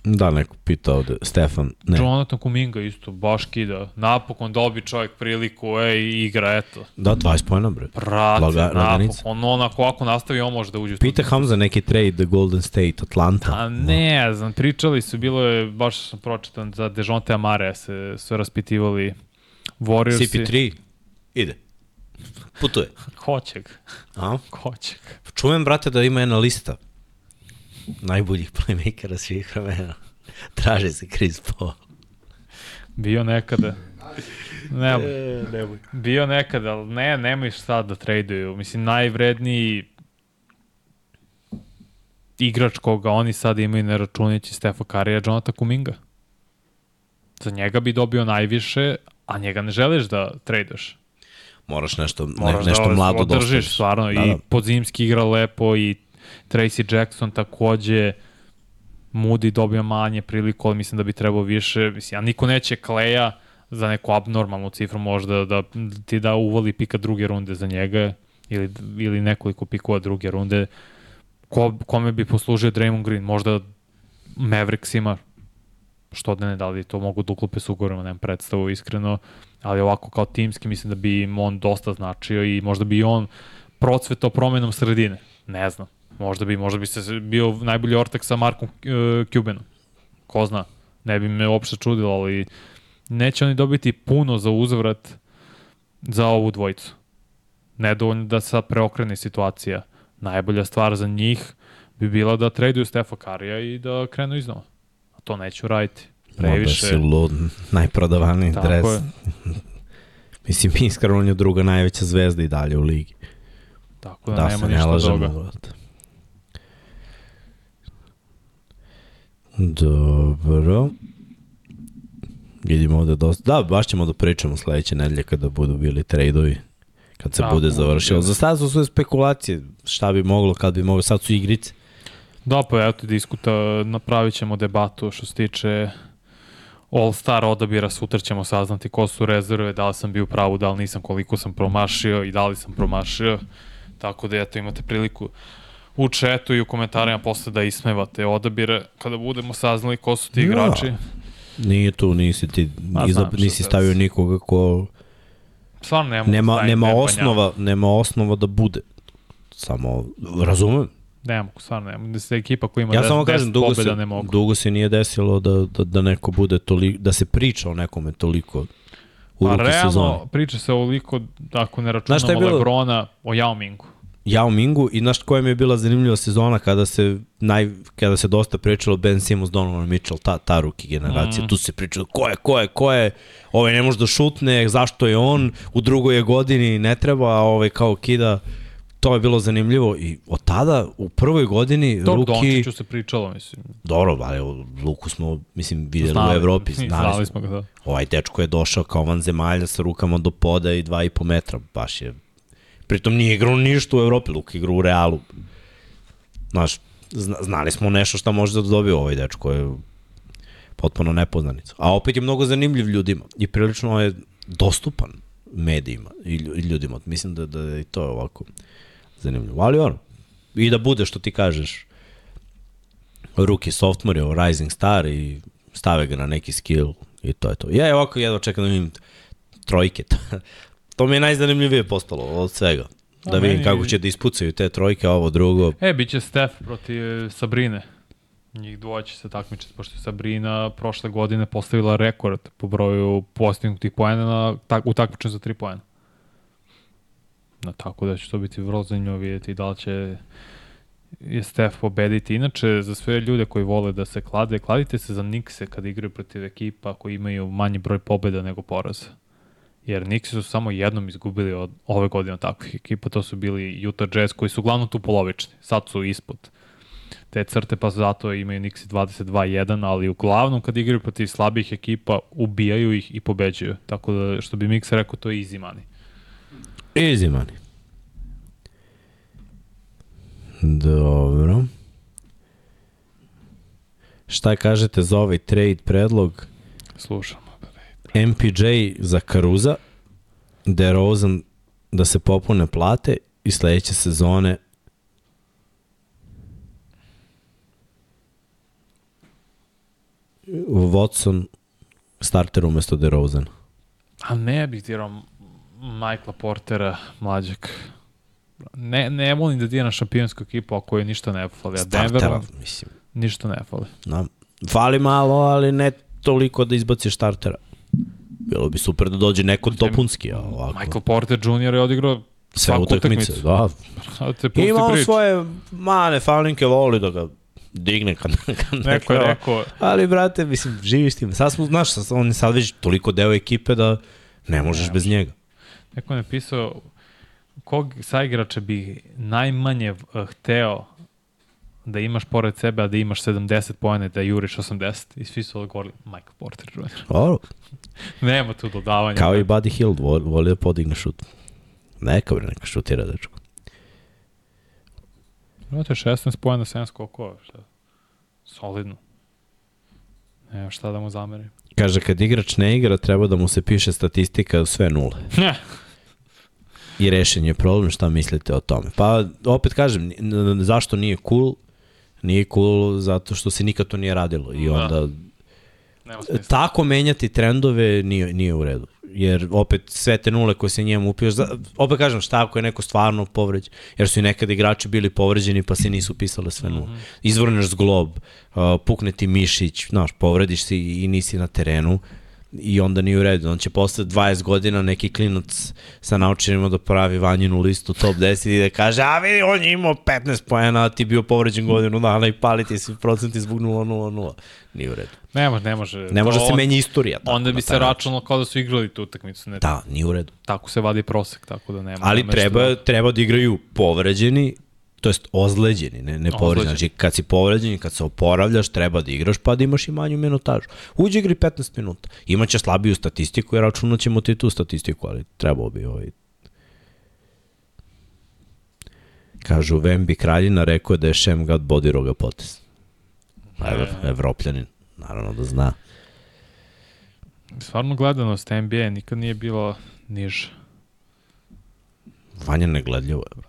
Speaker 1: Da, neko pita ovde, Stefan, ne.
Speaker 2: Jonathan Kuminga isto, baš kida. Napokon dobi čovjek priliku, ej, igra, eto.
Speaker 1: Da, 20 pojena, bre.
Speaker 2: Brate,
Speaker 1: Laga-
Speaker 2: napokon. On onako, ako nastavi, on može da uđe.
Speaker 1: Pita Hamza neki trade Golden State, Atlanta.
Speaker 2: A ne, znam, pričali su, bilo je, baš sam pročitan za Dejonte Amare, se su raspitivali Warriorsi.
Speaker 1: CP3, ide. Putuje.
Speaker 2: Hoće ga,
Speaker 1: A?
Speaker 2: hoće ga.
Speaker 1: Čujem, brate, da ima jedna lista najboljih playmakera svih vremena. Traže se Chris Paul.
Speaker 2: Bio nekada. Ne,
Speaker 1: E, nemoj.
Speaker 2: bio nekada, ali ne, nemoj šta da traduju. Mislim, najvredniji igrač koga oni sad imaju ne računajući Stefa Karija Jonathan Kuminga. Za njega bi dobio najviše, a njega ne želiš da traduješ.
Speaker 1: Moraš nešto, ne,
Speaker 2: Moraš
Speaker 1: nešto
Speaker 2: da
Speaker 1: mlado
Speaker 2: održiš,
Speaker 1: dostaviš.
Speaker 2: stvarno.
Speaker 1: Da,
Speaker 2: I
Speaker 1: da.
Speaker 2: Podzimski igra lepo i Tracy Jackson takođe Moody dobio manje priliku, ali mislim da bi trebao više. Mislim, a niko neće Kleja za neku abnormalnu cifru možda da ti da uvali pika druge runde za njega ili, ili nekoliko pikova druge runde. Ko, kome bi poslužio Draymond Green? Možda Mavericksima, što da ne, da li to mogu da uklupe s ugovorima, nemam predstavu iskreno, ali ovako kao timski mislim da bi im on dosta značio i možda bi on procvetao promenom sredine. Ne znam. Možda bi, možda bi se bio najbolji ortak sa Markom uh, Cubanom. Ko zna. Ne bi me uopšte čudilo, ali neće oni dobiti puno za uzvrat za ovu dvojicu. Nedovoljno da sad preokrene situacija. Najbolja stvar za njih bi bila da traduju Stefa Karija i da krenu iznova. A to neću raditi.
Speaker 1: Previše.
Speaker 2: Previše.
Speaker 1: si lud, najprodavaniji
Speaker 2: Tako
Speaker 1: dres.
Speaker 2: je. [LAUGHS]
Speaker 1: Mislim, iskreno on je druga najveća zvezda i dalje u ligi.
Speaker 2: Tako da,
Speaker 1: Da,
Speaker 2: nema
Speaker 1: se ne
Speaker 2: ništa
Speaker 1: lažemo.
Speaker 2: toga.
Speaker 1: brate. Dobro. Vidimo ovde dosta. Da, baš ćemo da pričamo sledeće nedelje kada budu bili trejdovi. Kad se
Speaker 2: Tako,
Speaker 1: bude završilo.
Speaker 2: da.
Speaker 1: Za sad su sve spekulacije. Šta bi moglo, kad bi moglo. Sad su igrice.
Speaker 2: Da, pa eto diskuta, napravit ćemo debatu što se tiče All-Star odabira, sutra ćemo saznati ko su rezerve, da li sam bio pravu, da li nisam, koliko sam promašio i da li sam promašio. Tako da eto imate priliku u četu i u komentarima posle da ismevate odabire kada budemo saznali ko su ti
Speaker 1: Ja.
Speaker 2: igrači.
Speaker 1: Nije tu, nisi ti, izab, nisi
Speaker 2: se
Speaker 1: stavio nikoga ko
Speaker 2: Stvarno nema,
Speaker 1: nema nema osnova, nema osnova da bude. Samo, razumem.
Speaker 2: Ne mogu, stvarno ne mogu. Da se ekipa koja ima
Speaker 1: Ja
Speaker 2: 10,
Speaker 1: samo kažem, dugo
Speaker 2: pobjeda
Speaker 1: se,
Speaker 2: ne mogu.
Speaker 1: dugo se nije desilo da, da, da neko bude toliko, da se priča o nekome toliko u
Speaker 2: Pa realno,
Speaker 1: sezone.
Speaker 2: priča se ovoliko, ako ne računamo
Speaker 1: bilo?
Speaker 2: Lebrona, o Yao Mingu.
Speaker 1: Yao Mingu i znaš koja mi je bila zanimljiva sezona kada se naj, kada se dosta pričalo Ben Simmons, Donovan Mitchell, ta, ta ruki generacija.
Speaker 2: Mm.
Speaker 1: Tu se pričalo ko je, ko je, ko je, ovaj ne može da šutne, zašto je on, u drugoj je godini ne treba, a ovaj kao kida. To je bilo zanimljivo i od tada u prvoj godini
Speaker 2: To
Speaker 1: ruki...
Speaker 2: Dončiću se pričalo, mislim.
Speaker 1: Dobro, ali Luku smo, mislim, videli
Speaker 2: Znali,
Speaker 1: u Evropi, znali,
Speaker 2: znali
Speaker 1: smo.
Speaker 2: smo ga, da.
Speaker 1: Ovaj dečko je došao kao van zemalja sa rukama do poda i 2,5 metra, baš je... Pritom nije igrao ništa u Evropi, Luka igrao u Realu. Znaš, zna, znali smo nešto šta može da dobije ovaj dečko je potpuno nepoznanica. A opet je mnogo zanimljiv ljudima i prilično je dostupan medijima i lju- i ljudima. Mislim da, da je i to ovako zanimljivo. Ali ono, i da bude što ti kažeš, rookie sophomore, ovo rising star i stave ga na neki skill i to je to. Ja je ovako jedva čekam da vidim trojke. [LAUGHS] to mi je najzanimljivije postalo od svega. Da
Speaker 2: A
Speaker 1: vidim
Speaker 2: meni-
Speaker 1: kako će da ispucaju te trojke, a ovo drugo.
Speaker 2: E, bit će Steph protiv Sabrine. Njih dvoje će se takmičiti, pošto je Sabrina prošle godine postavila rekord po broju postignutih poena na, tak, u takmičenju za 3 poena. Na, tako da će to biti vrlo zanimljivo vidjeti da li će je Steph pobediti. Inače, za sve ljude koji vole da se klade, kladite se za Nikse kad igraju protiv ekipa koji imaju manji broj pobeda nego poraza. Jer Nixi su samo jednom izgubili od ove godine od takvih ekipa, to su bili Utah Jazz koji su uglavnom tu polovični, sad su ispod te crte, pa zato imaju Nixi 22-1, ali uglavnom kad igraju protiv slabih ekipa, ubijaju ih i pobeđuju. Tako da, što bi Mix rekao, to je easy money.
Speaker 1: Easy money. Dobro. Šta kažete za ovaj trade predlog?
Speaker 2: Slušamo.
Speaker 1: MPJ za Karuza, DeRozan da se popune plate i sledeće sezone Watson starter umesto DeRozan.
Speaker 2: A ne bih tirao Michaela Portera, mlađeg. Ne, ne volim da dira šampionsku ekipu ako je ništa ne fali. A Denver
Speaker 1: mislim.
Speaker 2: ništa ne fali.
Speaker 1: Da. Fali malo, ali ne toliko da izbaci startera. Bilo bi super da dođe neko topunski, a ovako.
Speaker 2: Michael Porter Jr. je odigrao
Speaker 1: sve utakmice, da.
Speaker 2: Da
Speaker 1: Ima on svoje mane falinke, voli da ga digne kad, [LAUGHS] kad
Speaker 2: Neko je rekao,
Speaker 1: Ali, brate, mislim, živiš tim. Sad smo, znaš, sad, on je sad već toliko deo ekipe da ne možeš bez njega.
Speaker 2: Neko je napisao kog saigrača bi najmanje uh, hteo da imaš pored sebe, a da imaš 70 pojene, da juriš 80. I svi su odgovorili Michael Porter Jr.
Speaker 1: Dobro, [LAUGHS]
Speaker 2: Nema tu dodavanja.
Speaker 1: kao i Buddy Hill, voli, voli da podigne šut. Neka bre, neka šutira, dečko.
Speaker 2: Imate 16 pojena, 7 skokova. Šta? Solidno. Nema šta da mu zamerim.
Speaker 1: Kaže, kad igrač ne igra, treba da mu se piše statistika sve nule. [LAUGHS] I rešen je problem, šta mislite o tome? Pa, opet kažem, zašto nije cool? Nije cool zato što se nikad to nije radilo. I
Speaker 2: Da.
Speaker 1: onda
Speaker 2: smisla.
Speaker 1: tako menjati trendove nije, nije u redu. Jer opet sve te nule koje se njemu upiješ, za, opet kažem šta ako je neko stvarno povređen, jer su i nekad igrači bili povređeni pa se nisu pisale sve nule. Izvrneš zglob, uh, pukne ti mišić, znaš, povrediš se i, i nisi na terenu i onda nije u redu. On će posle 20 godina neki klinac sa naučenima da pravi vanjinu listu top 10 i da kaže, a vidi, on je imao 15 poena, a ti bio povređen godinu dana i pali ti svi procenti zbog 0-0-0. Nije u redu.
Speaker 2: Ne može, ne može.
Speaker 1: Ne može
Speaker 2: To
Speaker 1: se menja istorija. tako,
Speaker 2: Onda
Speaker 1: na
Speaker 2: bi se računalo kao da su igrali tu utakmicu. Ne,
Speaker 1: Da, nije u redu.
Speaker 2: Tako se vadi prosek, tako da nema.
Speaker 1: Ali treba,
Speaker 2: Što...
Speaker 1: treba da igraju povređeni, to jest ozleđeni, ne, ne povređeni. Znači, kad si povređen i kad se oporavljaš, treba da igraš, pa da imaš i manju minutažu. Uđi igri 15 minuta. Imaće slabiju statistiku, jer računat ćemo ti tu statistiku, ali trebao bi ovaj... Kažu, Vembi Kraljina rekao da je Šem Gad Bodiroga potes. Pa Ev, Evropljanin, naravno da zna.
Speaker 2: Stvarno gledanost NBA nikad nije bila niža.
Speaker 1: Vanja negledljivo je, brate.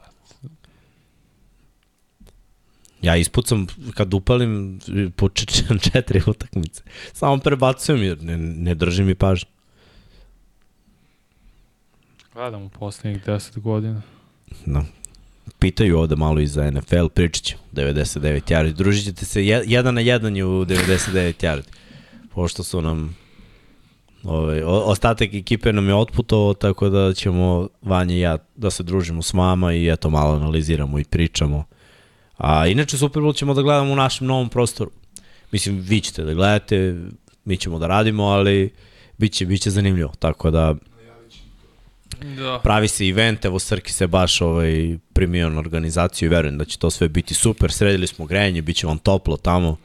Speaker 1: Ja ispucam, kad upalim po č- četiri utakmice. Samo prebacujem jer ne, ne drži mi pažnju.
Speaker 2: Gledam u poslednjih 10 godina.
Speaker 1: No. Pitaju ovde malo i za NFL, pričat ću 99 yardi. Družit ćete se, je, jedan na jedan je u 99 yardi. Pošto su nam Ovaj, o- ostatak ekipe nam je otputovao, tako da ćemo Vanja i ja da se družimo s vama i eto malo analiziramo i pričamo. A inače Super Bowl ćemo da gledamo u našem novom prostoru. Mislim, vi ćete da gledate, mi ćemo da radimo, ali biće, biće zanimljivo. Tako da
Speaker 2: Da.
Speaker 1: pravi se event, evo Srki se baš ovaj, primio na organizaciju i verujem da će to sve biti super. Sredili smo grejanje, bit će vam toplo tamo.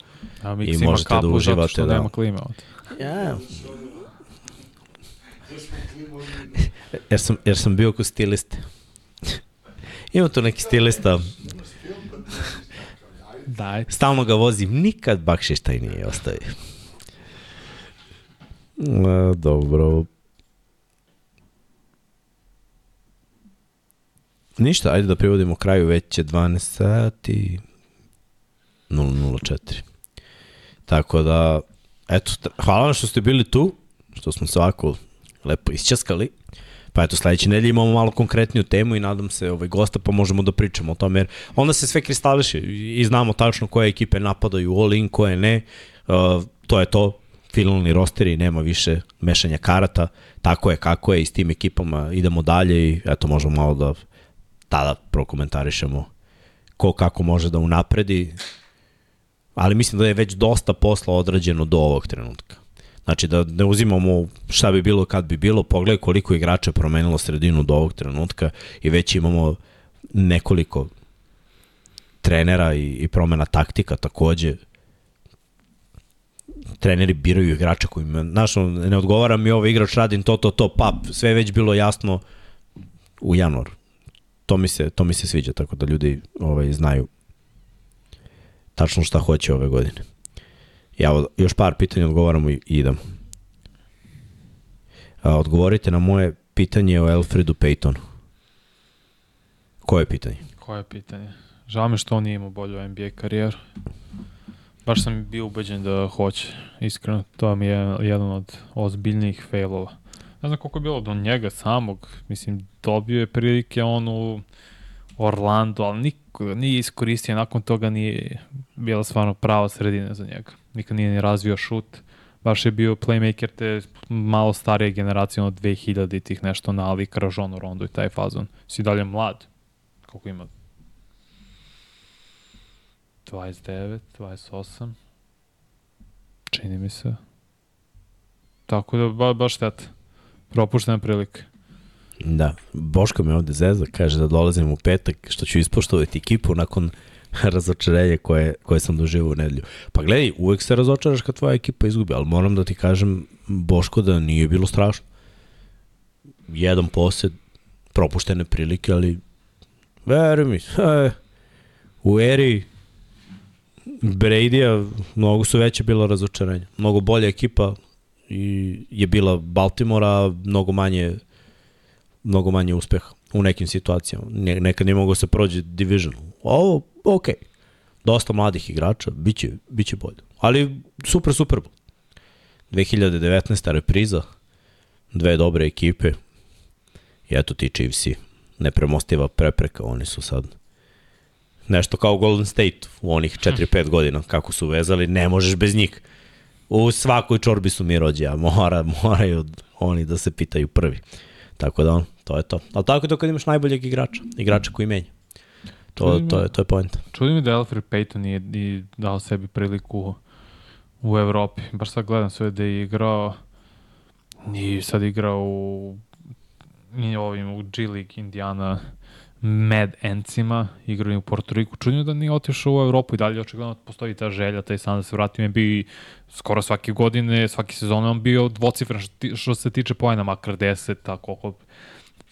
Speaker 2: A
Speaker 1: I možete da
Speaker 2: kapu zato
Speaker 1: uživate,
Speaker 2: što
Speaker 1: da.
Speaker 2: nema klime ovde.
Speaker 1: Ja. [LAUGHS] jer, sam, jer sam bio kod stiliste. [LAUGHS] Ima tu neki stilista,
Speaker 2: Daj.
Speaker 1: stalno ga vozim, nikad bakšiš taj nije ostavio. A, dobro. Ništa, ajde da privodimo kraju, već je 12 sati 004. Tako da, eto, hvala vam što ste bili tu, što smo se ovako lepo isčaskali. Pa eto, sledeće nedelje imamo malo konkretniju temu i nadam se ovaj, gosta pa možemo da pričamo o tome, jer onda se sve kristališe i i znamo tačno koje ekipe napadaju all-in, koje ne. Uh, to je to, finalni rosteri, nema više mešanja karata, tako je kako je i s tim ekipama idemo dalje i eto možemo malo da tada prokomentarišemo ko kako može da unapredi, ali mislim da je već dosta posla odrađeno do ovog trenutka. Znači da ne uzimamo šta bi bilo kad bi bilo, pogledaj koliko igrača promenilo sredinu do ovog trenutka i već imamo nekoliko trenera i, i promena taktika takođe. Treneri biraju igrača kojima, znaš, ono, ne odgovara mi ovo igrač, radim to, to, to, pap, sve već bilo jasno u januaru. To mi se, to mi se sviđa, tako da ljudi ovaj, znaju tačno šta hoće ove godine. Ja još par pitanja odgovaramo i idemo. A, odgovorite na moje pitanje o Alfredu Paytonu. Koje pitanje?
Speaker 2: Koje je pitanje? Žao mi što on nije imao bolju NBA karijeru. Baš sam bio ubeđen da hoće, iskreno. To mi je jedan od ozbiljnijih failova. Ne znam koliko je bilo do njega samog. Mislim, dobio je prilike on u Orlando, ali niko nije iskoristio. Nakon toga nije bila stvarno prava sredina za njega. Nikad nije ni razvio šut. Baš je bio playmaker te malo starije generacije, ono 2000 tih nešto nalik, Rajon Rondo i taj fazon. Si dalje mlad. Koliko ima? 29, 28. Čini mi se. Tako da ba, baš šteta. Propuštena prilika.
Speaker 1: Da, Boško me ovde zeza, kaže da dolazim u petak, što ću ispoštovati ekipu nakon [LAUGHS] razočarenja koje, koje sam doživao u nedelju. Pa gledaj, uvek se razočaraš kad tvoja ekipa izgubi, ali moram da ti kažem, Boško, da nije bilo strašno. Jedan posed, propuštene prilike, ali veruj mi, [LAUGHS] e, u eri Brady-a mnogo su veće bilo razočarenja. Mnogo bolja ekipa i je bila Baltimora, mnogo manje mnogo manje uspeha u nekim situacijama. Ne, nekad nije mogao se prođe division. Ovo, ok. Dosta mladih igrača, biće, biće bolje. Ali super, super. 2019. repriza, dve dobre ekipe i eto ti Chiefsi, nepremostiva prepreka, oni su sad nešto kao Golden State u onih 4-5 godina, kako su vezali, ne možeš bez njih. U svakoj čorbi su mi rođe, mora, moraju oni da se pitaju prvi. Tako da, on, to je to. Ali tako je to kad imaš najboljeg igrača, igrača koji menja. To,
Speaker 2: Čudim
Speaker 1: to, je, to je point.
Speaker 2: Čudi mi da Alfred Payton nije i dao sebi priliku u Evropi. Baš sad gledam sve da je igrao i sad igrao u i ovim u G League Indiana Mad Encima, igrao u Porto Riku. Čudno da nije otišao u Evropu i dalje očigledno postoji ta želja, taj san da se vrati NBA i skoro svake godine, svaki sezon on bio dvocifren što, se tiče pojena, makar 10, tako oko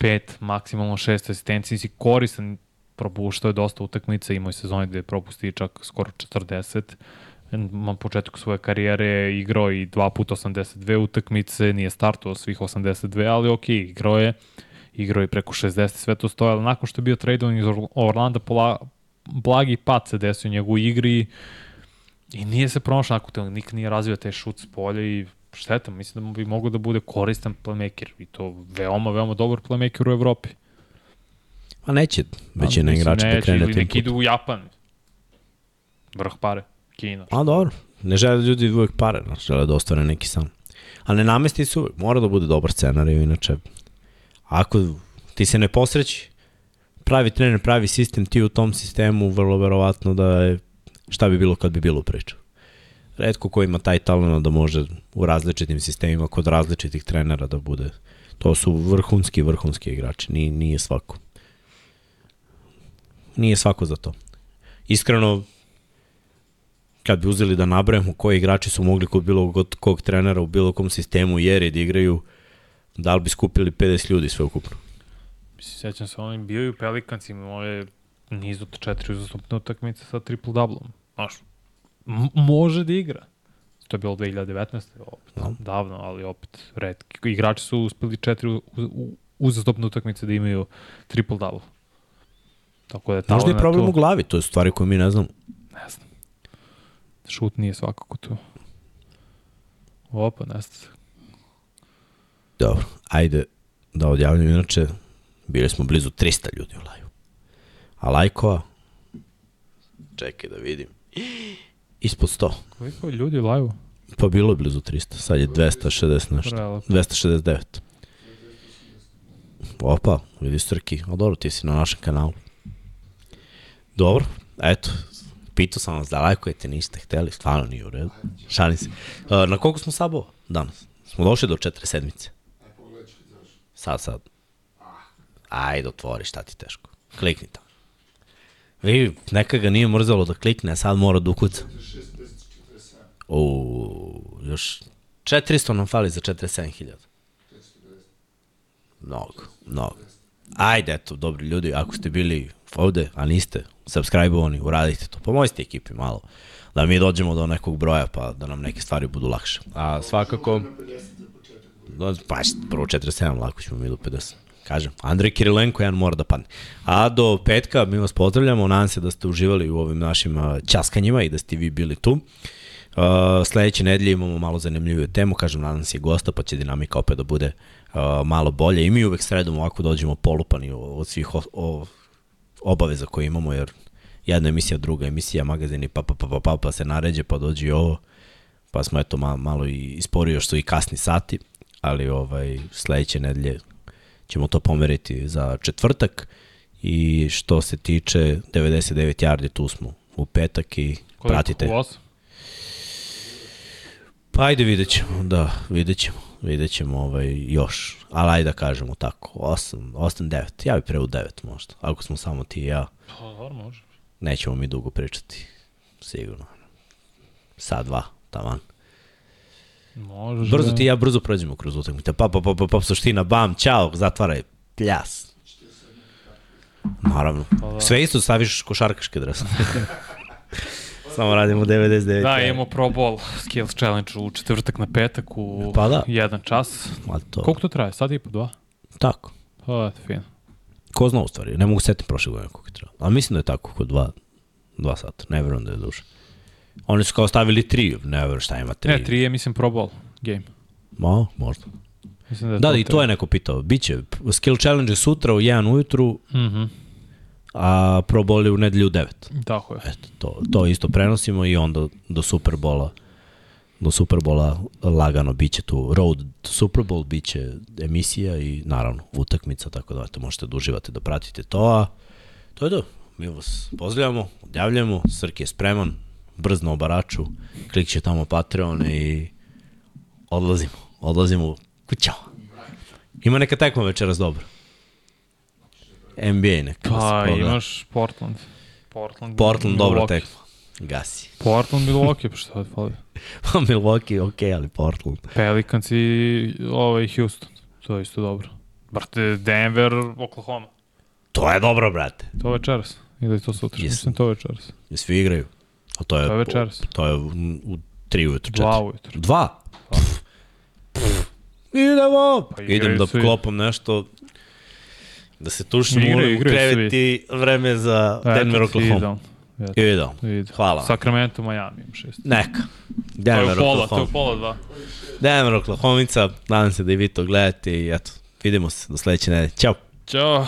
Speaker 2: 5, maksimalno 6 asistencija, si koristan, propuštao je dosta utakmica, imao je sezone gde je propusti čak skoro 40. Na početku svoje karijere je igrao i dva puta 82 utakmice, nije startovao svih 82, ali ok, igrao je igrao je preko 60, sve to stoje, ali nakon što je bio tradovan iz Orl- Orlanda, pola, blagi pad se desio u njegovoj igri i nije se pronašao nakon toga, nikad nije razvio taj šut s polja i šteta, mislim da bi mogao da bude koristan playmaker i to veoma, veoma dobar playmaker u Evropi.
Speaker 1: A neće većina
Speaker 2: mislim,
Speaker 1: igrača da krene tim putem.
Speaker 2: idu u Japan. Vrh pare. Kina.
Speaker 1: A dobro, ne žele ljudi uvek pare, znači žele da ostvare neki san. A ne namesti uvek, mora da bude dobar scenarij, inače ako ti se ne posreći, pravi trener, pravi sistem, ti u tom sistemu vrlo verovatno da je šta bi bilo kad bi bilo priča. Redko ko ima taj talent da može u različitim sistemima kod različitih trenera da bude. To su vrhunski, vrhunski igrači, nije, nije svako. Nije svako za to. Iskreno, kad bi uzeli da nabrajamo koji igrači su mogli kod bilo kog trenera u bilo kom sistemu jer da igraju, da li bi skupili 50 ljudi sve ukupno.
Speaker 2: Sećam se, oni bio i u Pelikancima, imao je niz od četiri uzastopne utakmice sa triple-doublom. Znaš, može da igra. To je bilo 2019. Opet,
Speaker 1: Da.
Speaker 2: davno, ali opet redki. Igrači su uspeli četiri uzastopne utakmice da imaju triple-double. Tako da je
Speaker 1: Možda je problem
Speaker 2: tu.
Speaker 1: u glavi, to je stvari koje mi ne znamo.
Speaker 2: Ne znam. Šut nije svakako tu. Opa, ne znam.
Speaker 1: Dobro, ajde da odjavljam, inače bili smo blizu 300 ljudi u laju. A lajkova, čekaj da vidim, ispod 100.
Speaker 2: Koliko je ljudi u live-u?
Speaker 1: Pa bilo je blizu 300, sad je 260 nešto.
Speaker 2: Realno.
Speaker 1: 269. Opa, vidi Srki, ali dobro, ti si na našem kanalu. Dobro, eto, pitao sam vas da lajkujete, niste hteli, stvarno nije u redu. Šalim se. Uh, na koliko smo sabova danas? Smo došli do četiri sedmice. Sad, sad. Ajde, otvori, šta ti teško. Klikni tamo. Vi, neka ga nije mrzalo da klikne, a sad mora da ukuca.
Speaker 3: 46, 10, 47,
Speaker 1: U, još 400 nam fali za 47.000.
Speaker 3: 550.
Speaker 1: Mnogo, mnogo. Ajde, eto, dobri ljudi, ako ste bili ovde, a niste subscribe-ovani, uradite to. Pomozite ekipi malo, da mi dođemo do nekog broja, pa da nam neke stvari budu lakše. A svakako,
Speaker 3: Na 50 za početak.
Speaker 1: do, pa prvo 47, lako ćemo mi do 50. Kažem, Andrej Kirilenko, jedan mora da padne. A do petka mi vas pozdravljamo, nadam se da ste uživali u ovim našim a, ćaskanjima i da ste vi bili tu. Uh, sledeće nedelje imamo malo zanimljiviju temu, kažem, nadam se i gosta, pa će dinamika opet da bude uh, malo bolje. I mi uvek sredom ovako dođemo polupani od svih obaveza koje imamo, jer jedna emisija, druga emisija, magazini, pa, pa, pa, pa, pa, pa se naređe, pa dođe i ovo. Pa smo eto malo, malo i isporio što i kasni sati, ali ovaj sledeće nedelje ćemo to pomeriti za četvrtak i što se tiče 99 yardi tu smo u petak i
Speaker 2: Koliko?
Speaker 1: pratite.
Speaker 2: Osam?
Speaker 1: Pa ajde vidjet ćemo, da, vidjet ćemo, vidjet ćemo ovaj, još, ali ajde da kažemo tako, 8, 8, 9, ja bi pre u 9 možda, ako smo samo ti i ja,
Speaker 2: Pa, dobro, može.
Speaker 1: nećemo mi dugo pričati, sigurno, sad dva, taman.
Speaker 2: Može.
Speaker 1: Brzo ti i ja brzo prođemo kroz utakmice, pa, pa, pa, pa, pa, suština, bam, ćao, zatvaraj, pljas. Naravno.
Speaker 2: Pa da.
Speaker 1: Sve isto staviš košarkaške dres. [LAUGHS] Samo radimo 99.
Speaker 2: Da, imamo Pro Bowl Skills Challenge u četvrtak na petak u
Speaker 1: Pa da.
Speaker 2: jedan čas.
Speaker 1: Ali to,
Speaker 2: Koliko to traje? Sad i po dva?
Speaker 1: tako.
Speaker 2: Pa, fino.
Speaker 1: Ko zna u stvari, ne mogu setiti prošle godine koliko je trebalo. Ali mislim da je tako, kod dva, dva sata, ne verujem da je duže. Oni su kao stavili tri, ne verujem šta ima tri.
Speaker 2: Ne, tri je, mislim, Pro Bowl game.
Speaker 1: Ma, možda.
Speaker 2: Mislim da je
Speaker 1: Da,
Speaker 2: to
Speaker 1: da, i to je neko pitao. Biće, skill challenge je sutra u 1 ujutru,
Speaker 2: Mhm,
Speaker 1: a Pro Bowl je u nedelju u 9.
Speaker 2: tako je.
Speaker 1: Eto, to, to isto prenosimo i onda do Superbola do Superbola lagano biće tu road to Super Bowl, biće emisija i naravno utakmica, tako da eto, možete da uživate da pratite to, a to je to. Mi vas pozdravljamo, odjavljamo, Srki je spreman, brz na obaraču, klikće tamo Patreon i odlazimo, odlazimo kućao. Ima neka tekma večeras dobro. NBA neka.
Speaker 2: Pa, imaš Portland. Portland,
Speaker 1: Portland, dobra tekma. Gasi.
Speaker 2: Portland, [LAUGHS] Milwaukee, pa šta fali?
Speaker 1: Milwaukee, ok, ali Portland.
Speaker 2: Pelicans i ovaj Houston. To je isto dobro. Brate, Denver, Oklahoma.
Speaker 1: To je dobro, brate.
Speaker 2: To večeras. Ili to sutra?
Speaker 1: Jesam.
Speaker 2: Mislim to večeras.
Speaker 1: Svi igraju. A to je,
Speaker 2: To je večeras.
Speaker 1: To je u, u tri ujutru, četiri.
Speaker 2: Dva ujutru.
Speaker 1: Dva? Idemo!
Speaker 2: Pa
Speaker 1: Idem da klopam nešto, da se tušim u
Speaker 2: igraju
Speaker 1: krevet i vreme za Denver,
Speaker 2: Eto ti
Speaker 1: Oklahoma.
Speaker 2: idealno. Eto,
Speaker 1: Idemo.
Speaker 2: ide.
Speaker 1: Hvala.
Speaker 2: Sacramento, Miami ima šest.
Speaker 1: Neka.
Speaker 2: To je
Speaker 1: Denver,
Speaker 2: pola, to je
Speaker 1: Oklahoma.
Speaker 2: pola dva.
Speaker 1: Denver, Oklahomica. Nadam se da i vi to gledate i eto, vidimo se do sledeće nedelje. Ćao!
Speaker 2: Ćao.